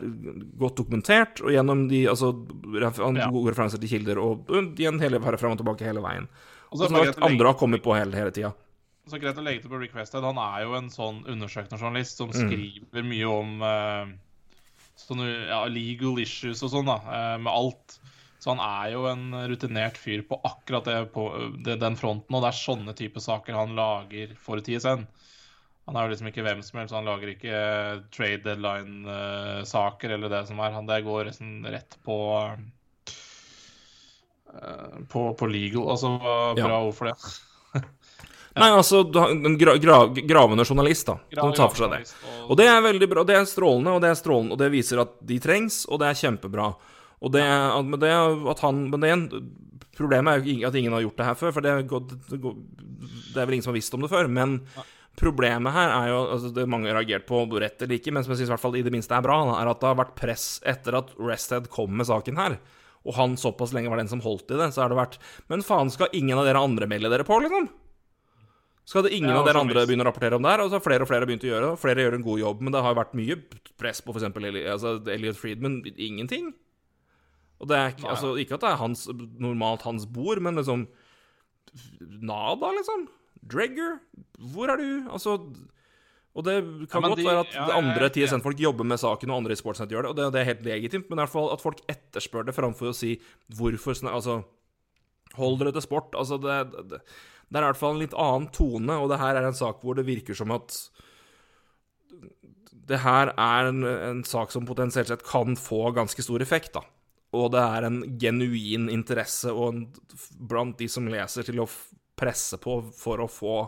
Speaker 5: godt dokumentert, og gjennom de altså, ref, han-
Speaker 6: Ja.
Speaker 5: gode referanser til kilder, og igjen hele, frem og tilbake hele veien.
Speaker 6: Og
Speaker 5: Og
Speaker 6: så er
Speaker 5: som sagt, andre har kommet på hele, hele tida.
Speaker 6: Så greit å legge til på Rick Westhead. Han er jo en sånn undersøkende journalist som
Speaker 5: Mm.
Speaker 6: skriver mye om uh, sånne ja, legal issues og sånn, da, uh, med alt. Så han er jo en rutinert fyr på akkurat det, på det, den fronten, og det er sånne type saker han lager for TSN. Han er jo liksom ikke hvem som helst, han lager ikke eh, trade deadline-saker eller det som er. Han det går liksom rett på på, på legal. Altså bra
Speaker 5: Ja.
Speaker 6: ord for det.
Speaker 5: Nei, altså en gra, gra, gravende journalist, da, som tar for seg det. Og det er veldig bra. Det er strålende, og det er strålende, og det viser at de trengs, og det er kjempebra. Og det, men det at han Men det problemet er jo at ingen har gjort det her før, for det, det, det er vel ingen som har visst om det før. Men problemet her er jo altså Det mange har reagert på, rett eller ikke, men som jeg syns i hvert fall i det minste er bra, er at det har vært press etter at Rested kom med saken her. Og han såpass lenge var den som holdt i det, så har det vært Men faen, skal ingen av dere andre melde dere på, liksom? Skal det ingen
Speaker 6: Ja,
Speaker 5: av dere andre begynne å rapportere om det her? Og så har flere og flere begynt å gjøre det. og Flere gjør en god jobb, men det har vært mye press på f.eks. Altså, Elliot Friedman. Ingenting. Og det er ikke,
Speaker 6: Nei.
Speaker 5: altså, ikke at det er hans, normalt hans bord, men liksom Nada, liksom. Dregger, hvor er du? Altså Og det kan
Speaker 6: Ja,
Speaker 5: godt
Speaker 6: de-
Speaker 5: være at
Speaker 6: ja,
Speaker 5: andre TSN-folk jobber med saken, og andre i Sportsnett gjør det, og det, det er helt legitimt, men i hvert fall at folk etterspør det framfor å si hvorfor Altså, hold dere til sport. Altså, det, det, det er i hvert fall en litt annen tone, og det her er en sak hvor det virker som at det her er en, en sak som potensielt sett kan få ganske stor effekt, da. Og det er en genuin interesse og en, blant de som leser, til å presse på for å få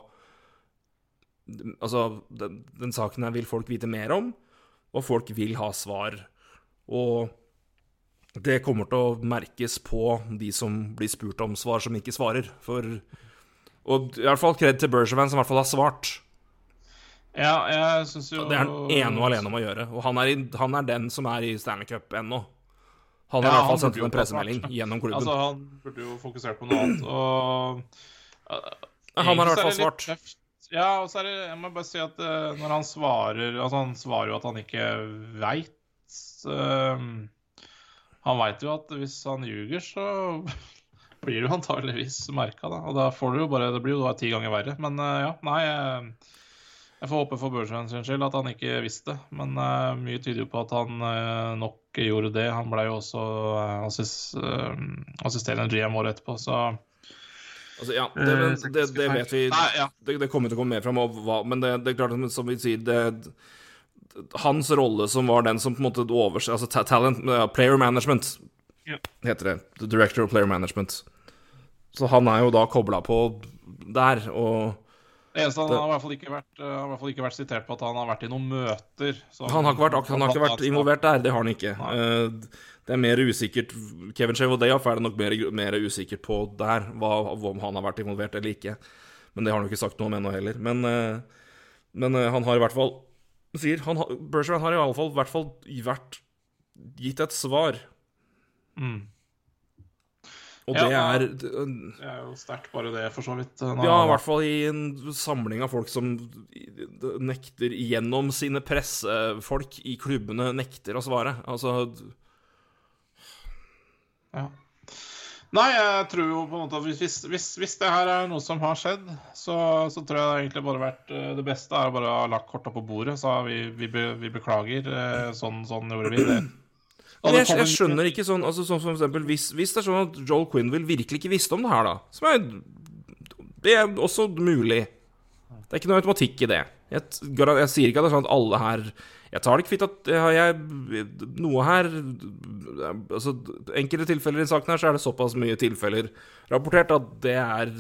Speaker 5: Altså, den, den saken her vil folk vite mer om, og folk vil ha svar. Og det kommer til å merkes på de som blir spurt om svar, som ikke svarer. For Og i hvert fall kred til Bergevin, som i hvert fall har svart.
Speaker 6: Ja, jeg synes jo
Speaker 5: Det er han ene og alene om å gjøre. Og han er, i, han er den som er i Stanley Cup ennå. Han har
Speaker 6: Ja,
Speaker 5: i hvert fall sendt en pressemelding gjennom klubben.
Speaker 6: Altså, han burde jo fokusert på noe annet. Og
Speaker 5: han har i hvert fall svart.
Speaker 6: litt. Ja, og så er det Jeg må bare si at uh, når han svarer Altså, han svarer jo at han ikke veit. han veit jo at hvis han ljuger, så blir du antageligvis merka, da. Og da får du jo bare Det blir jo da ti ganger verre. Men eh, ja, nei. eh, jeg får håpe for Børsveien sin skyld at han ikke visste, men uh, mye tyder jo på at han uh, nok gjorde det. Han ble jo også uh, assist, assisterende GM året etterpå, så
Speaker 5: Altså, ja, det, det, det vet vi
Speaker 6: Nei, ja.
Speaker 5: det, det kommer til å komme mer fram, men det, det er klart, som vi sier det, Hans rolle som var den som på en måte overser Altså talent Player management
Speaker 6: Ja.
Speaker 5: heter det. The director of player management. Så han er jo da kobla på der, og
Speaker 6: Det eneste han har i hvert fall ikke vært, uh, har i hvert fall ikke vært sitert på at han har vært i noen møter. så-
Speaker 5: Han har ikke vært, han har ikke vært involvert der, det har han ikke. Eh, Det er mer usikkert Kevin Chevodeoff er det nok mer, mer usikkert på der, hva, om han har vært involvert eller ikke. Men det har han jo ikke sagt noe om ennå heller. Men, eh, men eh, han har i hvert fall sier, han, Bergeron har i alle fall, i hvert fall vært gitt et svar.
Speaker 6: Mm.
Speaker 5: Og det
Speaker 6: ja.
Speaker 5: er
Speaker 6: Det er jo sterkt, bare det, for så vidt. Nå-
Speaker 5: Ja, i hvert fall i en samling av folk som nekter gjennom sine pressefolk i klubbene nekter å svare. Altså
Speaker 6: Ja. Nei, jeg tror jo på en måte at hvis, hvis, hvis, det her er noe som har skjedd, så, så tror jeg det egentlig bare vært eh, Det beste er å bare ha lagt korta på bordet, så vi, vi, be, vi beklager. eh, Sånn, sånn gjorde vi det.
Speaker 5: Jeg, jeg skjønner ikke sånn altså, Som for eksempel, hvis, hvis det er sånn at Joel Quinville virkelig ikke visste om det her, da Som er Det er også mulig. Det er ikke noe automatikk i det. Jeg, jeg sier ikke at det er sånn at alle her Jeg tar det ikke fint at jeg, noe her Altså, enkelte tilfeller i saken her, så er det såpass mye tilfeller rapportert at det er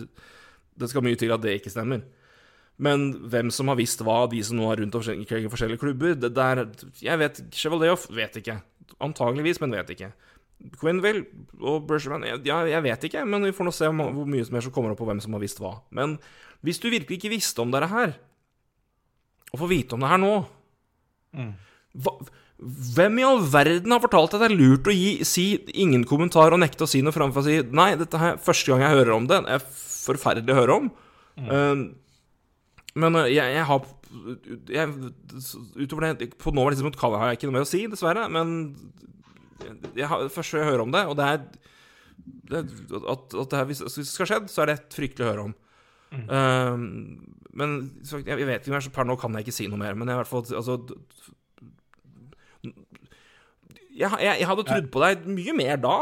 Speaker 5: Det skal mye til at det ikke stemmer. Men hvem som har visst hva, de som nå er rundt omkring i forskjellige klubber det der, Jeg vet Chevaldeoff vet ikke. Antageligvis, men vet ikke. Quenville og Bergerman Ja, jeg vet ikke, men vi får nå se hvor mye mer som kommer opp på hvem som har visst hva. Men hvis du virkelig ikke visste om dette her, og får vite om det her nå hva, Hvem i all verden har fortalt at det er lurt å gi, si ingen kommentar og nekte å si noe framfor å si Nei, dette er første gang jeg hører om det. Det er forferdelig å høre om. Eh, men eh, jeg, jeg har jeg, Utover det På nåværende tidspunkt kan- har jeg ikke noe mer å si, dessverre. Men jeg jeg, først jeg hører om det, og det er det, at, at det her, hvis hvis det skal ha skjedd, så er det fryktelig å høre om. Eh, men så, jeg, jeg vet ikke mer, så per nå kan jeg ikke si noe mer. Men jeg, i hvert fall Altså jeg, jeg, jeg hadde trodd på deg mye mer da.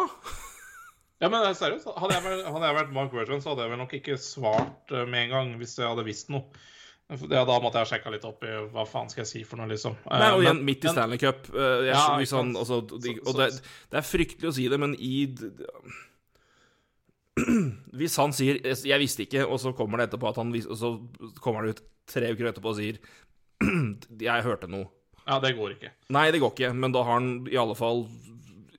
Speaker 6: Ja, men er seriøst. Hadde jeg, vært- hadde jeg vært Mark Bergeron, så hadde jeg vel nok ikke svart eh, med en gang hvis jeg hadde visst noe. Det, da måtte jeg sjekka litt opp i hva faen skal jeg si for noe, liksom.
Speaker 5: Nei, og igjen, midt i Stanley Cup. eh, jeg,
Speaker 6: Ja,
Speaker 5: han, altså, de, og det, det er fryktelig å si det, men i Hvis han sier 'jeg visste ikke', og så kommer det etterpå at han Og så kommer han ut tre uker etterpå og sier 'jeg hørte noe'.
Speaker 6: Ja, det går ikke.
Speaker 5: Nei, det går ikke, men da har han i alle fall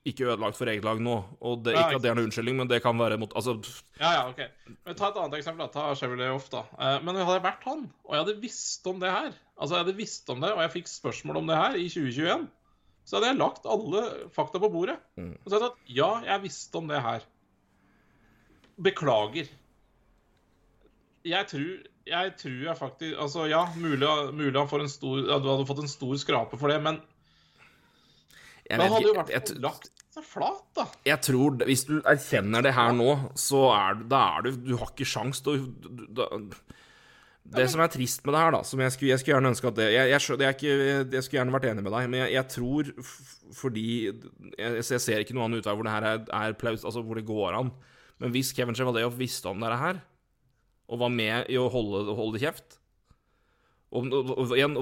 Speaker 5: ikke ødelagt for eget lag nå. Og det, ikke at det er noen unnskyldning, men det kan være mot Altså,
Speaker 6: Ja, ja, ok. Men Ta et annet eksempel. da. Ta Chevrolet da. Eh, Men hadde jeg vært han, og jeg hadde visst om det her, altså jeg hadde visst om det, og jeg fikk spørsmål om det her i 2021, så hadde jeg lagt alle fakta på bordet. Og så hadde jeg sagt ja, jeg visste om det her. Beklager. Jeg tror jeg tror jeg faktisk Altså, ja, mulig, mulig han får en stor ja, Du hadde fått en stor skrape for det, men
Speaker 5: jeg
Speaker 6: da
Speaker 5: vet
Speaker 6: hadde jo vært
Speaker 5: jeg,
Speaker 6: lagt seg flat, da.
Speaker 5: jeg tror Hvis du erkjenner det her nå, så er du Da er du Du har ikke sjans til å Det som er trist med det her, da som Jeg skulle, jeg skulle gjerne ønske at det Jeg, jeg, jeg, ikke, jeg skulle gjerne vært enig med deg, men jeg, tror fordi jeg, ser ikke noen annen utvei hvor det her er, er plaus, altså hvor det går an. Men hvis Kevin Chevaldeoff visste om dette her, og var med i å holde, holde kjeft og, og, og igjen,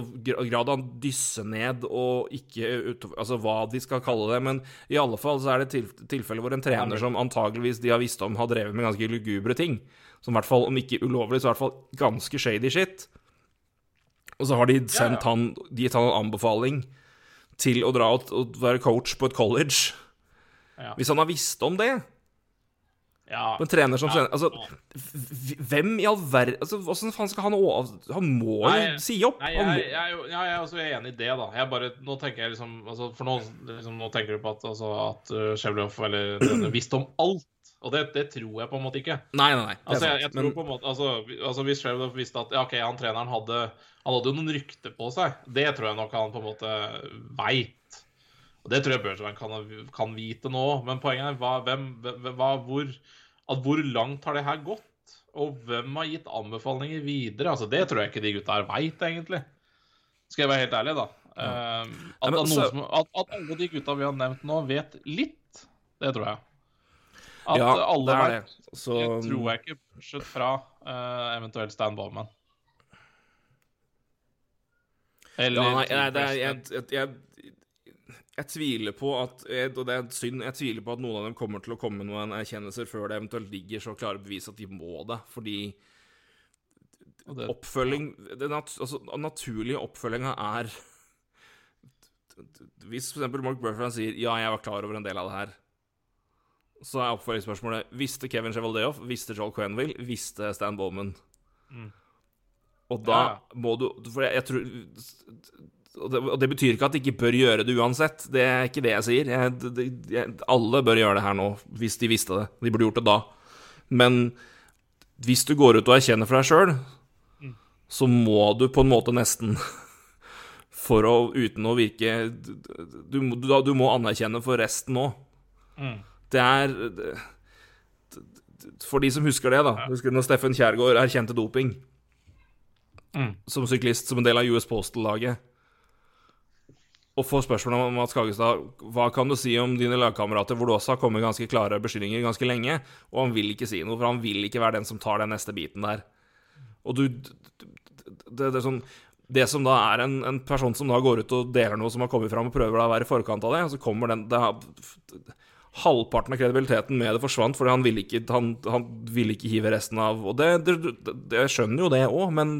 Speaker 5: grad av dysse ned og ikke Altså hva de skal kalle det, men i alle fall så er det til, tilfelle hvor en trener som antageligvis de har visst om, har drevet med ganske lugubre ting. Som i hvert fall, om ikke ulovlig, så i hvert fall ganske shady shit. Og så har de sendt han De gitt han en anbefaling til å dra og, og være coach på et college.
Speaker 6: Ja.
Speaker 5: Hvis han har visst om det
Speaker 6: Ja.
Speaker 5: En trener som
Speaker 6: Ja,
Speaker 5: trener Altså, hvem i all verden altså, Åssen faen skal han å- Han må jo si opp.
Speaker 6: Nei, jeg, jeg, jo- jeg er også enig i det, da. Jeg bare, nå tenker jeg liksom, altså, For nå, liksom, nå tenker du på at, altså, at uh, Chevrolet eller denne visste om alt. Og det, det tror jeg på en måte ikke.
Speaker 5: nei, nei, nei.
Speaker 6: Altså, jeg, jeg tror
Speaker 5: Men
Speaker 6: på en måte, altså, altså Hvis Chevrolet visste at ja, ok, han treneren hadde Han hadde jo noen rykter på seg, det tror jeg nok han på en måte veit. Og det tror jeg Bergevin kan, kan vite nå. Men poenget er hva, hvem, hva, hvor, at hvor langt har det her gått? Og hvem har gitt anbefalinger videre? Altså, Det tror jeg ikke de gutta her veit, egentlig. Skal jeg være helt ærlig, da. Um, at,
Speaker 5: Ja, så-
Speaker 6: som, at, at alle de gutta vi har nevnt nå, vet litt, det tror jeg. At
Speaker 5: ja,
Speaker 6: alle
Speaker 5: det er det. Så
Speaker 6: det tror jeg ikke, bortsett fra uh, eventuelt Stan Bowman. Eller
Speaker 5: ja, nei, nei, er, jeg, jeg, jeg jeg tviler på at Og det er synd, jeg tviler på at noen av dem kommer til å komme med noen erkjennelser før det eventuelt ligger så klare bevis at de må det, fordi
Speaker 6: det-
Speaker 5: oppfølging Den nat altså, naturlige oppfølginga er Hvis eksempel Mark Burford sier 'ja, jeg var klar over en del av det her', så er oppfølgingsspørsmålet Visste Kevin Chevaldeoff, visste Joel Quenville, visste Stan Bowman? Og da
Speaker 6: Ja.
Speaker 5: må du For jeg, jeg tror og det, og det betyr ikke at de ikke bør gjøre det uansett. Det er ikke det jeg sier. Jeg, det, jeg, alle bør gjøre det her nå, hvis de visste det. De burde gjort det da. Men hvis du går ut og erkjenner for deg sjøl, så må du på en måte nesten For å uten å virke Du, du, du må anerkjenne for resten òg. Det er det, For de som husker det, da. Husker du når Steffen Kjærgaard erkjente doping som syklist, som en del av US Postal-laget? Og får spørsmål om Mats Kagestad hva kan du si om dine lagkamerater, hvor du også har kommet ganske klare beskyldninger ganske lenge, og han vil ikke si noe, for han vil ikke være den som tar den neste biten der. Og du Det, det, sånn det som da er en, en person som da går ut og deler noe som har kommet fram, og prøver da å være i forkant av det, og så kommer den det Halvparten av kredibiliteten med det forsvant, fordi han ville ikke, ville ikke hive resten av Og det, det Jeg skjønner jo det òg, men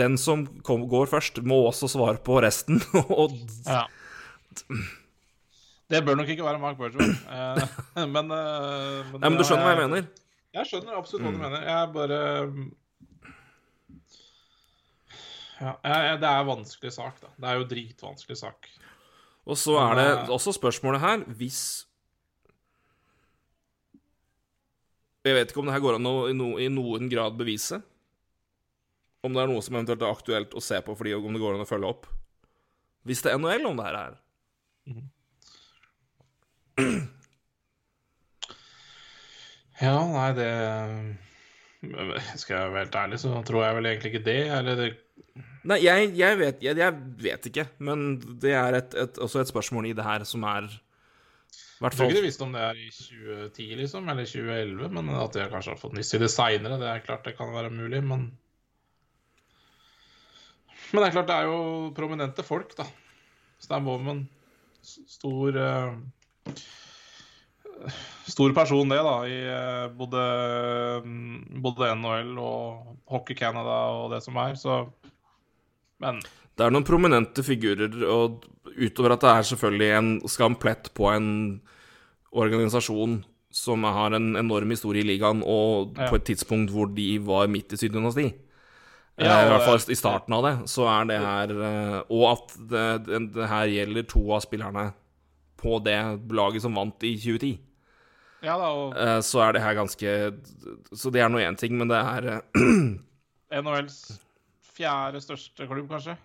Speaker 5: den som kom, går først, må også svare på resten. og
Speaker 6: Ja. Det bør nok ikke være Mark Bergeron. Eh, men, eh, men,
Speaker 5: Nei, men du skjønner hva jeg mener?
Speaker 6: Jeg skjønner absolutt hva du mener. Jeg bare ja, jeg, Det er en vanskelig sak, da. Det er jo dritvanskelig sak.
Speaker 5: Og så er det
Speaker 6: eh,
Speaker 5: også spørsmålet her Hvis Jeg vet ikke om det her går an å i noen grad bevise. Om det er noe som eventuelt er aktuelt å se på fordi om det går an å følge opp. Hvis det er NHL om det her er.
Speaker 6: Ja, nei, det Skal jeg være helt ærlig, så tror jeg vel egentlig ikke det. Eller det
Speaker 5: Nei, jeg, jeg, vet, jeg, jeg vet ikke, men det er et, et, også et spørsmål i det her som er Hvertfall hvert
Speaker 6: Jeg tror ikke de visste om det er i 2010, liksom, eller 2011, men at de kanskje har fått nyss i det seinere, det er klart det kan være mulig, men Men det er klart, det er jo prominente folk, da. Stan Bowman, stor uh, Stor person, det, da, i uh, både, mm, både NHL og Hockey Canada og det som er, så Men
Speaker 5: Det er noen prominente figurer, og utover at det er selvfølgelig en skamplett på en organisasjon som har en enorm historie i ligaen, og
Speaker 6: Ja.
Speaker 5: på et tidspunkt hvor de var midt i sitt dynasti.
Speaker 6: Ja,
Speaker 5: og, I hvert fall i starten av det, så er det her eh, Og at det, det, her gjelder to av spillerne på det laget som vant i 2010.
Speaker 6: Ja da, og
Speaker 5: Eh, Så er det her ganske Så det er nå én ting, men det er eh,
Speaker 6: NHLs fjerde største klubb, kanskje?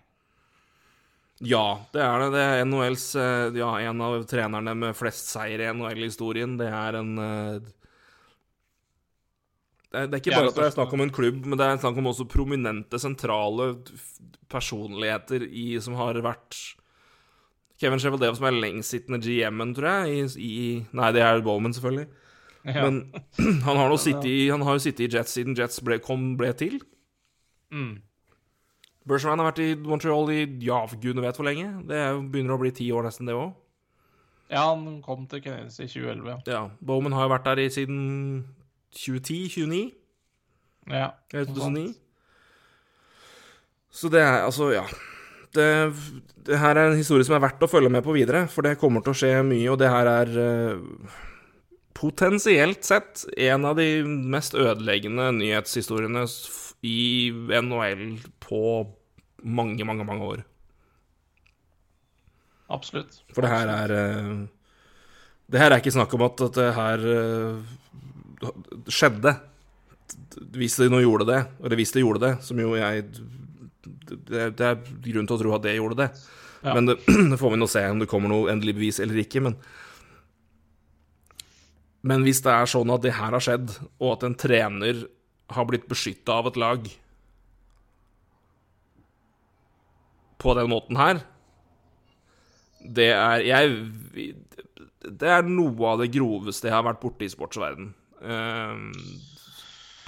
Speaker 5: Ja, det er det. Det er NHLs eh, Ja, en av trenerne med flest seier i NHL-historien. Det er en eh, det er, ikke bare at det er snakk om en klubb, men det er snakk om også prominente, sentrale personligheter i, som har vært Kevin Chevaldev som er lengstsittende GM-en, tror jeg. I, i, nei, det er Bowman, selvfølgelig.
Speaker 6: Ja.
Speaker 5: Men han har, jo sittet i Jets siden Jets ble, kom, ble til.
Speaker 6: Mm.
Speaker 5: Bergerman har vært i Montreal i ja, gudene vet hvor lenge. Det er, begynner å bli ti år nesten, det òg.
Speaker 6: Ja, han kom til Canadiens i 2011, ja.
Speaker 5: Ja. Bowman har jo vært der i siden 2010-2009.
Speaker 6: ja.
Speaker 5: Eller 2009.
Speaker 6: sånt.
Speaker 5: Så det er altså, ja. Det, det her er en historie som er verdt å følge med på videre, for det kommer til å skje mye, og det her er uh, potensielt sett en av de mest ødeleggende nyhetshistoriene i NHL på mange, mange, mange år.
Speaker 6: Absolutt.
Speaker 5: For det her er uh, Det her er ikke snakk om at, at det her eh, skjedde. Hvis det nå gjorde det, eller hvis det gjorde det, som jo jeg Det, det er grunn til å tro at det gjorde det.
Speaker 6: Ja.
Speaker 5: Men det, det får vi nå se om det kommer noe endelig bevis eller ikke. Men, men hvis det er sånn at det her har skjedd, og at en trener har blitt beskytta av et lag på den måten her det er Jeg Det er noe av det groveste jeg har vært borti i sportsverden. Um,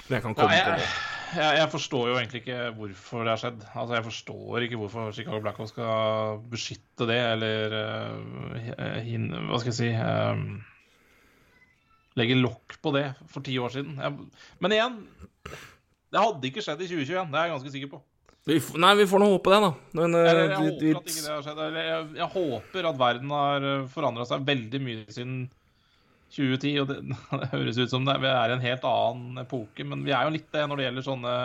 Speaker 5: som jeg kan komme
Speaker 6: Ja,
Speaker 5: på
Speaker 6: jeg,
Speaker 5: nå.
Speaker 6: jeg, jeg forstår jo egentlig ikke hvorfor det har skjedd. Altså, Jeg forstår ikke hvorfor Chicago Blackhawks skal beskytte det, eller uh, hin, Hva skal jeg si eh, Legge lokk på det for ti år siden. Jeg, men igjen, det hadde ikke skjedd i 2021, det er jeg ganske sikker på.
Speaker 5: Vi, nei, vi får nå håpe det, da. Men eh,
Speaker 6: Eller, jeg
Speaker 5: vi-
Speaker 6: håper at ikke det har skjedd. Jeg, jeg håper at verden har forandra seg veldig mye siden 2010. Og det, det høres ut som det, vi er i en helt annen epoke, men vi er jo litt det når det gjelder sånne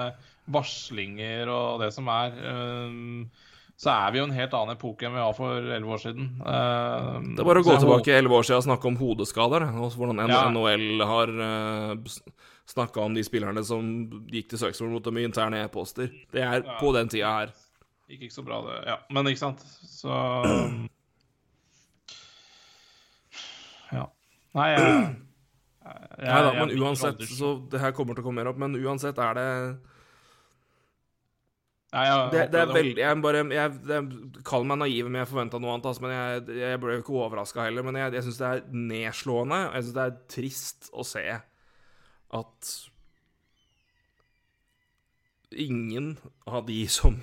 Speaker 6: varslinger og det som er. Um, så er vi jo en helt annen epoke enn vi var for elleve år siden. Um,
Speaker 5: Det er bare å gå tilbake elleve år siden og snakke om hodeskader. Og hvordan
Speaker 6: Ja.
Speaker 5: NHL har uh, snakka om de spillerne som gikk til søksmål mot dem i interne e-poster. Det er på den tida her.
Speaker 6: Gikk ikke så bra, det. Ja, men ikke sant. Så Nei, jeg, jeg,
Speaker 5: Nei da, men uansett, så det her kommer til å komme mer opp, men uansett er det
Speaker 6: Nei, jeg
Speaker 5: Det, det er veldig Jeg bare jeg, det, Kall meg naiv, men jeg forventa noe annet. Altså, men jeg, jeg ble jo ikke overraska heller. Men jeg, jeg syns det er nedslående, jeg syns det er trist å se at ingen av de som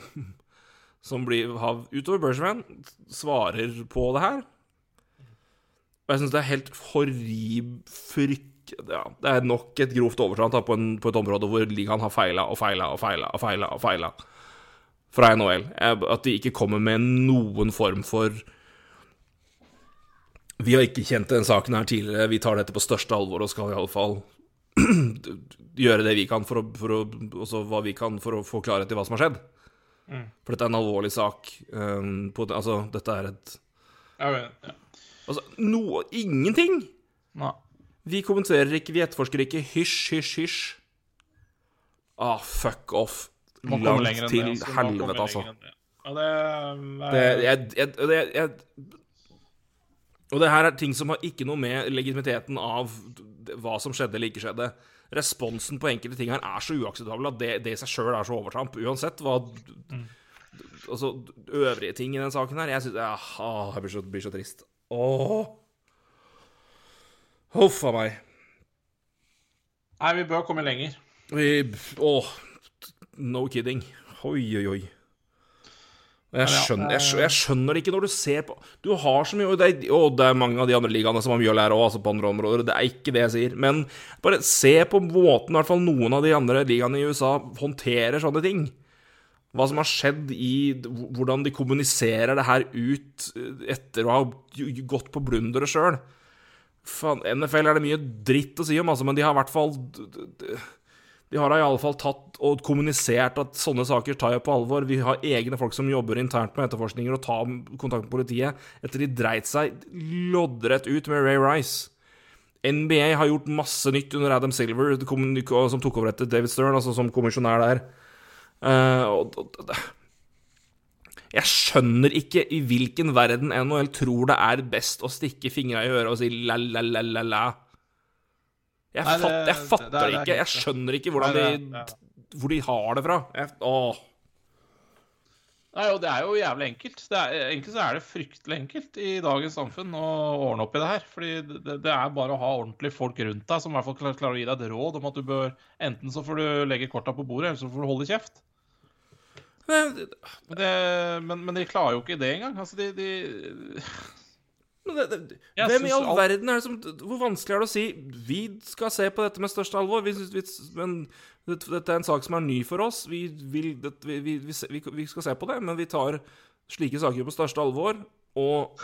Speaker 5: som blir har, utover Bergevin, svarer på det her. Og jeg syns det er helt horrib... Fryk... Ja, det er nok et grovt overtramp på, på et område hvor ligaen har feila og feila og feila og feila og feila fra NHL. At de ikke kommer med noen form for Vi har ikke kjent den saken her tidligere, vi tar dette på største alvor og skal i alle fall gjøre det vi kan for å, for å også hva vi kan for å få klarhet i hva som har skjedd. For dette er en alvorlig sak. Um, på, altså, dette er et
Speaker 6: Ja, vel, ja.
Speaker 5: Altså, noe Ingenting!
Speaker 6: Nei.
Speaker 5: Vi kommenterer ikke, vi etterforsker ikke. Hysj, hysj, hysj. Ah, fuck off. Langt til
Speaker 6: altså.
Speaker 5: Helvete, altså.
Speaker 6: lenger enn det. Ja, det er
Speaker 5: Det, jeg, jeg, det, jeg, og det her er ting som har ikke noe med legitimiteten av hva som skjedde eller ikke skjedde. Responsen på enkelte ting her er så uakseptabel at det, det i seg sjøl er så overtramp. Uansett hva Altså, øvrige ting i den saken her Jeg synes, ah, jeg blir så, blir så trist. Åh. Huff a meg.
Speaker 6: Nei, vi bør komme lenger.
Speaker 5: Vi, åh, no kidding. Oi, oi, oi. Jeg skjønner, jeg, skjønner, jeg skjønner det ikke når du ser på Du har så mye Og det er, og det er mange av de andre ligaene som har mye å lære òg, altså på andre områder. Det er ikke det jeg sier. Men bare se på måten i hvert fall noen av de andre ligaene i USA håndterer sånne ting. Hva som har skjedd i Hvordan de kommuniserer det her ut etter å ha gått på blunderet sjøl. NFL er det mye dritt å si om, altså, men de har i hvert fall De har iallfall tatt og kommunisert at sånne saker tar jeg på alvor. Vi har egne folk som jobber internt med etterforskninger og tar kontakt med politiet etter de dreit seg loddrett ut med Ray Rice. NBA har gjort masse nytt under Adam Silver, som tok over etter David Stern, altså som kommisjonær der. Og, jeg skjønner ikke i hvilken verden NHL tror det er best å stikke fingra i øret og si la-la-la-la-la. Jeg, fatter
Speaker 6: det-
Speaker 5: ikke. Jeg skjønner ikke hvordan de, hvor de har det fra. Jeg, åh.
Speaker 6: Nei, og Det er jo jævlig enkelt. Det er, egentlig så er det fryktelig enkelt i dagens samfunn å ordne opp i det her. Fordi det, det er bare å ha ordentlige folk rundt deg som i hvert fall klar- klarer å gi deg et råd om at du bør Enten så får du legge korta på bordet, eller så får du holde kjeft.
Speaker 5: Men,
Speaker 6: det, men, men de klarer jo ikke det engang. Altså, de, de
Speaker 5: men det, det,
Speaker 6: Jeg
Speaker 5: hvem i all verden er det som Hvor vanskelig er det å si Vi skal se på dette med største alvor, vi, synes- vi, men dette, er en sak som er ny for oss. Vi, vil, det, vi, vi, skal se på det, men vi tar slike saker på største alvor. Og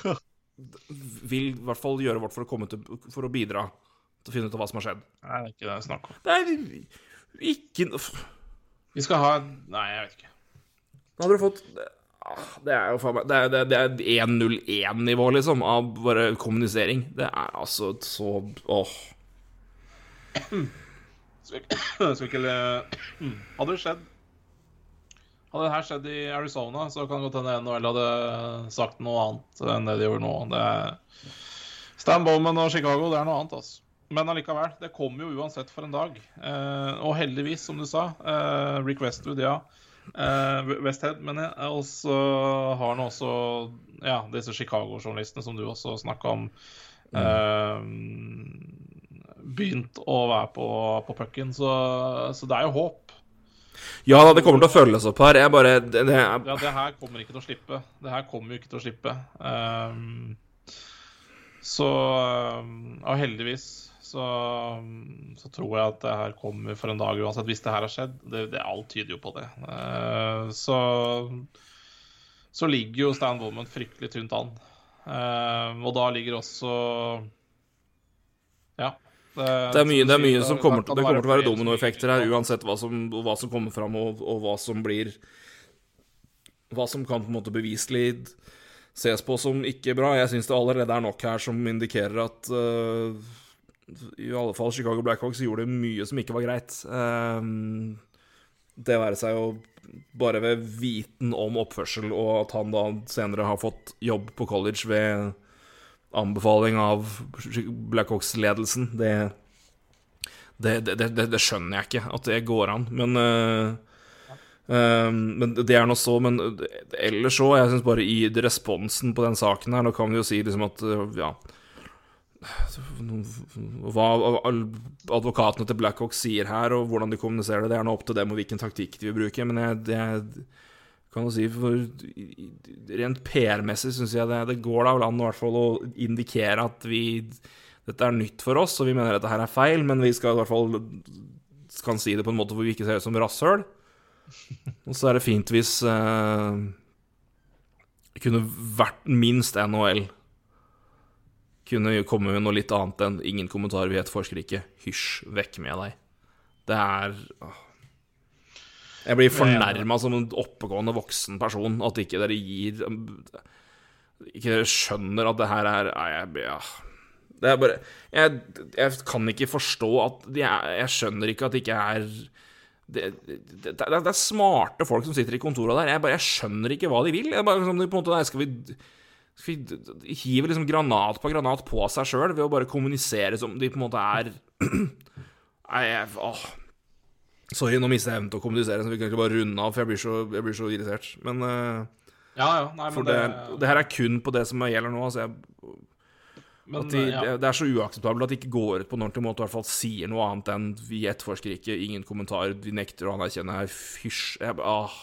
Speaker 5: vil i hvert fall gjøre vårt for å, komme til, for å bidra til å finne ut av hva som har skjedd.
Speaker 6: Nei, det er ikke det jeg snakker om.
Speaker 5: Det er ikke noe
Speaker 6: Vi skal ha Nei, jeg vet ikke.
Speaker 5: Da hadde du fått Det er jo faen meg Det er, det er- det er 101-nivå, liksom, av bare kommunisering. Det er altså så Åh.
Speaker 6: Skal Hadde det skjedd Hadde det her skjedd i Arizona, så kan det godt hende NHL hadde sagt noe annet enn det de gjorde nå. Det er Stan Bowman og Chicago, det er noe annet, altså. Men allikevel, det kommer jo uansett for en dag. Eh, og heldigvis, som du sa, eh, Rick Westwood, ja. Eh, Westhead, mener jeg. Og så har han også ja, disse Chicago-journalistene som du også snakka om. Uh, begynt å være på, på pucken, så, så det er jo håp.
Speaker 5: Ja da, det kommer til å følges opp her. Jeg bare det, det er,
Speaker 6: Ja, det her kommer ikke til å slippe. Det her kommer jo ikke til å slippe. Um, så ehm, Og heldigvis så, så tror jeg at det her kommer for en dag uansett, hvis det her har skjedd. Det, det, alt tyder jo på det. Eh, så så ligger jo Stan Woman fryktelig tynt an. Uh, og da ligger også Ja.
Speaker 5: Det er mye, det er mye som kommer, til- det kommer til å være dominoeffekter her, uansett hva som, hva som kommer fram, og, og hva som blir Hva som kan på en måte beviselig ses på som ikke bra. Jeg syns det allerede er nok her som indikerer at øh, i alle fall Chicago Blackhawks gjorde mye som ikke var greit. Ehm, det være seg jo bare ved viten om oppførsel, og at han da senere har fått jobb på college ved anbefaling av Blackhawks-ledelsen, det det, det, det skjønner jeg ikke, at det går an. Men øh, Men det er nå så. Men ellers så, jeg syns bare i responsen på den saken her, nå kan vi jo si liksom at øh, ja hva advokatene til Blackhawk sier her, og hvordan de kommuniserer det, det er nå opp til dem og hvilken taktikk de vil bruke. Men jeg, jeg kan jo si for Rent PR-messig syns jeg det, det går da an i hvert fall å indikere at vi Dette er nytt for oss, og vi mener at dette her er feil, men vi skal i hvert fall kan si det på en måte hvor vi ikke ser ut som rasshøl. Og så er det fint hvis eh, det kunne vært minst NHL kunne komme med noe litt annet enn 'ingen kommentar, vi etterforsker ikke'. Hysj, vekk med deg. Det er. Jeg blir fornærma som en oppegående voksen person at ikke dere gir Ikke dere skjønner at det her er jeg, ja. Det er bare jeg, jeg kan ikke forstå at er, Jeg skjønner ikke at det ikke er det, det, det, det er smarte folk som sitter i kontorene der. Jeg, bare, jeg skjønner ikke hva de vil. Jeg bare, på en måte, nei, skal vi skal vi hive liksom granat på granat på seg sjøl ved å bare kommunisere som de på en måte er Nei, åh. Sorry, nå mister jeg evnen til å kommunisere, så vi kan ikke bare runde av, for jeg blir så, jeg blir så irritert. Men uh,
Speaker 6: Ja, ja. Nei, men
Speaker 5: For det, det her er kun på det som gjelder nå. Altså jeg,
Speaker 6: men,
Speaker 5: de,
Speaker 6: ja.
Speaker 5: det, det er så uakseptabelt at de ikke går ut på en ordentlig måte og i hvert fall sier noe annet enn 'vi etterforsker ikke', ingen kommentar, vi nekter å anerkjenne her, fysj. Jeg bare, ah,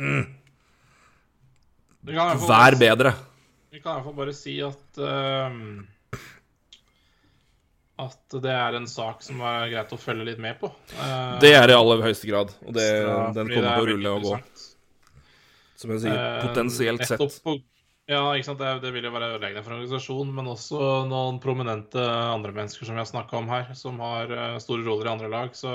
Speaker 6: hvert fall
Speaker 5: Vær bedre.
Speaker 6: Vi kan i hvert fall bare si at uh, At det er en sak som er greit å følge litt med på. Uh,
Speaker 5: Det er i aller høyeste grad, og det,
Speaker 6: ja,
Speaker 5: den kommer
Speaker 6: er
Speaker 5: til å rulle og gå. Som jeg sier,
Speaker 6: potensielt
Speaker 5: potensielt sett.
Speaker 6: På, ja, ikke sant? Det, det vil jo være ødeleggende for en organisasjon, men også noen prominente andre mennesker som vi har snakka om her, som har eh, store roller i andre lag. Så,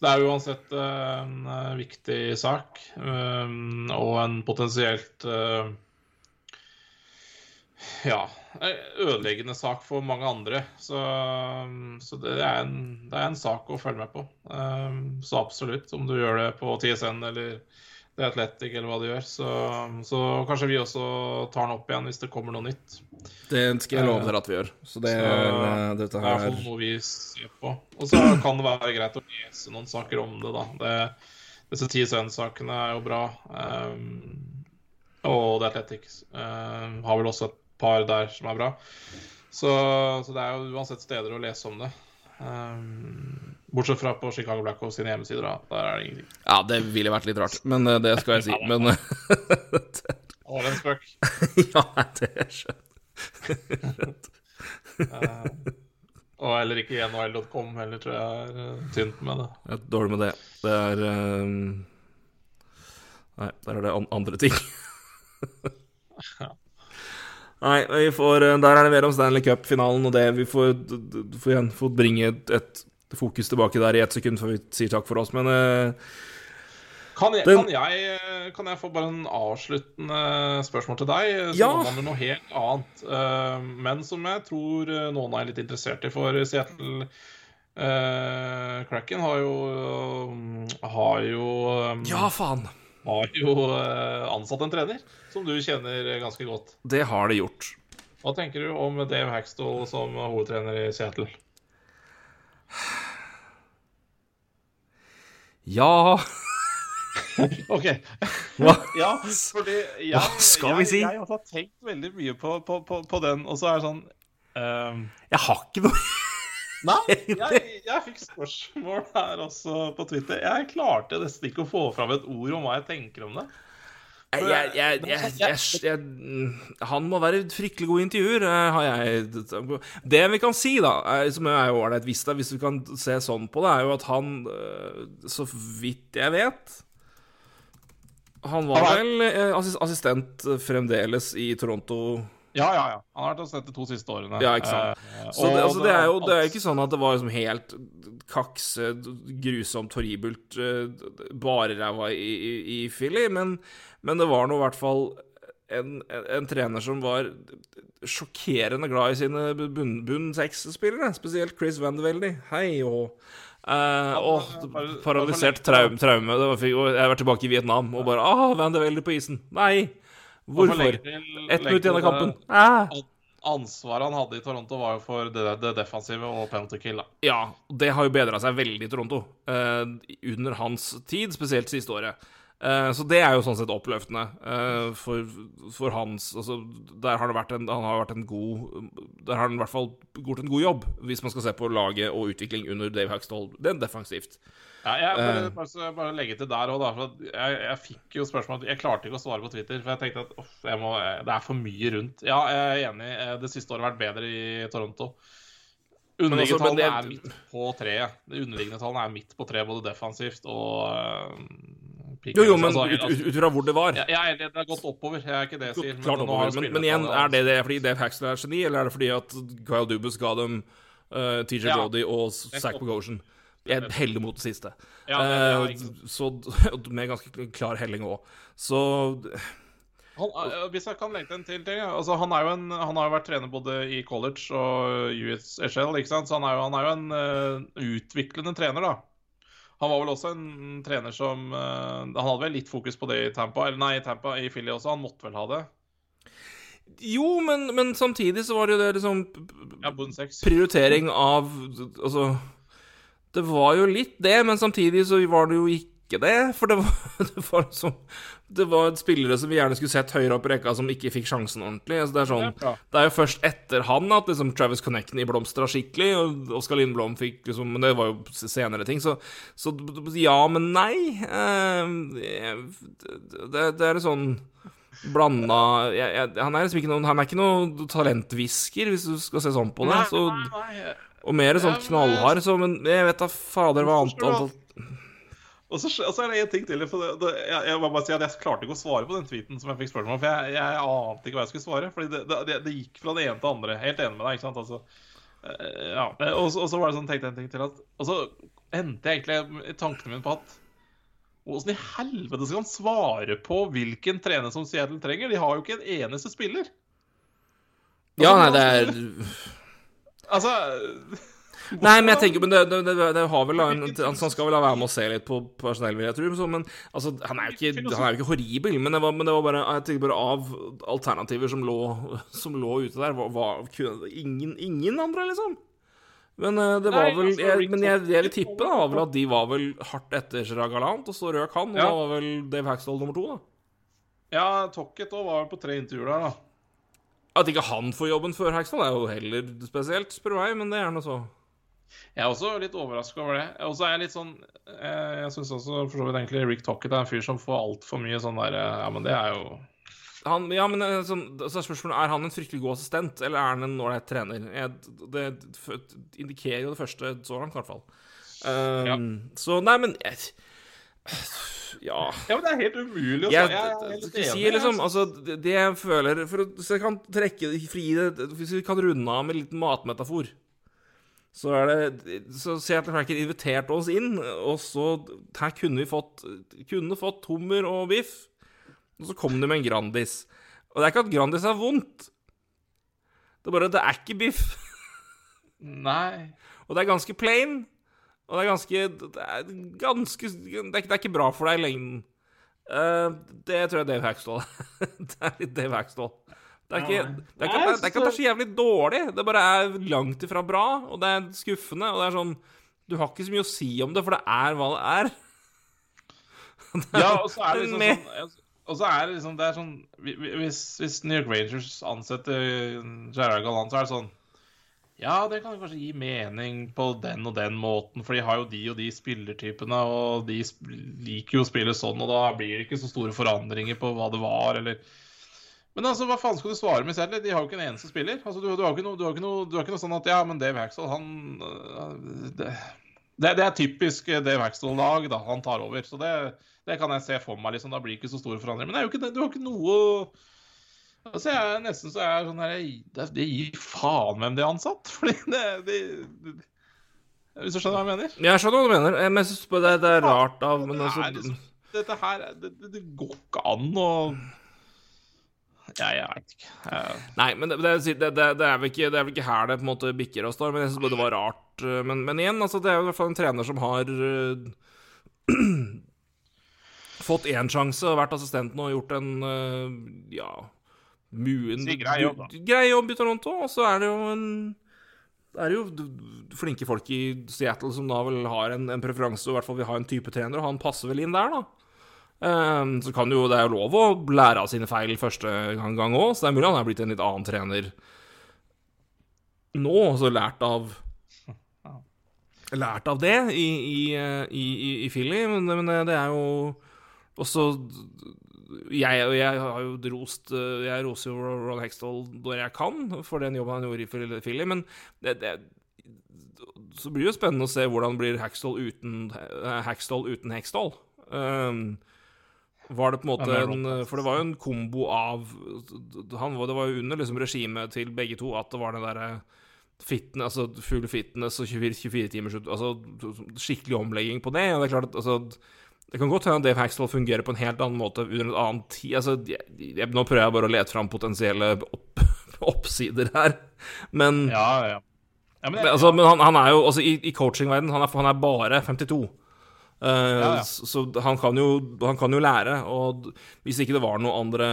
Speaker 6: det er uansett eh, en eh, viktig sak, eh, og en potensielt ja, ødeleggende sak for mange andre. Så, så det, er en, det er en sak å følge med på. Så absolutt, om du gjør det på TSN eller The Atletic eller hva de gjør. Så, så kanskje vi også tar den opp igjen hvis det kommer noe nytt.
Speaker 5: Det skal jeg love dere at vi gjør. Så det er dette her...
Speaker 6: Det er noe vi ser på. Og så kan det være greit å lese noen saker om det, da. Det, disse TSN-sakene er jo bra. Um, og The Athletic um, har vel også et par der som er bra. Så, så det er jo uansett steder å lese om det. Um, bortsett fra på Chicago Blackhawks sine hjemmesider, da. Der er det ingenting.
Speaker 5: Ja, det ville vært litt rart, men eh, det skal jeg si. Men eh,
Speaker 6: Det var en spøk.
Speaker 5: Ja, det skjønner
Speaker 6: skjønt. og heller ikke NHL.com heller, tror jeg er eh, tynt med det.
Speaker 5: jeg. er Dårlig med det. Det er um... Nei, der er det an andre ting. Nei, vi får, eh, der er det mer om Stanley Cup-finalen, og det vi får, får igjen få bringe et, et fokus tilbake der i ett sekund før vi sier takk for oss. Men eh,
Speaker 6: Kan jeg, kan, jeg, kan jeg få bare en avsluttende spørsmål til deg? Som
Speaker 5: Ja.
Speaker 6: omhandler noe helt annet, eh, men som jeg tror eh, noen er litt interessert i. For Seattle eh, Cracken har jo Har jo eh,
Speaker 5: ja, faen!
Speaker 6: Har jo eh, ansatt en trener som du kjenner ganske godt.
Speaker 5: Det har det gjort.
Speaker 6: Hva tenker du om Dave Hackstall som hovedtrener i Seattle?
Speaker 5: Ja
Speaker 6: OK. Ja, fordi jeg,
Speaker 5: Hva skal vi si?
Speaker 6: Jeg, har tenkt veldig mye på, på, på, på den, og så er det sånn um...
Speaker 5: Jeg har ikke noe
Speaker 6: Nei, jeg, jeg fikk spørsmål her også på Twitter. Jeg klarte nesten ikke å få fram et ord om hva jeg tenker om det.
Speaker 5: Jeg, jeg, jeg, jeg, Han må være fryktelig god intervjuer, eh, har jeg Det vi kan si, da, er, som er jo ålreit hvis, hvis vi kan se sånn på det, er jo at han, eh, så vidt jeg vet Han var vel eh, assistent fremdeles i Toronto
Speaker 6: Ja, ja, ja. Han har vært assistent de to siste årene.
Speaker 5: Ja, ikke sant.
Speaker 6: Eh,
Speaker 5: Så det, altså, det er jo det er ikke sånn at det var liksom helt kakse, grusomt, horribelt, eh, bare ræva i, i, i Philly, men, men det var nå i hvert fall en, en, en trener som var sjokkerende glad i sine bunn, bunn seks-spillere, spesielt Chris Van. Hei og eh,
Speaker 6: bare-
Speaker 5: paralysert
Speaker 6: bare
Speaker 5: traume. var, jeg var tilbake i Vietnam og bare Ah, Van på isen. Nei!
Speaker 6: Hvorfor?
Speaker 5: Ett minutt igjen av kampen. Ah.
Speaker 6: Ansvaret han hadde i Toronto, var jo for det, det defensive og penalty kill. da.
Speaker 5: Ja, det har jo bedra seg veldig i Toronto uh, under hans tid, spesielt siste året. Uh, så det er jo sånn sett oppløftende uh, for, for hans altså, Der har det vært en, han har vært en god Der har han i hvert fall gjort en god jobb, hvis man skal se på laget og utvikling under Dave Huxtall. Det er defensivt.
Speaker 6: Ja, jeg bare,
Speaker 5: Eh.
Speaker 6: bare, bare legge til der for jeg, jeg fikk jo spørsmål Jeg klarte ikke å svare på Twitter, for jeg tenkte at off, jeg må, det er for mye rundt. Ja, jeg er enig. eh, Det siste året har vært bedre i Toronto. Underliggende tallene er midt på treet. De underliggende tallene er midt på treet, både defensivt og uh,
Speaker 5: Jo, jo, men ut, fra hvor det var.
Speaker 6: Ja, jeg er enig, det har gått oppover, jeg er ikke det jeg sier. Nå
Speaker 5: oppover. Men, men igjen, er det, det fordi Dave Haxton er geni, eller er det fordi at Kyle Dubus ga dem uh, TJ
Speaker 6: Ja.
Speaker 5: Brody og Zack Bogosian? Jeg heller mot det siste.
Speaker 6: Ja, det-
Speaker 5: Eh, så Med ganske klar helling òg. Så
Speaker 6: Han, hvis jeg kan legge til en til ting altså, han, er jo en, han har jo vært trener både i college og USHL, ikke sant? så han er jo, han er jo en eh, utviklende trener. da. Han var vel også en trener som uh, Han hadde vel litt fokus på det i Tampa, eller nei, i Tampa, i Philly også. Han måtte vel ha det.
Speaker 5: Jo, men, men samtidig så var det jo det liksom
Speaker 6: Ja,
Speaker 5: Prioritering av Altså Det var jo litt det, men samtidig så var det jo ikke det. For det var, det var liksom Det var spillere som vi gjerne skulle sett høyere opp i rekka, som ikke fikk sjansen ordentlig. Altså det, er sånn,
Speaker 6: Det er
Speaker 5: det er jo først etter han at liksom Travis Connecten blomstra skikkelig, og Oskar Lindblom fikk liksom Men det var jo senere ting, så, så ja, men nei. Det det, det er sånn blanda jeg, jeg, Han er liksom ikke noen Han er ikke noen, talentvisker hvis du skal se sånn på det. Nei, Så,
Speaker 6: nei.
Speaker 5: Og mer sånn knallhard, så Men jeg vet da fader hva annet antall
Speaker 6: Og så, og så er det en ting til. For det, det, jeg, jeg må bare si at jeg klarte ikke å svare på den tweeten som jeg fikk spørsmål om. For jeg, jeg ante ikke hva jeg skulle svare. Fordi det, det, det gikk fra det ene til det andre. Helt enig med deg. ikke sant? Altså, eh, ja. og, så- og så var det sånn, tenkte jeg en ting til at Og så endte jeg egentlig tankene mine på at Åssen i helvete skal han svare på hvilken trener som Seattle trenger? De har jo ikke en eneste spiller.
Speaker 5: Ja, nei, det er
Speaker 6: Altså
Speaker 5: Nei, men jeg tenker Men det, det, det, det har vel en, Han skal vel være med å se litt på personell, vil jeg tro. Men altså, han er jo ikke, han er jo ikke horribel. Men det var, men det var bare Jeg tenker bare av alternativer som lå, som lå ute der, var, var ingen, ingen andre, liksom. Men eh, det var vel
Speaker 6: altså,
Speaker 5: jeg, Men jeg, jeg vil tippe da vel at de var vel hardt etter Gerard Galant, og så røk han. Og
Speaker 6: Ja.
Speaker 5: da var vel Dave Hackstall nummer to, da.
Speaker 6: Ja, Tocket òg var vel på tre intervjuer der, da.
Speaker 5: At ikke han får jobben før Hexton, er jo heller spesielt, spør du meg, men det er nå så.
Speaker 6: Jeg er også litt overraska over det. Og så er jeg litt sånn eh, Jeg syns også for så vidt egentlig Rick Tocket er en fyr som får altfor mye sånn der eh, Ja, men det er jo
Speaker 5: Han, ja, men eh, sånn, så er spørsmålet Er han en fryktelig god assistent, eller er han en ålreit trener? Jeg, det indikerer jo det første så langt, i hvert fall. Um,
Speaker 6: Ja.
Speaker 5: Så nei, men jeg, Ja.
Speaker 6: Ja, men det er helt umulig å
Speaker 5: Jeg,
Speaker 6: jeg, Jeg helt
Speaker 5: si liksom, altså, det, jeg føler å, Hvis jeg kan trekke fri det Hvis vi kan runde av med en liten matmetafor, så er det Så Seattle Cracker inviterte oss inn, og så Her kunne vi fått Kunne fått hummer og biff, og så kom de med en Grandis. Og det er ikke at Grandis er vondt. Det er bare Det er ikke biff.
Speaker 6: Nei.
Speaker 5: Og det er ganske plain. Og det er ganske Det er ganske Det er, det er ikke bra for deg i lengden. Uh, det tror jeg er Dave Hackstall. det er litt Dave Hackstall. Det er, ikke, det, er ikke, det, det er ikke at det er så jævlig dårlig, det bare er langt ifra bra, og det er skuffende, og det er sånn Du har ikke så mye å si om det, for det er hva det er.
Speaker 6: Ja, og så er det liksom
Speaker 5: Med-
Speaker 6: sånn og så er det liksom Det er sånn vi- vi- Hvis, hvis New York Rangers ansetter Gerard Gallant, så er det sånn Ja, det kan kanskje gi mening på den og den måten, for de har jo de og de spillertypene, og de liker jo å spille sånn, og da blir det ikke så store forandringer på hva det var, eller Men altså, hva faen skal du svare med selv? De har jo ikke en eneste spiller. Altså, du, du, har ikke noe, du, har ikke noe, du har ikke noe sånn at Ja, men Dave Haxall, han øh, det, det, er typisk Dave Haxall-lag da. Han tar over. Så det, det kan jeg se for meg. liksom, Da blir det ikke så store forandringer. Men det er jo ikke, du har ikke noe Altså, jeg nesten så jeg er sånn her Det, det gir faen hvem de er ansatt. Fordi det, de, de, Hvis du skjønner hva jeg mener?
Speaker 5: Jeg skjønner hva du mener, men jeg synes det, det er rart av Men
Speaker 6: Det
Speaker 5: altså
Speaker 6: liksom, dette her det, det, går ikke an å Ja, jeg vet ikke. Jeg,
Speaker 5: Nei, men det, det, det, er vel ikke, det er vel ikke her det på en måte bikker oss, da. men jeg synes det var rart. eh, Men, men igjen, altså, det er jo i hvert fall en trener som har eh, fått én sjanse og vært assistent nå og gjort en eh, ja muen,
Speaker 6: Si grei jobb, da.
Speaker 5: Grei jobb i Toronto, og så er det jo en det er jo flinke folk i Seattle som da vel har en, en preferanse, og i hvert fall vil ha en type trener, og han passer vel inn der, da. Um, så kan jo, det er jo lov å lære av sine feil første gang òg, så det er mulig han er blitt en litt annen trener nå, så lært av Lært av det i, i, eh, i, i, i Philly, men, men det er jo også jeg, jeg har jo rost eh, Jeg roser jo Ron Hextall når jeg kan, for den jobben han gjorde i Philly- men det, det, så blir det jo spennende å se hvordan blir Hextall uten, Hextall. Uten Hextall. Um, var det på en måte en For det var jo en kombo av han, Det var jo under liksom regimet til begge to at det var den derre fitness, altså full fitness og 24, 24 timers Altså skikkelig omlegging på det. Og det er klart at altså, det kan godt hende at Dave Haxtell fungerer på en helt annen måte under en annen tid. Altså, jeg, jeg, nå prøver jeg bare å lete fram potensielle opp, oppsider her, men
Speaker 6: ja, ja. ja, men
Speaker 5: men, altså, men han, han er jo altså, I, i coachingverdenen han, han er bare 52. Uh,
Speaker 6: Ja, ja.
Speaker 5: Så så han kan, jo, han kan jo lære. Og hvis ikke det var noen andre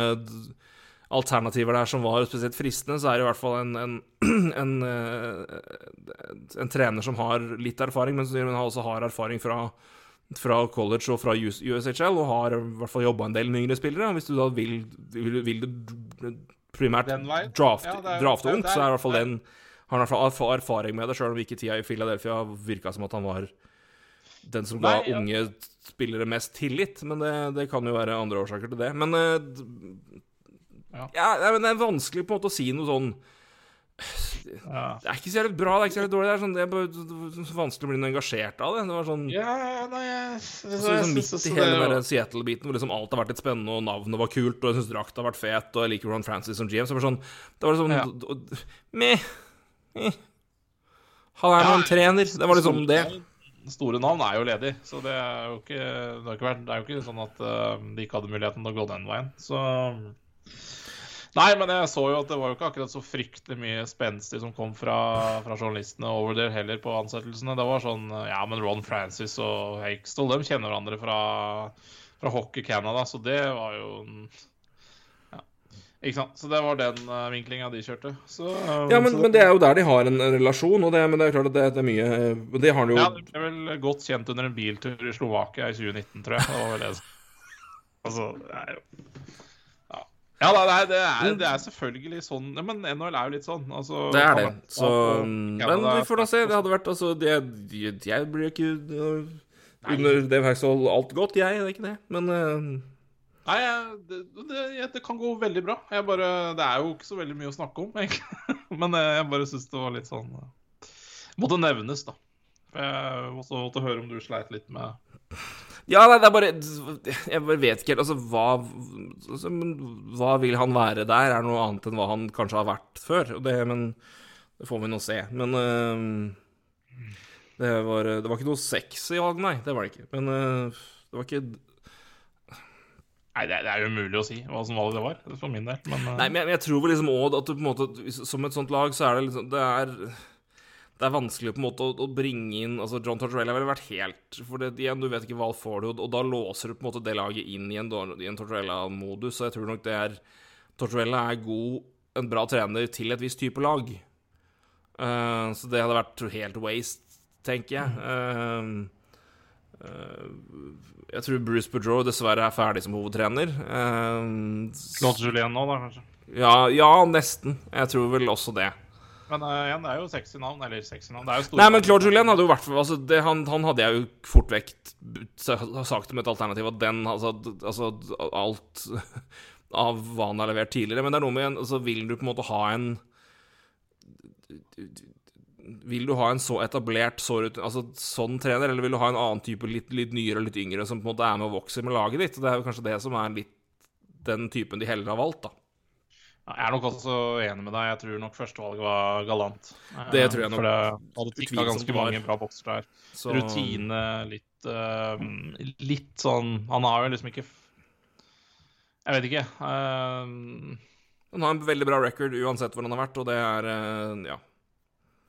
Speaker 5: alternativer der som var spesielt fristende, så er det i hvert fall en, en, en, eh, en trener som har litt erfaring, men som også har erfaring fra, fra college og fra USHL, og har i hvert fall jobba en del med yngre spillere. Hvis du da vil, vil, vil du primært
Speaker 6: Den veien?
Speaker 5: draft,
Speaker 6: Ja,
Speaker 5: drafte
Speaker 6: er
Speaker 5: ungt, så er i hvert fall den har fall erfaring med det, sjøl om ikke tida i Philadelphia virka som at han var den som ga
Speaker 6: Nei, ja.
Speaker 5: unge spillere mest tillit. Men det, det kan jo være andre årsaker til det. Men eh,
Speaker 6: Ja.
Speaker 5: ja, men det er vanskelig på en måte å si noe sånn
Speaker 6: ja.
Speaker 5: Det er ikke så jævlig bra, det er ikke så jævlig dårlig. Det er, sånn, det er bare er vanskelig å bli noe engasjert av det. Det var sånn
Speaker 6: ja, nei, jeg,
Speaker 5: så liksom midt i hele Seattle-biten hvor liksom alt har vært litt spennende, og navnet var kult, og jeg syns drakta har vært fet, og jeg liker Ron Francis som GM, så det var sånn Det var sånn
Speaker 6: Ja.
Speaker 5: d- Meh. Eh. Han er nå en trener. Det var liksom det.
Speaker 6: Store navn er jo ledig, så det er jo ikke, det har ikke vært, det er jo ikke sånn at uh, de ikke hadde muligheten til å gå den veien. Så Nei, men jeg så jo at det var jo ikke akkurat så fryktelig mye spenstig som kom fra, fra journalistene over der heller på ansettelsene. Det var sånn Ja, men Ron Francis og Hakestall, de kjenner hverandre fra, fra Hockey Canada, så det var jo en- Ja. Ikke sant? Så det var den uh, vinklinga de kjørte. Så,
Speaker 5: Ja, men,
Speaker 6: så
Speaker 5: men det er jo der de har en, relasjon, og det, men det er klart at det, det er mye Det har de jo
Speaker 6: Ja, det ble vel godt kjent under en biltur i Slovakia i 2019, tror jeg. Det var vel det. Altså, det er jo Ja, det, er, det, er, det er selvfølgelig sånn Men NHL er jo litt sånn. Altså,
Speaker 5: Det er det. Så
Speaker 6: og
Speaker 5: Men vi får da se. Det hadde vært Altså, det, jeg, blir ikke under Dave Haxall alt godt, jeg. Det er ikke det. Men uh,
Speaker 6: Nei, det, kan gå veldig bra. Jeg bare, det er jo ikke så veldig mye å snakke om, egentlig. Men eh, jeg bare syns det var litt sånn eh, Måtte nevnes, da. For Jeg måtte, måtte høre om du sleit litt med
Speaker 5: Ja, nei, det er bare Jeg bare vet ikke helt Altså, hva altså, Hva vil han være der, er noe annet enn hva han kanskje har vært før. Og det, men det får vi nå se. Men uh, det, var, det var ikke noe sexy valg, nei. Det var det ikke. Men uh, det var ikke
Speaker 6: Nei, det, er- jo umulig å si hva som valg det var, for min del. Men, uh...
Speaker 5: Nei, men jeg, men jeg tror vel liksom òg at du på en måte Som et sånt lag, så er det liksom Det er det er vanskelig på en måte å, å bringe inn altså John Tortorella ville vært helt For det, igjen, du vet ikke hva får du, og da låser du på en måte det laget inn i en, en Tortorella-modus. Så jeg tror nok det er Tortorella er god, en bra trener til et visst type lag. Uh, så det hadde vært helt waste, tenker jeg. Uh, uh, jeg tror Bruce Boudreau dessverre er ferdig som hovedtrener. Uh,
Speaker 6: Claude Julien nå, da, kanskje.
Speaker 5: ja, ja, nesten. Jeg tror vel også det.
Speaker 6: Men uh, igjen, det er jo sexy navn. Eller sexy navn. Det er jo store
Speaker 5: Nei, men. Claude Julien hadde jo vært altså, det, han, han hadde jeg jo fort vekk sagt som et alternativ at den altså, altså alt av hva han har levert tidligere. Men det er noe med en altså, Vil du på en måte ha en Vil du ha en så etablert så, altså, sånn trener, eller vil du ha en annen type litt, litt nyere og litt yngre som på en måte er med og vokser med laget ditt? Det er jo kanskje det som er litt den typen de heller har valgt, da.
Speaker 6: Jeg er nok også enig med deg. Jeg tror nok førstevalget var galant. Eh,
Speaker 5: Det tror jeg nok
Speaker 6: For det hadde tikka ganske mange bra bokser der.
Speaker 5: Så-
Speaker 6: Rutine, litt uh, Litt sånn Han har jo liksom ikke Jeg vet ikke. Uh...
Speaker 5: Han har en veldig bra record uansett hvor han har vært, og det er uh, Ja.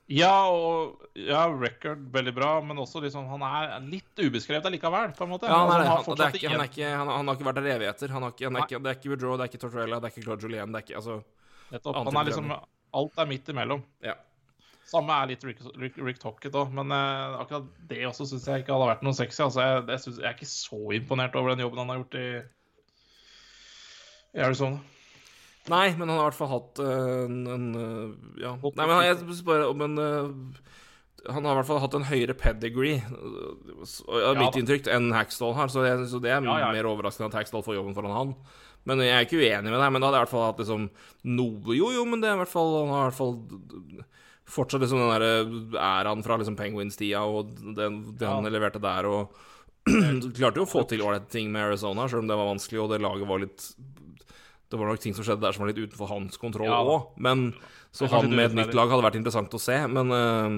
Speaker 6: Ja, og ja, record veldig bra, men også liksom Han er litt ubeskrevet allikevel, på en måte.
Speaker 5: Ja, han, er,
Speaker 6: Altså,
Speaker 5: han,
Speaker 6: har
Speaker 5: det ikke, han, ikke, han, har ikke vært der evigheter. Han har ikke, han er ikke, det er ikke Woodrow, det er ikke Tortorella, det er ikke Claude Julien. Det er ikke altså
Speaker 6: Nettopp. Han er liksom Alt er midt imellom.
Speaker 5: Ja.
Speaker 6: Samme er litt Rick, Rick, Rick Tocket òg, men eh, akkurat det også syns jeg ikke hadde vært noe sexy. Altså, jeg, jeg, synes, jeg er ikke så imponert over den jobben han har gjort i, i Arizona.
Speaker 5: Nei, men han har i hvert fall hatt eh, en, en eh, Ja. Nei, men jeg bare men, eh, han har i hvert fall hatt en høyere pedigree, av mitt
Speaker 6: ja,
Speaker 5: inntrykk, enn Hackstall har. Så, jeg, så det er
Speaker 6: Ja, ja.
Speaker 5: mer overraskende at Hackstall får jobben foran han. Men jeg er ikke uenig med deg, men da hadde jeg i hvert fall hatt liksom noe Jo, jo, men det er i hvert fall Han har i hvert fall fortsatt liksom den derre æraen fra liksom Penguins-tida og det, det han leverte der, og klarte jo å få til ålreite ting med Arizona, selv om det var vanskelig, og det laget var litt Det var nok ting som skjedde der som var litt utenfor hans kontroll
Speaker 6: Ja.
Speaker 5: òg, men så han med et nytt lag hadde vært interessant å se, men uh,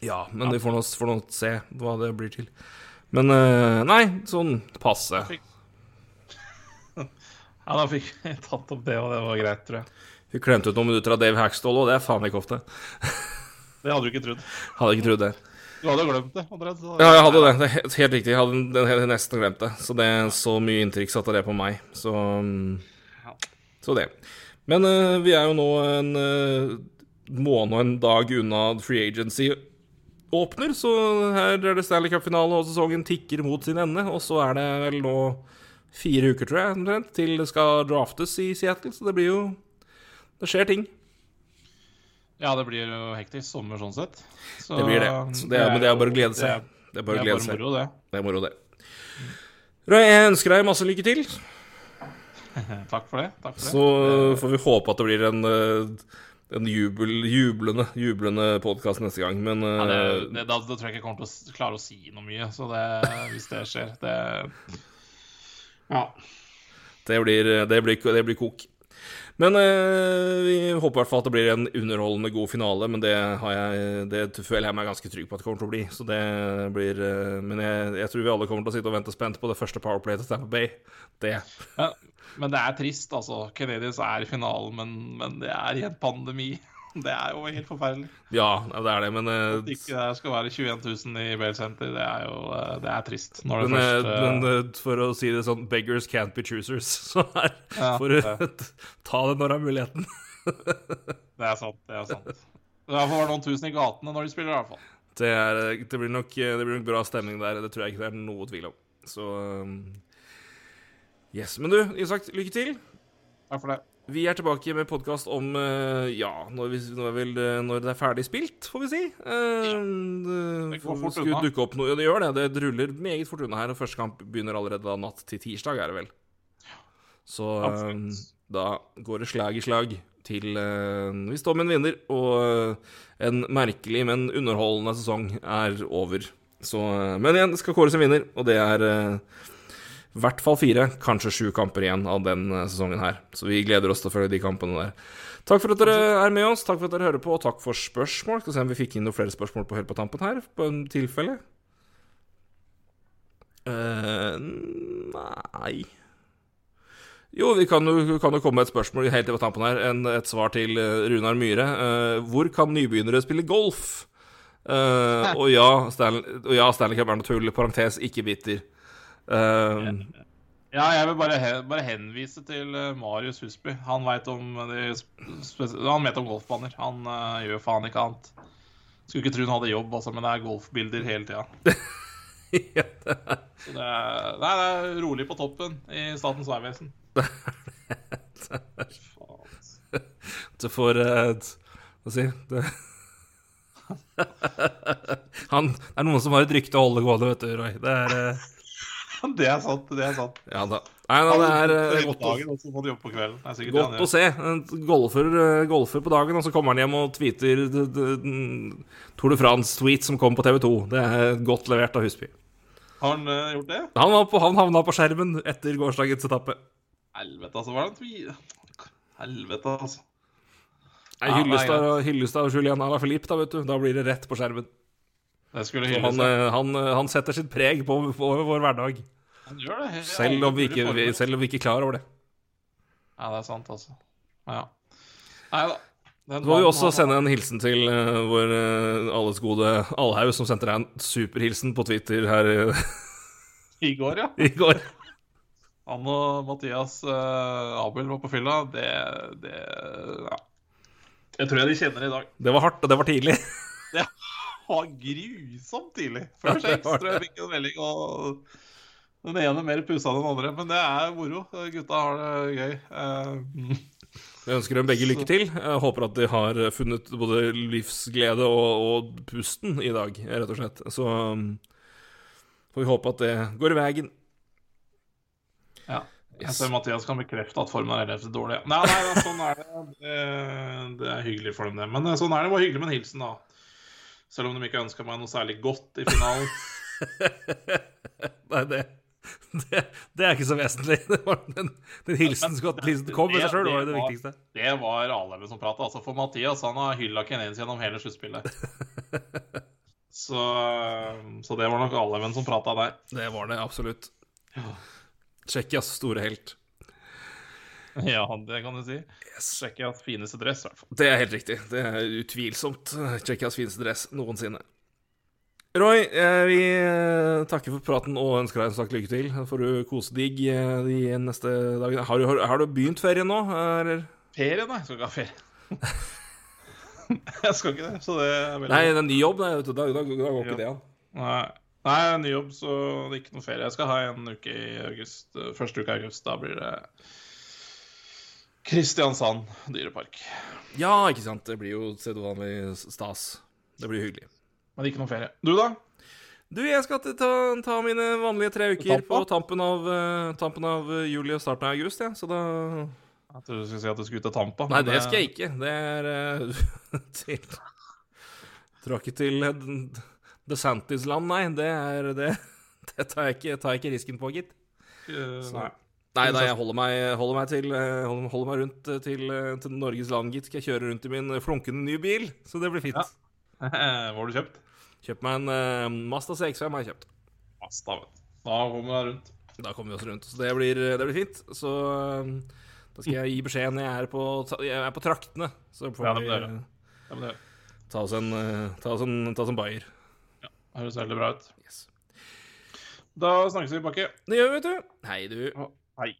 Speaker 5: Ja, men vi får nå, får nå se hva det blir til. Men uh, nei, sånn passe.
Speaker 6: Ja, da fikk vi tatt opp det, og det var greit, tror jeg.
Speaker 5: Vi klemte ut noen minutter av Dave Hackstall, og det er faen ikke ofte.
Speaker 6: Det hadde du ikke trodd.
Speaker 5: Hadde ikke trodd det.
Speaker 6: Du hadde glemt det. så-
Speaker 5: Ja, jeg hadde det. det er helt, helt riktig. Jeg hadde, hadde nesten glemt det. Så det er så mye inntrykk satte det på meg. Så, så det. Men uh, vi er jo nå en uh, måned og en dag unna free agency åpner, så her er det Stanley Cup-finale, og sesongen tikker mot sin ende. Og så er det vel nå fire uker, tror jeg, til det skal draftes i Seattle, så det blir jo Det skjer ting.
Speaker 6: Ja, det blir jo hektisk sommer sånn sett. Så,
Speaker 5: Det blir det. Så det er, men det er bare å glede seg. Det er bare å
Speaker 6: er bare moro, det.
Speaker 5: Det er moro, det. Roy, jeg ønsker deg masse lykke til.
Speaker 6: Takk for det. Takk for det.
Speaker 5: Så får vi håpe at det blir en, eh, en jubel, jublende, jublende podkast neste gang. Men
Speaker 6: Ja, det,
Speaker 5: eh,
Speaker 6: det, da, da tror jeg ikke jeg kommer til å klare å si noe mye, så det, hvis det skjer det Ja.
Speaker 5: det, blir, det, blir, det blir kok. Men eh, vi håper i hvert fall at det blir en underholdende god finale, men det, jeg, det føler jeg meg ganske trygg på at det kommer til å bli. Så det blir eh, Men jeg, jeg tror vi alle kommer til å sitte og vente spent på det første Powerplay til Stamper Bay. Det.
Speaker 6: Ja, men det er trist, altså. Canadiens er i finalen, men, men det er i en pandemi. Det er jo helt forferdelig.
Speaker 5: Ja, det er det, men eh,
Speaker 6: At ikke det skal være 21 000 i Bale Center, det er jo eh, det er trist.
Speaker 5: Men, eh,
Speaker 6: først
Speaker 5: men for å si det sånn, beggars can't be choosers. Så her
Speaker 6: Ja,
Speaker 5: får du ta det når du har muligheten.
Speaker 6: Det er sant. Det er sant. Det er for noen tusen i gatene når de spiller, i hvert fall.
Speaker 5: Det, er, det, blir nok, det blir nok bra stemning der, det tror jeg ikke det er noe tvil om. Så Yes. Men du, Isak, lykke til.
Speaker 6: Takk for det.
Speaker 5: Vi er tilbake med podkast om uh, ja, når, vi, når, vel, uh, når det er ferdig spilt, får vi si. Uh,
Speaker 6: Det går fort
Speaker 5: skulle
Speaker 6: unna.
Speaker 5: dukke opp noe, ja, det gjør det. Det ruller meget fort unna her. Og første kamp begynner allerede da natt til tirsdag, er det vel. Så um, da går det slag i slag til hvis vi står med en vinner, og en merkelig, men underholdende sesong er over. Så, men igjen, det skal kåres en vinner, og det er i hvert fall fire, kanskje sju kamper igjen av den uh, sesongen her. Så vi gleder oss til å følge de kampene der. Takk for at dere er med oss, takk for at dere hører på, og takk for spørsmål. Skal se om vi fikk inn noen flere spørsmål på helt på tampen her, på en tilfelle. Uh, nei Jo, vi kan jo, kan jo komme med et spørsmål helt på tampen her. En, et svar til eh, Runar Myhre. Uh, hvor kan nybegynnere spille golf? Uh, og ja, Stanley, og ja, Stanley Cup er noe tull. Parentes, ikke bitter. Eh,
Speaker 6: Ja, jeg vil bare, bare henvise til eh, Marius Husby. Han vet om, de han vet om golfbaner. Han uh, gjør faen ikke annet. Skulle ikke tro han hadde jobb, altså, men det er golfbilder hele tida.
Speaker 5: ja, det er-
Speaker 6: Så det er, nei, det er rolig på toppen i Statens vegvesen.
Speaker 5: du får eh, Hva si det... Han, det er noen som har et rykte å holde gående, vet du, Roy. Det er eh,
Speaker 6: Det er sant. det er sant.
Speaker 5: Ja da. Nei, da, det er eh, godt,
Speaker 6: dagen, på kvelden. Det er sikkert
Speaker 5: godt å se. En golfer, eh, golfer på dagen, og så kommer han hjem og tweeter Tour de France-tweet som kom på TV2. Det er godt levert av Husby.
Speaker 6: Har han uh, gjort det?
Speaker 5: Han, var på, han havna på skjermen etter gårsdagens etappe.
Speaker 6: Helvete, altså. Hva er det tvi... Helvete, altså.
Speaker 5: Hyllestad og Julian Alaphilippe, da, vet du. Da blir det rett på skjermen.
Speaker 6: Det skulle
Speaker 5: Så
Speaker 6: hylles.
Speaker 5: Han, eh, han, eh, han setter sitt preg på, på vår hverdag.
Speaker 6: Han gjør det. helt-
Speaker 5: Selv om, vi ikke, vi, selv om vi ikke er klar over det.
Speaker 6: Ja, det er sant, altså. Ja. Nei da.
Speaker 5: Så må vi også sende en hilsen til uh, vår uh, alles gode Allhaug, som sendte deg en superhilsen på Twitter her uh,
Speaker 6: I går, ja.
Speaker 5: i går.
Speaker 6: Han og Mathias Abel var på fylla. Det, det Ja. Jeg tror jeg de kjenner i dag.
Speaker 5: Det var hardt, og det var tidlig.
Speaker 6: Det var grusomt tidlig. Før
Speaker 5: Ja,
Speaker 6: jeg fikk en melding, og den ene mer pussa enn den andre. Men det er moro. Gutta har det gøy. Vi
Speaker 5: Jeg ønsker dem begge lykke til. Jeg håper at de har funnet både livsglede og, og pusten i dag, rett og slett. Så um, får vi håpe at det går i veien.
Speaker 6: ja. Jeg ser Mathias kan bekrefte at formen er relativt dårlig. Nei, nei, sånn er det. det. Det er hyggelig for dem, det. Men eh, sånn er det. Det var hyggelig med en hilsen, da. Selv om de ikke ønska meg noe særlig godt i finalen.
Speaker 5: Nei, det, det, det er ikke så vesentlig. Det var den, den hilsen som hilsen kom med seg sjøl, var jo det viktigste.
Speaker 6: Det var Aleve som prata. Altså, for Mathias han har hylla Kenes gjennom hele sluttspillet. Så, så det var nok Aleven som prata der.
Speaker 5: Det var det absolutt. Tsjekkias store helt.
Speaker 6: Ja, det kan du si. Tsjekkias fineste dress, i hvert fall.
Speaker 5: Det er helt riktig. Det er utvilsomt Tsjekkias fineste dress noensinne. Roy, eh, vi eh, takker for praten og ønsker deg en sak lykke til. Får du kose deg eh, de neste dagene. Har, du- har, har du begynt ferien nå, eller?
Speaker 6: Ferie, nei. Jeg skal ikke ha ferie. jeg skal ikke det, så det er veldig
Speaker 5: Nei, det er ny jobb, nei. Da, da, da går ikke det an.
Speaker 6: Nei. Nei, ny jobb, så det er ikke noe ferie. Jeg skal ha en uke i august. Første uke i august. Da blir det Kristiansand dyrepark.
Speaker 5: Ja, ikke sant. Det blir jo sedvanlig stas. Det blir hyggelig.
Speaker 6: Men ikke noe ferie. Du, da?
Speaker 5: Du, jeg skal ta, ta mine vanlige tre uker
Speaker 6: Tampa?
Speaker 5: på tampen av, eh, tampen av juli og starten av august, ja. Så da
Speaker 6: Jeg trodde du skulle si at du skulle ut til Tampa.
Speaker 5: Nei, det skal jeg ikke. Det er uh, til Drar ikke til eh, DeSantis-land, nei. Det er det, det tar, jeg ikke, tar jeg ikke risken på, gitt.
Speaker 6: Så nei.
Speaker 5: Nei, nei, jeg holder meg, holder meg, til, eh, holder, meg rundt eh, til, eh, til Norges land, gitt. Skal jeg kjøre rundt i min flunkende nye bil, så det blir fint.
Speaker 6: Ja. Hva har du kjøpt?
Speaker 5: Kjøpt meg en uh, Mazda CX-5, har jeg kjøpt.
Speaker 6: Mazda, vet du. Da kommer jeg rundt.
Speaker 5: Da kommer vi oss rundt. Så det blir, det blir fint. Så da skal jeg gi beskjed når jeg er på, jeg er på traktene. Så får
Speaker 6: Ja, det
Speaker 5: vi
Speaker 6: Ja, det
Speaker 5: ta oss en, ta oss en, ta oss en bayer.
Speaker 6: høres veldig bra ut.
Speaker 5: Yes.
Speaker 6: Da snakkes vi, Bakke.
Speaker 5: Det gjør vi, vet du. Hei, du.
Speaker 6: Hei.